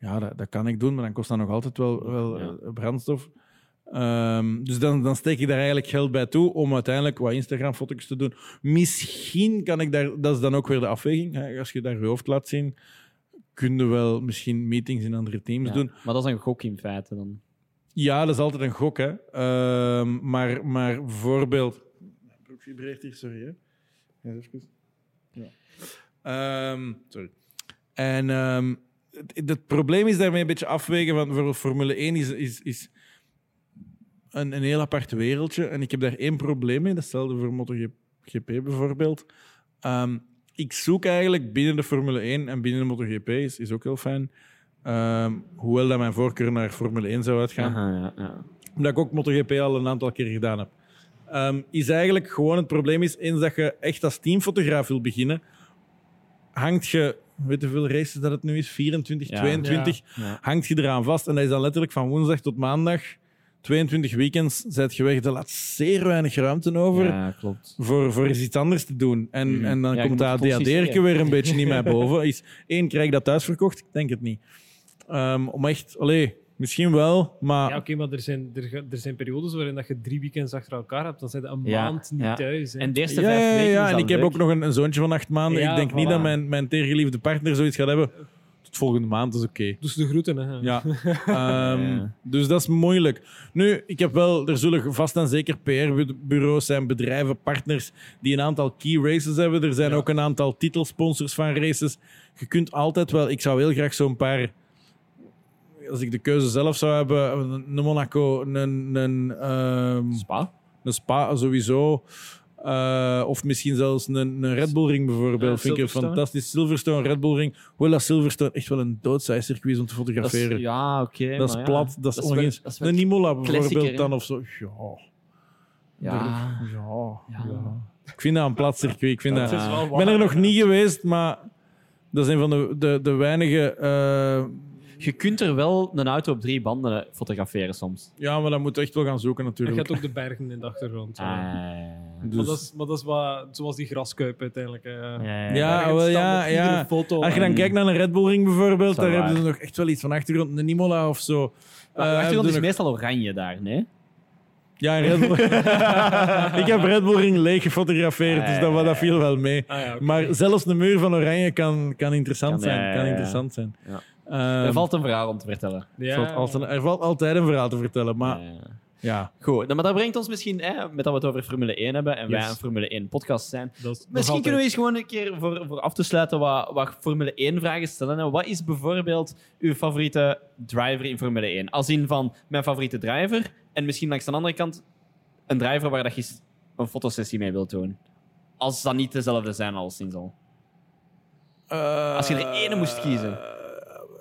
Speaker 4: ja, dat, dat kan ik doen, maar dan kost dat nog altijd wel, wel eh, brandstof. Ehm, dus dan, dan steek ik daar eigenlijk geld bij toe om uiteindelijk wat Instagram-foto's te doen. Misschien kan ik daar, dat is dan ook weer de afweging. Hè, als je daar je hoofd laat zien, kun je wel misschien meetings in andere teams
Speaker 2: Ja,
Speaker 4: doen.
Speaker 2: Maar dat is een gok in feite dan.
Speaker 4: Ja, dat is altijd een gok, hè. Ehm, maar, maar bijvoorbeeld... Mijn broek vibreert hier, sorry, hè. Ja, even. Ja. Ehm, sorry. En ehm, het, het probleem is daarmee een beetje afwegen, want voor Formule 1 is, is, is een, een heel apart wereldje. En ik heb daar één probleem mee, datzelfde voor MotoGP bijvoorbeeld. Ik zoek eigenlijk binnen de Formule 1 en binnen de MotoGP, is, is ook heel fijn, Ehm, hoewel dat mijn voorkeur naar Formule 1 zou uitgaan
Speaker 2: Aha, ja, ja.
Speaker 4: omdat ik ook MotoGP al een aantal keer gedaan heb. Ehm, is eigenlijk gewoon het probleem is, eens dat je echt als teamfotograaf wil beginnen, hangt je, weet je hoeveel races dat het nu is, 24,
Speaker 2: Ja.
Speaker 4: 22,
Speaker 2: Ja.
Speaker 4: hangt je eraan vast. En dat is dan letterlijk van woensdag tot maandag, 22 weekends, zet je weg. Er laat zeer weinig ruimte over
Speaker 2: Ja, klopt.
Speaker 4: voor, voor eens iets anders te doen. En,
Speaker 2: Mhm.
Speaker 4: en dan
Speaker 2: Ja,
Speaker 4: komt dat ADHD'erke weer een beetje niet meer boven. Is, één, krijg ik dat thuis verkocht? Ik denk het niet. Ehm, om echt, allee, misschien wel, maar...
Speaker 3: Ja, oké, maar er zijn, er, er zijn periodes waarin dat je drie weekends achter elkaar hebt. Dan zijn je een
Speaker 2: Ja,
Speaker 3: maand niet
Speaker 2: ja.
Speaker 3: thuis. Hè.
Speaker 2: En de eerste
Speaker 4: Ja,
Speaker 2: vijf
Speaker 4: ja,
Speaker 2: weken
Speaker 4: ja, en ik heb ook nog een, een zoontje van acht maanden.
Speaker 3: Ja,
Speaker 4: ik denk niet dat mijn, mijn teergeliefde partner zoiets gaat hebben. Tot volgende maand is oké.
Speaker 3: Dus de groeten. Hè.
Speaker 4: Ja. Ehm,
Speaker 2: Ja.
Speaker 4: Dus dat is moeilijk. Nu, ik heb wel, er zullen vast en zeker PR-bureaus zijn, bedrijven, partners die een aantal key races hebben. Er zijn
Speaker 3: Ja.
Speaker 4: ook een aantal titelsponsors van races. Je kunt altijd wel, ik zou heel graag zo'n paar. Als ik de keuze zelf zou hebben, een Monaco, een, een, ehm,
Speaker 2: Spa?
Speaker 4: een Spa sowieso. Eh, of misschien zelfs een, een Red Bull Ring bijvoorbeeld.
Speaker 3: Ja,
Speaker 4: vind ik een fantastisch. Silverstone, Red Bull Ring. Hoewel dat Silverstone echt wel een doodsaai-circuit is om te
Speaker 2: Dat
Speaker 4: fotograferen.
Speaker 2: is, ja, oké.
Speaker 4: Dat is
Speaker 2: maar
Speaker 4: plat,
Speaker 2: ja.
Speaker 4: dat is
Speaker 2: dat wel-
Speaker 4: Een Imola
Speaker 2: klassieker,
Speaker 4: bijvoorbeeld dan of zo. Ja.
Speaker 2: Ja.
Speaker 4: Ja.
Speaker 2: Ja.
Speaker 4: ja. Ik vind dat een plat circuit. Ik, vind
Speaker 2: Dat
Speaker 4: dat...
Speaker 2: is
Speaker 3: wel
Speaker 4: ik ben er nog niet geweest, maar Dat is een van de, de, de weinige... eh,
Speaker 2: Je kunt er wel een auto op drie banden fotograferen soms.
Speaker 4: ja, maar dan moet je echt wel gaan zoeken
Speaker 3: Je
Speaker 4: natuurlijk.
Speaker 3: gaat ook de bergen in de achtergrond. zo.
Speaker 4: Dus-
Speaker 3: Maar, dat is, maar dat is wat, zoals die graskuip uiteindelijk. eh.
Speaker 2: ja,
Speaker 4: Ja,
Speaker 3: Bergen
Speaker 4: wel, ja, ja.
Speaker 3: Foto
Speaker 4: Als je dan kijkt naar een Red Bull Ring bijvoorbeeld, daar hebben ze nog echt wel iets van achtergrond. Een Imola of zo.
Speaker 2: De
Speaker 4: Eh,
Speaker 2: achtergrond is
Speaker 4: nog-
Speaker 2: meestal oranje daar, nee?
Speaker 4: Ja, een Red Bull. ik heb Red Bull Ring leeg gefotografeerd, dus dat, dat viel wel mee.
Speaker 3: Ah, ja.
Speaker 4: Maar zelfs de muur van Oranje kan, kan interessant
Speaker 2: Kan,
Speaker 4: zijn.
Speaker 2: ja,
Speaker 4: Kan
Speaker 2: ja, ja.
Speaker 4: interessant zijn.
Speaker 2: Ja.
Speaker 4: Ehm,
Speaker 2: er valt een verhaal om te vertellen.
Speaker 3: Ja.
Speaker 4: valt altijd, er valt altijd een verhaal te vertellen, maar
Speaker 2: Ja. Goed, nou, maar dat brengt ons misschien, hè, met dat we het over Formule 1 hebben en wij een Formule 1 podcast zijn,
Speaker 3: Dat is nog
Speaker 2: Misschien kunnen we eens gewoon een keer voor, voor af te sluiten wat, wat Formule 1 vragen stellen. hè. Wat is bijvoorbeeld uw favoriete driver in Formule 1? Als in van mijn favoriete driver en misschien langs de andere kant een driver waar dat je een fotosessie mee wilt doen. Als dat niet dezelfde zijn als sinds al. Als je er ene moest kiezen.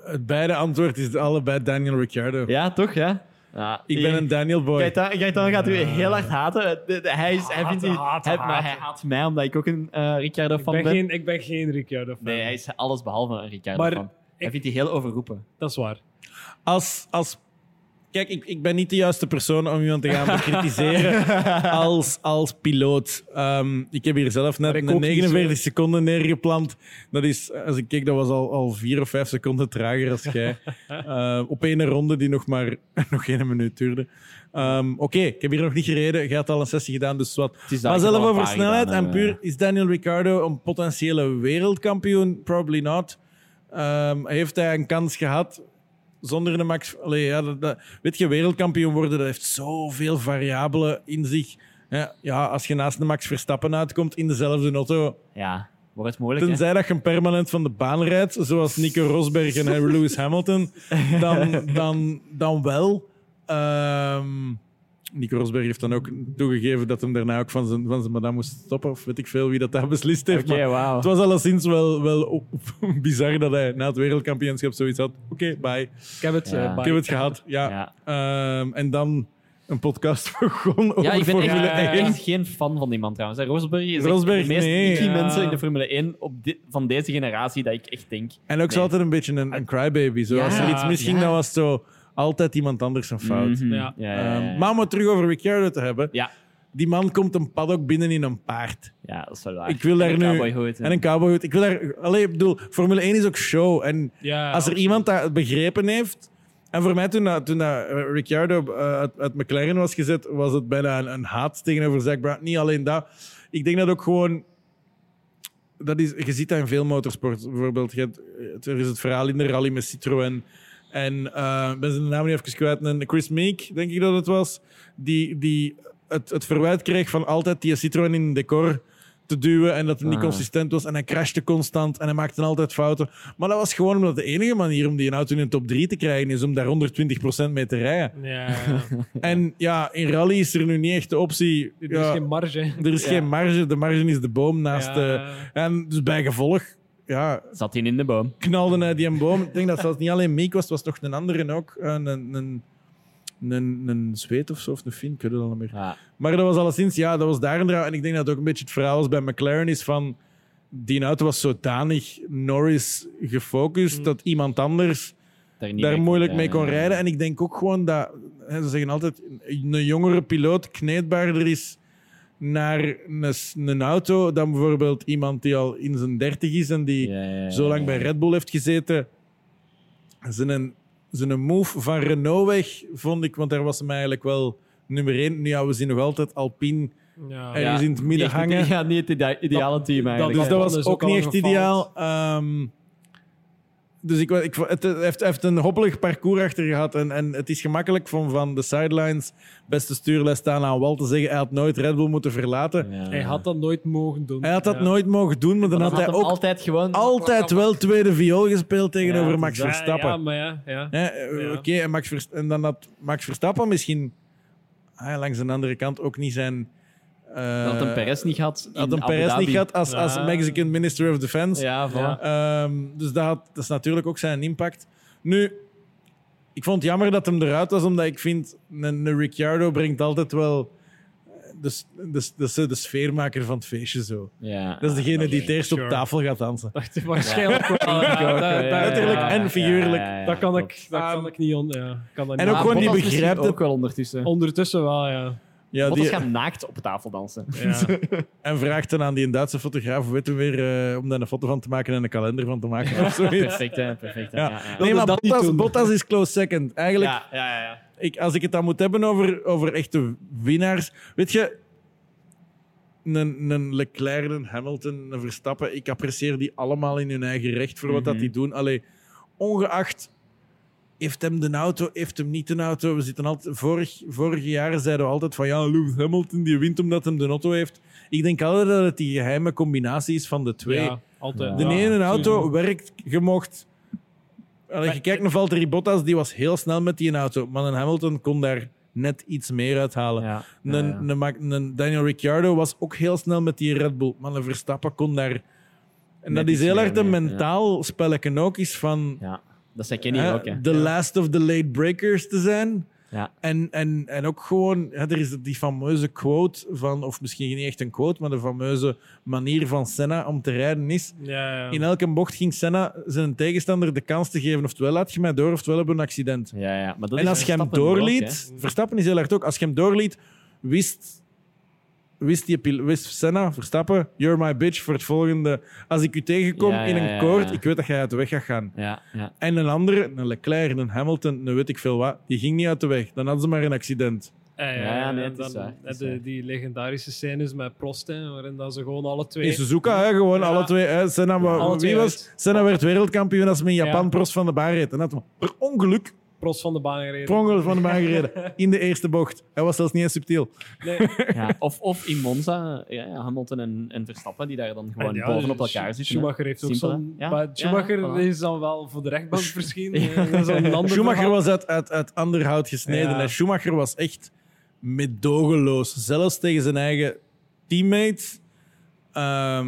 Speaker 4: Het beide antwoord is allebei Daniel Ricciardo.
Speaker 2: Ja, toch? Ja? Ja.
Speaker 4: Ik ben een Daniel boy.
Speaker 2: Gaetan, Gaetan gaat u heel hard haten. De- de- hij, is, hij, vindt
Speaker 3: haten,
Speaker 2: hij, maar
Speaker 3: haten.
Speaker 2: hij haat mij omdat ik ook een eh Ricciardo
Speaker 3: ik
Speaker 2: fan
Speaker 3: ben,
Speaker 2: ben.
Speaker 3: geen, ik ben geen Ricciardo fan.
Speaker 2: Nee, hij is alles behalve een Ricciardo
Speaker 3: Maar
Speaker 2: fan. Hij
Speaker 3: ik-
Speaker 2: vindt die heel overroepen.
Speaker 3: Dat is waar.
Speaker 4: Als, als, kijk, ik, ik ben niet de juiste persoon om iemand te gaan bekritiseren als, als piloot. Ehm, ik heb hier zelf net
Speaker 3: Maar ik
Speaker 4: een
Speaker 3: ook niet,
Speaker 4: 49 seconden neergeplant. Dat is, als ik keek, dat was al, al vier of vijf seconden trager als jij. Eh, op één ronde die nog maar nog geen minuut duurde. Ehm, Oké, ik heb hier nog niet gereden. Jij had al een sessie gedaan, dus wat.
Speaker 2: Het is dat
Speaker 4: Maar zelf over snelheid en puur, is Daniel Ricciardo een potentiële wereldkampioen? Probably not. Ehm, heeft hij een kans gehad zonder de Max? Allee, ja, dat, dat- weet je, wereldkampioen worden, dat heeft zoveel variabelen in zich. Ja, ja, als je naast de Max Verstappen uitkomt in dezelfde auto,
Speaker 2: Ja, wordt het moeilijk. hè?
Speaker 4: tenzij dat je hem permanent van de baan rijdt, zoals Nico Rosberg en Lewis Hamilton, dan, dan, dan wel. Ehm, Nico Rosberg heeft dan ook toegegeven dat hem daarna ook van zijn, van zijn madame moest stoppen, of weet ik veel wie dat daar beslist heeft.
Speaker 2: Oké,
Speaker 4: maar
Speaker 2: wauw.
Speaker 4: Het was alleszins wel, wel bizar dat hij na het wereldkampioenschap zoiets had. Oké, bye.
Speaker 3: Ik heb het,
Speaker 2: Ja.
Speaker 3: eh,
Speaker 4: Ik heb het gehad. Ja.
Speaker 2: Ja.
Speaker 4: Ehm, en dan een podcast begonnen over
Speaker 2: Ja, ik ben echt,
Speaker 4: Formule
Speaker 3: ja.
Speaker 4: 1.
Speaker 2: echt geen fan van die man trouwens. Rosberg is echt
Speaker 4: Rosberg,
Speaker 2: de meest
Speaker 4: nee.
Speaker 2: icky
Speaker 3: Ja.
Speaker 2: mensen in de Formule 1 op di- van deze generatie dat ik echt denk.
Speaker 4: En ook zo altijd een beetje een, een crybaby. Zo.
Speaker 2: Ja,
Speaker 4: Als er iets misging,
Speaker 2: ja.
Speaker 4: dan was het zo altijd iemand anders een fout.
Speaker 2: Mhm.
Speaker 3: Ja.
Speaker 2: Ja, ja, ja,
Speaker 4: Ehm, maar om het terug over Ricciardo te hebben.
Speaker 2: ja.
Speaker 4: Die man komt een paddock binnen in een paard.
Speaker 2: ja, dat is wel waar.
Speaker 4: Ik wil daar
Speaker 2: En
Speaker 4: nu...
Speaker 2: een cowboyhoed,
Speaker 4: en een cowboyhoed. Ik wil daar... Allee, ik bedoel, Formule 1 is ook show. En
Speaker 3: Ja,
Speaker 4: als er
Speaker 3: absoluut.
Speaker 4: iemand dat begrepen heeft... En voor mij, toen, dat- toen dat eh, Ricciardo eh, uit, uit McLaren was gezet, was het bijna een, een haat tegenover Zack Brown. Niet alleen dat. Ik denk dat ook gewoon... Dat is, je ziet dat in veel motorsport. Bijvoorbeeld, je hebt- er is het verhaal in de rally met Citroën. En eh, ben zijn naam niet even kwijt. En Chris Meek, denk ik dat het was, die, die het, het verwijt kreeg van altijd die Citroën in een decor te duwen en dat het niet
Speaker 2: Ah.
Speaker 4: consistent was. En hij crashte constant en hij maakte altijd fouten. Maar dat was gewoon omdat de enige manier om die auto in de top 3 te krijgen is om daar 120% mee te rijden.
Speaker 3: Ja,
Speaker 4: En ja, in rally is er nu niet echt de optie.
Speaker 3: er
Speaker 4: ja,
Speaker 3: is geen marge.
Speaker 4: er is
Speaker 2: Ja.
Speaker 4: geen marge. De marge is de boom naast
Speaker 3: Ja.
Speaker 4: de... En dus bij gevolg ja,
Speaker 2: Zat hij in de boom.
Speaker 4: knalde hij die boom. Ik denk dat zelfs niet alleen Meek was, het was nog een andere ook. Een, een, een, een, een Zweed of zo, of een Fin, ik weet het al niet meer. Maar dat was alleszins, ja, dat was daar een draai. En ik denk dat het ook een beetje het verhaal was bij McLaren is van... Die auto was zodanig Norris gefocust dat iemand anders
Speaker 2: Daar, niet
Speaker 4: daar
Speaker 2: mee
Speaker 4: moeilijk
Speaker 2: kon-
Speaker 4: mee kon rijden. En ik denk ook gewoon dat... hè, Ze zeggen altijd, een jongere piloot kneedbaarder is naar een, een auto dan bijvoorbeeld iemand die al in zijn dertig is en die
Speaker 2: Ja, ja, ja,
Speaker 4: zo lang bij Red Bull heeft gezeten. Zijn, zijn move van Renault weg, vond ik, want daar was hem eigenlijk wel nummer één. Nu ja, we zien nog altijd Alpine
Speaker 3: Ja.
Speaker 4: ergens in het midden hangen.
Speaker 2: Ja, niet het ide- ideale team eigenlijk.
Speaker 4: Dus dat was
Speaker 3: is
Speaker 4: ook, niet echt ideaal. Ehm, dus ik, ik, het heeft, hij heeft een hoppelig parcours achter gehad. En, en het is gemakkelijk van, van de sidelines beste stuurles staan aan wal te zeggen. Hij had nooit Red Bull moeten verlaten.
Speaker 2: Ja.
Speaker 3: Hij had dat nooit mogen doen.
Speaker 4: Hij had dat
Speaker 3: Ja.
Speaker 4: nooit mogen doen, maar dan
Speaker 2: Dan
Speaker 4: had hij ook
Speaker 2: altijd gewoon...
Speaker 4: altijd wel tweede viool gespeeld tegenover
Speaker 2: Ja,
Speaker 4: Max Verstappen.
Speaker 3: Ja, maar ja. ja.
Speaker 4: Eh,
Speaker 3: Ja.
Speaker 4: Oké, en, Max Verst- en dan had Max Verstappen misschien ah, langs de andere kant ook niet zijn.
Speaker 2: Dat een Perez niet had.
Speaker 4: had een Perez niet gehad als, als. Mexican Minister of Defense.
Speaker 2: Ja, voilà.
Speaker 4: Ehm, dus dat, had- dat is natuurlijk ook zijn impact. Nu, ik vond het jammer dat hem eruit was, omdat ik vind, een, een Ricciardo brengt altijd wel de, de, de, sfeermaker van het feestje zo.
Speaker 2: Ja.
Speaker 4: Dat is degene die het eerst op tafel gaat dansen.
Speaker 3: Waarschijnlijk wel. Ja,
Speaker 2: ja,
Speaker 4: letterlijk en figuurlijk.
Speaker 2: ja, ja, ja,
Speaker 3: Dat kan ik, dat kan ik niet on, ja, kan dat
Speaker 4: en
Speaker 3: niet.
Speaker 4: ook gewoon die begrijpt het-
Speaker 2: ook wel ondertussen.
Speaker 3: Ondertussen wel, ja.
Speaker 4: Ja,
Speaker 2: Bottas
Speaker 4: die,
Speaker 2: gaat naakt op tafel dansen.
Speaker 3: ja.
Speaker 4: en vraagt dan aan die Duitse fotograaf, weet u weer, eh, om daar een foto van te maken en een kalender van te maken of zoiets.
Speaker 2: Perfect, hè? Perfect. hè.
Speaker 4: Ja.
Speaker 2: Ja, ja.
Speaker 4: Nee, maar
Speaker 3: dat
Speaker 4: Bottas. Bottas is close second. Eigenlijk,
Speaker 2: Ja, ja, ja, ja.
Speaker 4: ik, als ik het dan moet hebben over, over echte winnaars. Weet je, een, een Leclerc, een Hamilton, een Verstappen, ik apprecieer die allemaal in hun eigen recht voor wat dat
Speaker 2: Mhm.
Speaker 4: die doen. Allee, ongeacht, heeft hem de auto, heeft hem niet de auto. We zitten altijd, vorig, vorige jaren zeiden we altijd van ja, Lewis Hamilton die wint omdat hem de auto heeft. Ik denk altijd dat het die geheime combinatie is van de twee.
Speaker 3: Ja, altijd.
Speaker 4: De
Speaker 3: Ja,
Speaker 4: ene auto
Speaker 3: sowieso.
Speaker 4: werkt, je mocht... Allee, je kijkt naar Valtteri Bottas, die was heel snel met die auto. Maar een Hamilton kon daar net iets meer uithalen.
Speaker 2: Ja,
Speaker 4: Een, Daniel Ricciardo was ook heel snel met die Red Bull. Maar een Verstappen kon daar... En
Speaker 2: Net
Speaker 4: dat is heel hard een mentaal spelletje ook is van...
Speaker 2: Ja, dat zei Kenny
Speaker 4: hè,
Speaker 2: ook. Hè.
Speaker 4: the last of the late breakers te zijn.
Speaker 2: Ja.
Speaker 4: En, en, en ook gewoon, hè, er is die fameuze quote van, of misschien niet echt een quote, maar de fameuze manier van Senna om te rijden is.
Speaker 3: Ja, ja.
Speaker 4: In elke bocht ging Senna zijn tegenstander de kans te geven. Oftewel laat je mij door, oftewel hebben we een accident.
Speaker 2: Ja, ja. Maar dat
Speaker 4: en
Speaker 2: is
Speaker 4: als je hem
Speaker 2: ook,
Speaker 4: doorliet, Verstappen is heel hard ook, als je hem doorliet, wist, wist, die, pil- wist Senna, Verstappen, you're my bitch voor het volgende. Als ik u tegenkom
Speaker 2: Ja,
Speaker 4: in een
Speaker 2: ja,
Speaker 4: koord,
Speaker 2: ja.
Speaker 4: ik weet dat jij uit de weg gaat gaan.
Speaker 2: hè. Ja, ja.
Speaker 4: En een andere, een Leclerc, een Hamilton, een weet ik veel wat, die ging niet uit de weg. Dan hadden ze maar een accident.
Speaker 3: Ja, ja,
Speaker 2: Ja, nee,
Speaker 3: dan
Speaker 2: waar,
Speaker 3: de- die legendarische scènes met Prost, hè, waarin dat ze gewoon alle twee...
Speaker 4: In Suzuka, hè, gewoon
Speaker 3: Ja.
Speaker 4: alle twee. Hè. Senna,
Speaker 3: Alle
Speaker 4: wie
Speaker 3: twee
Speaker 4: was?
Speaker 3: uit.
Speaker 4: Senna werd wereldkampioen als ze in Japan
Speaker 3: Ja.
Speaker 4: Prost van de baan reed. En dat per ongeluk
Speaker 3: Prost van de baan gereden.
Speaker 4: van de baan gereden. In de eerste bocht. Hij was zelfs niet eens subtiel.
Speaker 3: Nee.
Speaker 2: ja. Of, of in Monza, ja, ja, Hamilton en, en Verstappen, die daar dan gewoon
Speaker 3: Ja,
Speaker 2: bovenop
Speaker 3: Sch-
Speaker 2: elkaar zitten.
Speaker 3: Schumacher heeft ook zo'n...
Speaker 2: Ja,
Speaker 3: maar
Speaker 2: ja,
Speaker 3: Schumacher
Speaker 2: voilà.
Speaker 3: is dan wel voor de rechtbank verschenen. eh, dat is een ander
Speaker 4: Schumacher
Speaker 3: verhaal.
Speaker 4: was uit, uit, uit ander hout gesneden.
Speaker 3: Ja.
Speaker 4: En Schumacher was echt medogeloos. Zelfs tegen zijn eigen teammates. Ehm,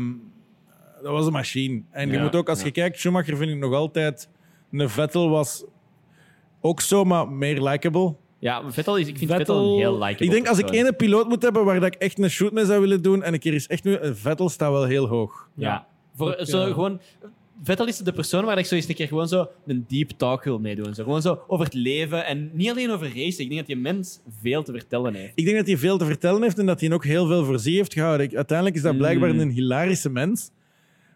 Speaker 4: dat was een machine. En je moet ook, als
Speaker 2: ja.
Speaker 4: je kijkt, Schumacher vind ik nog altijd... Een Vettel was ook zo, maar meer likable.
Speaker 2: Ja, Vettel is, ik vind
Speaker 3: Vettel-
Speaker 2: Vettel, een heel likable
Speaker 4: Ik denk als ik
Speaker 2: persoon.
Speaker 4: één piloot moet hebben waar dat ik echt een shoot mee zou willen doen en een keer is echt nu, een Vettel staat wel heel hoog.
Speaker 2: Ja. Voor, zo,
Speaker 3: ja.
Speaker 2: gewoon, Vettel is de persoon waar ik zo eens een keer gewoon zo een deep talk wil meedoen. Zo, gewoon zo over het leven en niet alleen over racen. Ik denk dat die mens veel te vertellen heeft.
Speaker 4: Ik denk dat hij veel te vertellen heeft en dat hij ook heel veel voor zich heeft gehouden. Ik- uiteindelijk is dat blijkbaar
Speaker 2: Mm.
Speaker 4: een hilarische mens,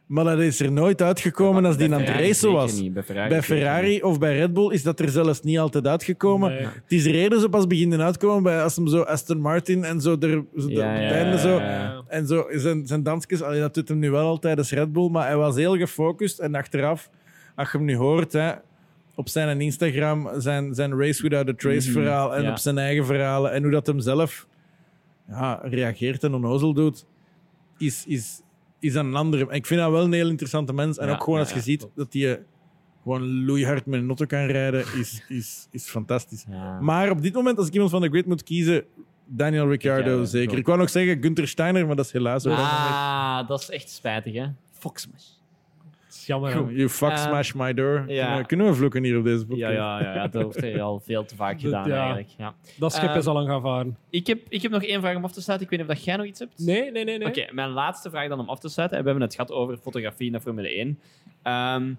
Speaker 4: maar dat is er nooit uitgekomen als die aan het racen was.
Speaker 2: niet, Bij Ferrari,
Speaker 4: Bij
Speaker 2: zeker
Speaker 4: Ferrari of bij Red Bull is dat er zelfs niet altijd uitgekomen.
Speaker 3: Nee.
Speaker 4: Het is er eerder zo pas beginnen uitkomen bij als hem zo Aston Martin en zo er zo de-
Speaker 2: Ja, ja,
Speaker 4: zo. En zo zijn, zijn dansjes, allee, dat doet hem nu wel al tijdens Red Bull, maar hij was heel gefocust. En achteraf, als je hem nu hoort, hè, op zijn Instagram, zijn, zijn Race Without a Trace
Speaker 2: Mhm,
Speaker 4: verhaal en
Speaker 2: ja.
Speaker 4: op zijn eigen verhalen en hoe dat hem zelf ja, reageert en onnozel doet, is, is, is een andere. Ik vind dat wel een heel interessante mens. En
Speaker 2: Ja,
Speaker 4: ook gewoon
Speaker 2: ja,
Speaker 4: als je
Speaker 2: ja,
Speaker 4: ziet dat hij gewoon loeihard met een auto kan rijden, is, is, is fantastisch.
Speaker 2: Ja.
Speaker 4: Maar op dit moment, als ik iemand van de grid moet kiezen, Daniel Ricciardo zeker.
Speaker 2: klopt.
Speaker 4: Ik wou nog zeggen Gunther Steiner, maar dat is helaas ook.
Speaker 2: Ah, dat is echt spijtig, hè? Foxsmash.
Speaker 3: Is jammer.
Speaker 4: You fuck
Speaker 2: Eh,
Speaker 4: smash my door.
Speaker 2: ja.
Speaker 4: Kunnen, we, kunnen we vloeken hier op deze podcast?
Speaker 2: Ja, ja, ja, ja, dat wordt al veel te vaak
Speaker 3: Dat-
Speaker 2: gedaan,
Speaker 3: ja.
Speaker 2: eigenlijk. Ja.
Speaker 3: Dat schip
Speaker 2: Ehm,
Speaker 3: is al lang gaan varen.
Speaker 2: Ik, heb, ik heb nog één vraag om af te sluiten. Ik weet niet of dat jij nog iets hebt.
Speaker 3: Nee, nee, nee. nee.
Speaker 2: Oké, mijn laatste vraag dan om af te sluiten. We hebben het gehad over fotografie naar Formule 1. Ehm,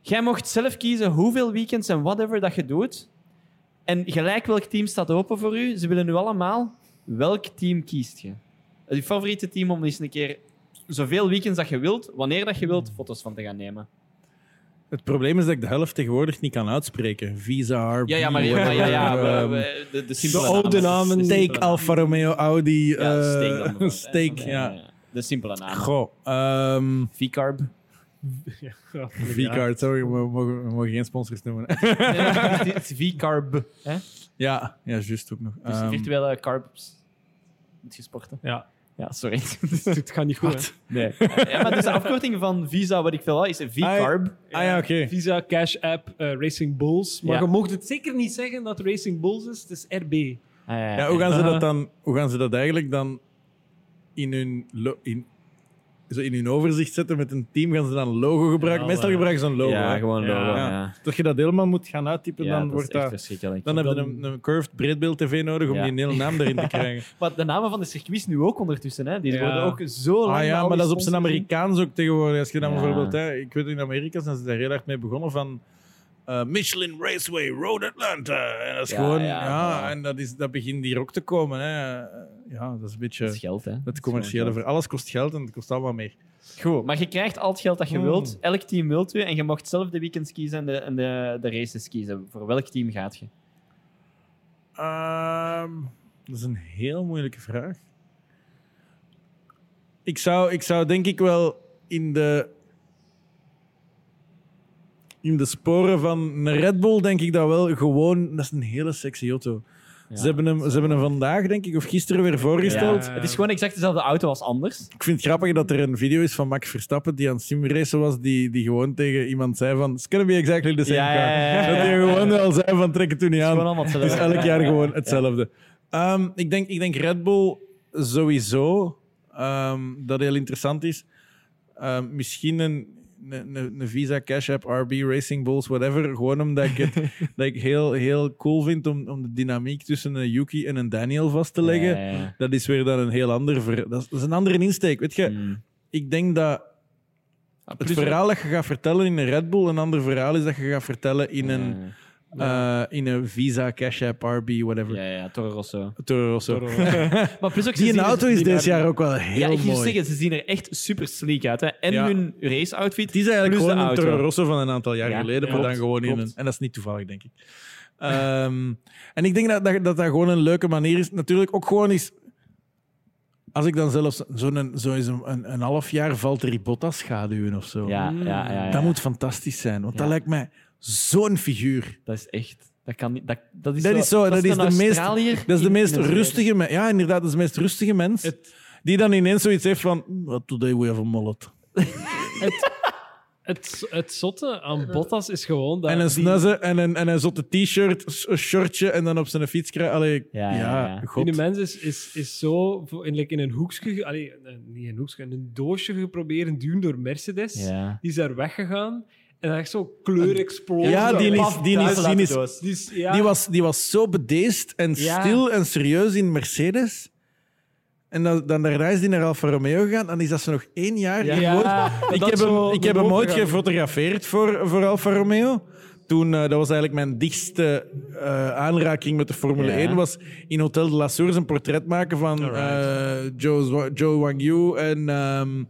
Speaker 2: jij mocht zelf kiezen hoeveel weekends en whatever dat je doet. En gelijk welk team staat open voor u. Ze willen nu allemaal. Welk team kiest je? Je favoriete team om eens een keer zoveel weekends dat je wilt, wanneer dat je wilt, foto's van te gaan nemen.
Speaker 4: Het probleem is dat ik de helft tegenwoordig niet kan uitspreken. Visa, RB,
Speaker 2: Ja, ja, maar, ja, maar ja, ja, we-
Speaker 4: ehm,
Speaker 2: we- de, de simpele
Speaker 3: de oude namen.
Speaker 4: Steak, Alfa Romeo, Audi.
Speaker 2: Ja,
Speaker 4: eh,
Speaker 2: steak dan. hè.
Speaker 4: steak, ja.
Speaker 2: De simpele namen.
Speaker 4: Goh, ehm
Speaker 2: V-carb.
Speaker 4: Sorry, we mogen, we mogen geen sponsors noemen.
Speaker 2: Het is V-carb. hè?
Speaker 4: ja, ja, juist ook nog.
Speaker 2: Dus virtuele carbs. Moet je sporten?
Speaker 3: Ja,
Speaker 2: Ja, sorry.
Speaker 3: het gaat niet goed.
Speaker 2: Nee. Ja, maar dus de afkorting van Visa, wat ik veel is V-carb.
Speaker 4: ah ja, oké.
Speaker 3: Visa Cash App eh, Racing Bulls. Maar
Speaker 2: Ja.
Speaker 3: je mocht het zeker niet zeggen dat Racing Bulls is. Het is RB.
Speaker 2: Ah, ja,
Speaker 4: Ja, hoe gaan ze
Speaker 3: Aha.
Speaker 4: dat dan? Hoe gaan ze dat eigenlijk dan in hun in zo in hun overzicht zetten met een team, gaan ze dan een logo gebruiken.
Speaker 3: Ja,
Speaker 4: Meestal gebruiken ze een logo.
Speaker 2: ja,
Speaker 4: hè.
Speaker 2: gewoon
Speaker 3: Ja.
Speaker 2: logo.
Speaker 4: Ja.
Speaker 2: Ja,
Speaker 4: Dat je dat helemaal moet gaan uittypen,
Speaker 2: Ja,
Speaker 4: dan wordt dat...
Speaker 2: verschrikkelijk.
Speaker 4: Dan heb je een, een curved breedbeeld-tv nodig om die hele naam erin te krijgen.
Speaker 2: Maar de namen van de circuits nu ook ondertussen. Hè. Die
Speaker 3: Ja.
Speaker 2: worden ook zo lang
Speaker 4: Ah ja, maar dat is op zijn Amerikaans ook tegenwoordig. Als je dan
Speaker 2: Ja.
Speaker 4: bijvoorbeeld, hè, ik weet in Amerika zijn ze daar heel erg mee begonnen van eh, Michelin Raceway Road Atlanta. En dat is
Speaker 2: Ja,
Speaker 4: gewoon,
Speaker 2: ja,
Speaker 4: en dat, is, dat begint hier ook te komen. Hè. Ja, dat is een beetje.
Speaker 2: Dat is geld, hè. Dat
Speaker 4: het commerciële. Voor alles kost geld en het kost allemaal meer.
Speaker 2: Goed, maar je krijgt al het geld dat je
Speaker 4: Hmm.
Speaker 2: wilt. Elk team wilt u. En je mag zelf de weekends kiezen en de, en de, de races kiezen. Voor welk team gaat je?
Speaker 4: Ehm, dat is een heel moeilijke vraag. Ik zou, ik zou denk ik wel in de, in de sporen van een Red Bull, denk ik dat wel gewoon. Dat is een hele sexy auto.
Speaker 2: Ja.
Speaker 4: Ze, hebben hem, ze hebben hem vandaag, denk ik, of gisteren weer voorgesteld.
Speaker 2: Ja, het is gewoon exact dezelfde auto als anders.
Speaker 4: Ik vind het grappig dat er een video is van Max Verstappen die aan het simracen was, die, die gewoon tegen iemand zei van it's gonna be exactly the same car. Dat hij gewoon wel zei van trek het toen niet aan. Het is elk jaar gewoon hetzelfde. Ehm, ik, denk, ik denk Red Bull sowieso, ehm, dat heel interessant is. Ehm, misschien een, een, Visa Cash App, RB Racing Bulls, whatever. Gewoon omdat ik het dat ik heel, heel cool vind om, om de dynamiek tussen een Yuki en een Daniel vast te leggen.
Speaker 2: Ja, ja, ja.
Speaker 4: Dat is weer dan een heel ander... ver- Dat is, dat is een andere insteek. Weet je,
Speaker 2: Mm.
Speaker 4: ik denk dat het
Speaker 2: plus-
Speaker 4: verhaal dat je gaat vertellen in een Red Bull een ander verhaal is dat je gaat vertellen in een, eh, in een Visa, Cash App, RB, whatever.
Speaker 2: Ja, ja, Toro Rosso.
Speaker 4: Toro Rosso.
Speaker 2: Maar plus ook, ze
Speaker 4: Die
Speaker 2: zien
Speaker 4: een auto is
Speaker 2: die
Speaker 4: dit jaar ook wel heel
Speaker 2: Ja, ik moet
Speaker 4: mooi.
Speaker 2: zeggen, ze zien er echt super sleek uit. Hè. En
Speaker 4: Ja.
Speaker 2: hun race-outfit.
Speaker 4: het is eigenlijk gewoon een
Speaker 2: auto.
Speaker 4: Toro Rosso van een aantal jaar
Speaker 2: Ja,
Speaker 4: geleden, maar
Speaker 2: klopt,
Speaker 4: dan gewoon in een... En dat is niet toevallig, denk ik. Ehm, en ik denk dat dat, dat dat gewoon een leuke manier is. Natuurlijk ook gewoon is... Als ik dan zelfs zo'n zo is een, een, een half jaar Valtteri Bottas schaduwen of zo.
Speaker 2: Ja, ja, ja, ja.
Speaker 4: Dat moet fantastisch zijn, want dat lijkt mij zo'n figuur.
Speaker 2: Dat is echt... Dat kan niet... Dat, dat is,
Speaker 4: Dat is zo, dat is de meest, dat is de meest rustige mens. Ja, inderdaad, dat is de meest rustige mens.
Speaker 3: Het-
Speaker 4: Die dan ineens zoiets heeft van, "Well, today we have a mullet.
Speaker 3: Het, het zotte aan Bottas is gewoon dat
Speaker 4: En een
Speaker 3: die-
Speaker 4: snuzze en een, en een zotte t-shirt, een shortje en dan op zijn fiets krijgen. Allee,
Speaker 2: Ja,
Speaker 4: ja,
Speaker 2: ja.
Speaker 3: Die mens is, is, is zo in, like in een hoekje, allee, eh, niet in een hoekje, in een doosje geprobeerd duwen door Mercedes.
Speaker 2: Ja.
Speaker 3: Die is daar weggegaan en dan echt zo kleurexplosie.
Speaker 4: Ja, die is- die is- die is-.
Speaker 3: Die is, ja,
Speaker 4: Die, was, die was zo bedeesd en
Speaker 2: Ja.
Speaker 4: stil en serieus in Mercedes. En dan, dan daarna is die naar Alfa Romeo gegaan. Dan is dat ze nog één jaar
Speaker 2: Ja.
Speaker 4: hier gewoond.
Speaker 3: Ja,
Speaker 4: Ik heb hem, ik heb hem ooit gefotografeerd voor, voor Alfa Romeo. Toen, eh, dat was eigenlijk mijn dichtste eh, aanraking met de Formule
Speaker 2: Ja.
Speaker 4: 1. Was in Hotel de La Source een portret maken van eh, Joe, Joe Wang Yu en, ehm,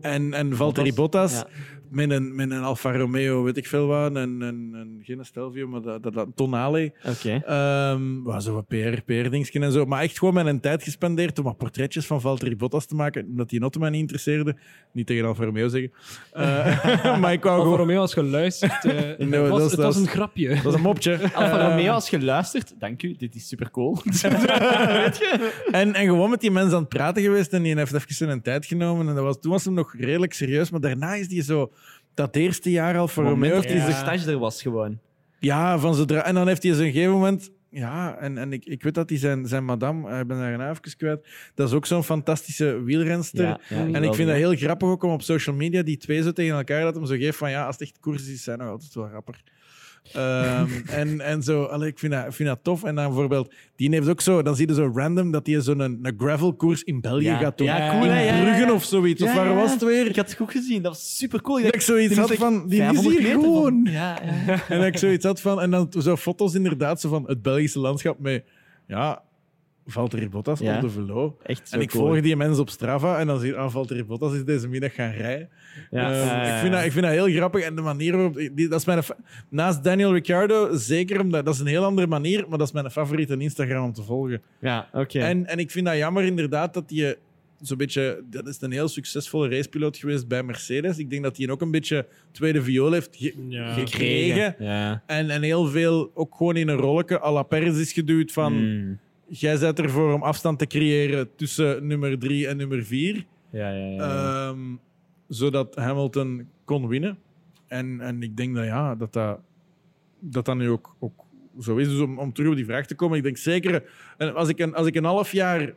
Speaker 4: en, en Valtteri Bottas.
Speaker 2: Ja.
Speaker 4: Met, een, met een Alfa Romeo, weet ik veel wat. En, en, en, geen Stelvio, maar dat, dat, dat Tonale.
Speaker 2: Oké.
Speaker 4: Ehm was zo wat PR, PR-dingetje en zo. Maar echt gewoon mijn tijd gespendeerd om wat portretjes van Valtteri Bottas te maken. Omdat die auto mij niet interesseerde. Niet tegen Alfa Romeo zeggen. Eh, maar ik wou
Speaker 3: Alfa
Speaker 4: gewoon...
Speaker 3: Romeo als geluisterd. eh, het
Speaker 4: dat
Speaker 3: was, het was een grapje.
Speaker 4: Dat is een mopje.
Speaker 2: Alfa
Speaker 4: Eh,
Speaker 2: Romeo, als je luistert, dank u, dit is super cool.
Speaker 4: en, en gewoon met die mensen aan het praten geweest. En die heeft even zijn tijd genomen. En dat was, toen was hem nog redelijk serieus. Maar daarna is die zo... Dat eerste jaar Alfa Romeo heeft hij zich
Speaker 2: stage er was gewoon.
Speaker 4: Ja, van zodra... En dan heeft hij op een gegeven moment... Ja, en, en ik, ik weet dat hij zijn, zijn madame... eh, Ik ben daar een even kwijt. Dat is ook zo'n fantastische wielrenster.
Speaker 2: Ja, ja,
Speaker 4: en ik vind dat heel grappig ook om op social media die twee zo tegen elkaar dat hem zo geeft van ja, als het echt koers is, zijn nog altijd wel rapper. Ehm, en, en zo, allee, ik vind dat, ik vind dat tof. En dan bijvoorbeeld, die heeft ook zo, dan zie je zo random dat hij zo'n een, een gravelkoers in België
Speaker 2: Ja.
Speaker 4: gaat doen.
Speaker 2: Ja, cool,
Speaker 4: in?
Speaker 2: Ja, ja, ja.
Speaker 4: Bruggen of zoiets. of waar
Speaker 2: ja.
Speaker 4: was het weer?
Speaker 2: Ik had het goed gezien, dat was super cool.
Speaker 4: Dat ik zoiets had van, die is
Speaker 2: 500
Speaker 4: hier gewoon.
Speaker 2: Ja, ja.
Speaker 4: En dat ik zoiets had van... En dan zo foto's inderdaad zo van het Belgische landschap met... Ja, Valtteri Bottas
Speaker 2: Ja.
Speaker 4: op de velo.
Speaker 2: Echt zo
Speaker 4: En ik
Speaker 2: cool.
Speaker 4: volg die mensen op Strava en dan zie je... Ah, Valtteri Bottas is deze middag gaan rijden.
Speaker 2: Ja,
Speaker 4: Ehm,
Speaker 2: ja,
Speaker 4: ik, vind dat, ik vind dat heel grappig. En de manier waarop... Die, dat is mijn, naast Daniel Ricciardo, zeker omdat... Dat is een heel andere manier, maar dat is mijn favoriete Instagram om te volgen.
Speaker 2: Ja, oké.
Speaker 4: En, en ik vind dat jammer inderdaad dat je zo'n beetje... Dat is een heel succesvolle racepiloot geweest bij Mercedes. Ik denk dat hij ook een beetje tweede viool heeft ge-
Speaker 3: Ja.
Speaker 4: gekregen.
Speaker 2: Ja.
Speaker 4: En, en heel veel ook gewoon in een rolletje à la Perez is geduwd van...
Speaker 2: Mm.
Speaker 4: Jij zet ervoor om afstand te creëren tussen nummer drie en nummer vier.
Speaker 2: Ja, ja, ja.
Speaker 4: Ehm, zodat Hamilton kon winnen. En, en ik denk dat ja, dat, dat, dat, dat nu ook, ook zo is. Dus om, om terug op die vraag te komen, ik denk zeker... En als, ik een, als ik een half jaar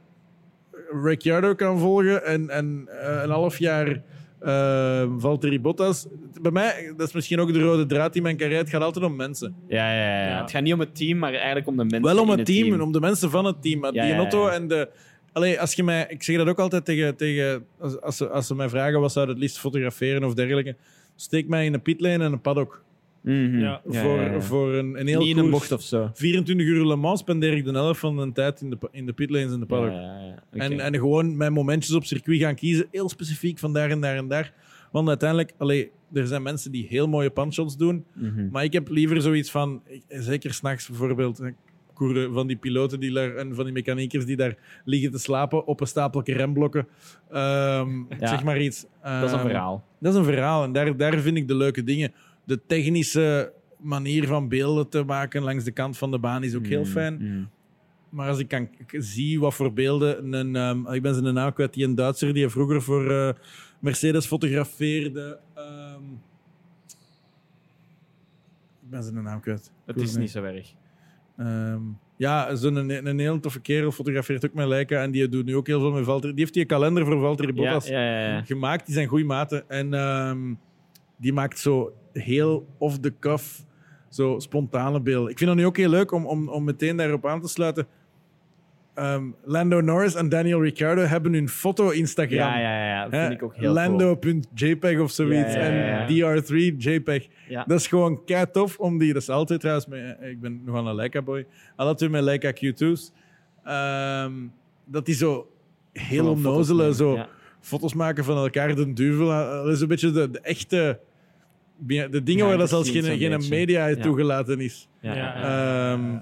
Speaker 4: Ricciardo kan volgen en, en eh, een half jaar eh Valtteri Bottas. Bij mij, dat is misschien ook de rode draad in mijn carrière. Het gaat altijd om mensen.
Speaker 2: Ja, ja, ja,
Speaker 3: Ja.
Speaker 2: Het gaat niet om het team, maar eigenlijk om de mensen.
Speaker 4: Wel om
Speaker 2: in
Speaker 4: het team,
Speaker 2: team.
Speaker 4: en om de mensen van het team. Maar
Speaker 2: Ja,
Speaker 4: die
Speaker 2: ja, ja.
Speaker 4: Otto en de. Allee, als je mij, ik zeg dat ook altijd tegen, tegen als, als, ze, als ze mij vragen wat zou je het liefst fotograferen of dergelijke. Steek mij in een pitlane en een paddock.
Speaker 2: Mhm.
Speaker 3: Ja.
Speaker 2: Ja,
Speaker 4: voor,
Speaker 2: ja, ja.
Speaker 4: voor een, een heel
Speaker 2: Niet in een
Speaker 4: koers.
Speaker 2: bocht of zo.
Speaker 4: 24 uur Le Mans spendeer ik de helft van de tijd in de, in de pitlanes en de paddock.
Speaker 2: Ja, ja, ja. Oké.
Speaker 4: En, en gewoon mijn momentjes op circuit gaan kiezen. Heel specifiek van daar en daar en daar. Want uiteindelijk, allee, er zijn mensen die heel mooie panshots doen.
Speaker 2: Mhm.
Speaker 4: Maar ik heb liever zoiets van, zeker s'nachts bijvoorbeeld, van die piloten die daar, en van die mechaniekers die daar liggen te slapen op een stapelje remblokken. Ehm,
Speaker 2: Ja.
Speaker 4: Zeg maar iets.
Speaker 2: Dat is een
Speaker 4: Ehm,
Speaker 2: verhaal.
Speaker 4: Dat is een verhaal en daar, daar vind ik de leuke dingen. De technische manier van beelden te maken langs de kant van de baan is ook heel
Speaker 2: Mhm.
Speaker 4: fijn.
Speaker 2: Mhm.
Speaker 4: Maar als ik kan zie wat voor beelden. Een, ehm, ik ben zijn naam kwijt, die een Duitser die vroeger voor eh, Mercedes fotografeerde. ehm, ik ben zijn naam kwijt.
Speaker 2: Het is niet zo erg.
Speaker 4: Ehm, ja, zo'n een, een heel toffe kerel fotografeert ook met Leica. En die doet nu ook heel veel met Valtteri. Die heeft die kalender voor Valtteri Bottas
Speaker 2: ja, ja, ja.
Speaker 4: gemaakt. Die zijn goede maten. En die maakt zo heel off the cuff, zo spontane beelden. Ik vind dat nu ook heel leuk om, om, om meteen daarop aan te sluiten. Ehm, Lando Norris en Daniel Ricciardo hebben hun foto-Instagram.
Speaker 2: Ja, ja, ja, ja. Dat vind ik ook heel cool.
Speaker 4: Lando.jpg of zoiets.
Speaker 2: Ja, ja, ja, ja.
Speaker 4: En DR3 JPEG.
Speaker 2: Ja.
Speaker 4: Dat is gewoon kei tof om die. Dat is altijd trouwens. Met, ik ben nogal een Leica boy. Alle twee met Leica Q2's. Ehm, dat die zo heel onnozele zo foto's maken van elkaar, de duvel. eh, Dat is een beetje de, de echte. De dingen waar dat zelfs geen, geen media
Speaker 2: Ja.
Speaker 4: toegelaten is. Ehm,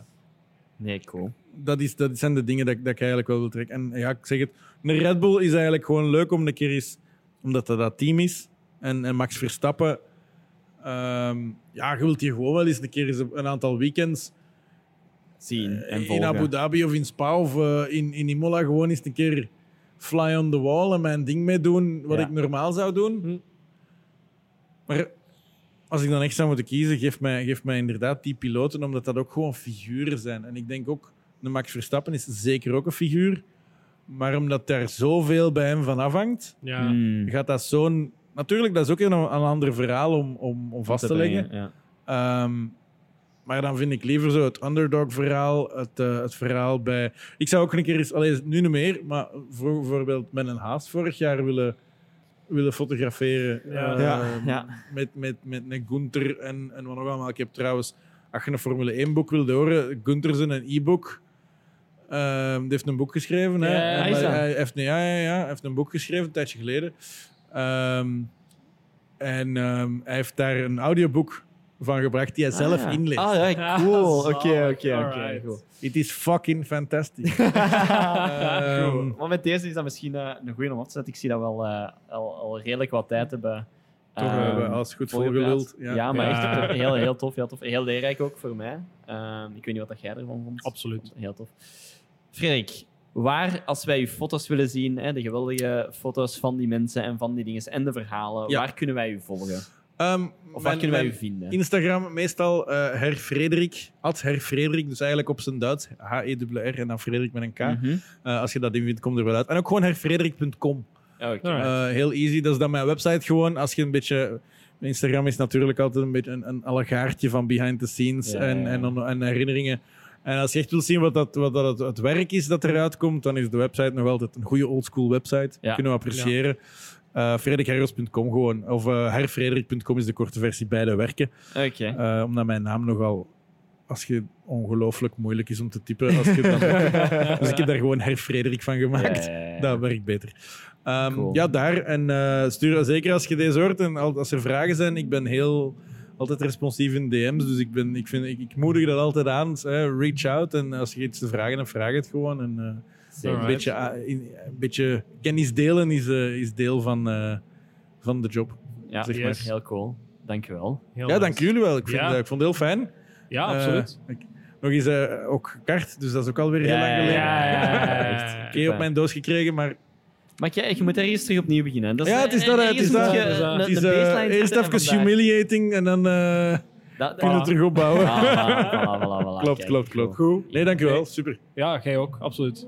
Speaker 2: Nee, cool.
Speaker 4: dat, is, dat zijn de dingen dat, ik- dat ik eigenlijk wel wil trekken. En ja, ik zeg het, een Red Bull is eigenlijk gewoon leuk om een keer eens, omdat dat dat team is. En, en Max Verstappen, ehm, ja, je wilt hier gewoon wel eens een keer eens een aantal weekends
Speaker 2: Zien en
Speaker 4: Eh, in. Abu Dhabi of in Spa of eh, in, in Imola gewoon eens een keer fly on the wall en mijn ding mee doen, wat
Speaker 2: Ja.
Speaker 4: ik normaal zou doen.
Speaker 3: Hm.
Speaker 4: Maar als ik dan echt zou moeten kiezen, geef mij, geef mij inderdaad die piloten, omdat dat ook gewoon figuren zijn. En ik denk ook, de Max Verstappen is zeker ook een figuur. Maar omdat daar zoveel bij hem van afhangt,
Speaker 3: Ja.
Speaker 2: Mm.
Speaker 4: gaat dat zo'n... Natuurlijk, dat is ook een, een ander verhaal om, om, om vast te leggen.
Speaker 2: Ja.
Speaker 4: Ehm, maar dan vind ik liever zo het underdog-verhaal, het, eh, het verhaal bij... Ik zou ook een keer eens, allee, nu niet meer, maar voor, bijvoorbeeld met een haast vorig jaar willen, willen fotograferen.
Speaker 3: Ja.
Speaker 4: Ehm,
Speaker 2: Ja, ja.
Speaker 4: Met, met, met een Gunther en, en wat nog allemaal. Ik heb trouwens, als je een Formule 1-boek wilde horen, Gunther zijn een e-book. Ehm, die heeft een boek geschreven. Hè?
Speaker 3: Ja,
Speaker 2: dat?
Speaker 4: hij, heeft, ja, ja, ja, hij heeft een boek geschreven, een tijdje geleden. Ehm, en ehm, hij heeft daar een audioboek van gebracht die hij zelf
Speaker 2: Ah, ja.
Speaker 4: inleest.
Speaker 2: Ah, ja,
Speaker 3: Ja,
Speaker 2: cool. Oké, oké, oké.
Speaker 4: Het is fucking fantastisch.
Speaker 2: Goed.
Speaker 4: Ehm,
Speaker 2: Maar met deze is dat misschien eh, een goede om af te zetten. Ik zie dat we al, eh, al, al redelijk wat tijd hebben.
Speaker 4: Toch
Speaker 2: ehm,
Speaker 4: hebben we alles goed volgeluld.
Speaker 2: Ja,
Speaker 4: Ja.
Speaker 2: maar
Speaker 3: Ja.
Speaker 2: echt heel, heel tof, heel tof. Heel leerrijk ook voor mij. Ehm, ik weet niet wat dat jij ervan vond.
Speaker 3: Absoluut.
Speaker 2: Heel tof. Frederik, waar, als wij je foto's willen zien, hè, de geweldige foto's van die mensen en van die dingen en de verhalen,
Speaker 4: Ja.
Speaker 2: waar kunnen wij u volgen?
Speaker 4: Ehm,
Speaker 2: Of waar kunnen wij u vinden?
Speaker 4: Instagram meestal eh Her Frederik, at Her Frederik, dus eigenlijk op zijn Duits, H-E-R-R en dan Frederik met een K.
Speaker 2: Mhm.
Speaker 4: Eh, als je dat invindt, komt er wel uit. En ook gewoon herfrederik.com. Eh, heel easy, dat is dan mijn website gewoon. Als je een beetje... Instagram is natuurlijk altijd een beetje een, een allegaartje van behind the scenes
Speaker 2: Ja,
Speaker 4: en,
Speaker 2: ja.
Speaker 4: En, en herinneringen. En als je echt wil zien wat, dat, wat dat het, het werk is dat eruit komt, dan is de website nog altijd een goede oldschool website.
Speaker 2: Ja.
Speaker 4: Kunnen we appreciëren. Frederickherros.com gewoon. Of eh herfrederik.com is de korte versie, beide werken.
Speaker 2: Oké.
Speaker 4: Eh, omdat mijn naam nogal, als je ongelooflijk moeilijk is om te typen. Als je dan, dus ik heb daar gewoon Her Frederik van gemaakt.
Speaker 2: Ja, ja, ja.
Speaker 4: Dat werkt beter.
Speaker 2: Cool.
Speaker 4: Ja, daar. En eh, stuur zeker als je deze hoort en al- als er vragen zijn. Ik ben heel altijd responsief in DM's. Dus ik, ben, ik, vind, ik, ik moedig dat altijd aan. reach out. En als je iets te vragen hebt, vraag het gewoon. En. Een,
Speaker 3: Alright.
Speaker 4: beetje, ah, in- een beetje kennis delen is, eh, is deel van, eh, van de job.
Speaker 2: Ja,
Speaker 4: zeg
Speaker 3: maar.
Speaker 2: heel cool. Dankjewel.
Speaker 3: Heel
Speaker 4: ja,
Speaker 3: nice.
Speaker 4: dank jullie wel. Ik, vind,
Speaker 3: Ja.
Speaker 4: eh, ik vond het heel fijn.
Speaker 3: Ja, absoluut.
Speaker 4: Ik- nog eens eh, ook kart, dus dat is ook alweer heel
Speaker 2: Ja,
Speaker 4: lang
Speaker 2: ja,
Speaker 4: geleden.
Speaker 2: ja, ja, ja,
Speaker 4: keer op mijn doos gekregen, maar
Speaker 2: Maar je, je moet ergens terug opnieuw beginnen. Dat
Speaker 4: Ja, het is dat, hè, het is dat.
Speaker 2: je
Speaker 3: Het is dat.
Speaker 4: het is eh, eerst even humiliating en dan eh,
Speaker 2: Dat-
Speaker 4: kunnen we terug opbouwen.
Speaker 2: Ah, voilà, voilà, voilà, voilà.
Speaker 4: klopt,
Speaker 2: Kijk,
Speaker 4: klopt, klopt.
Speaker 2: cool.
Speaker 4: Nee, dankjewel. Super.
Speaker 3: Ja, jij ook, absoluut.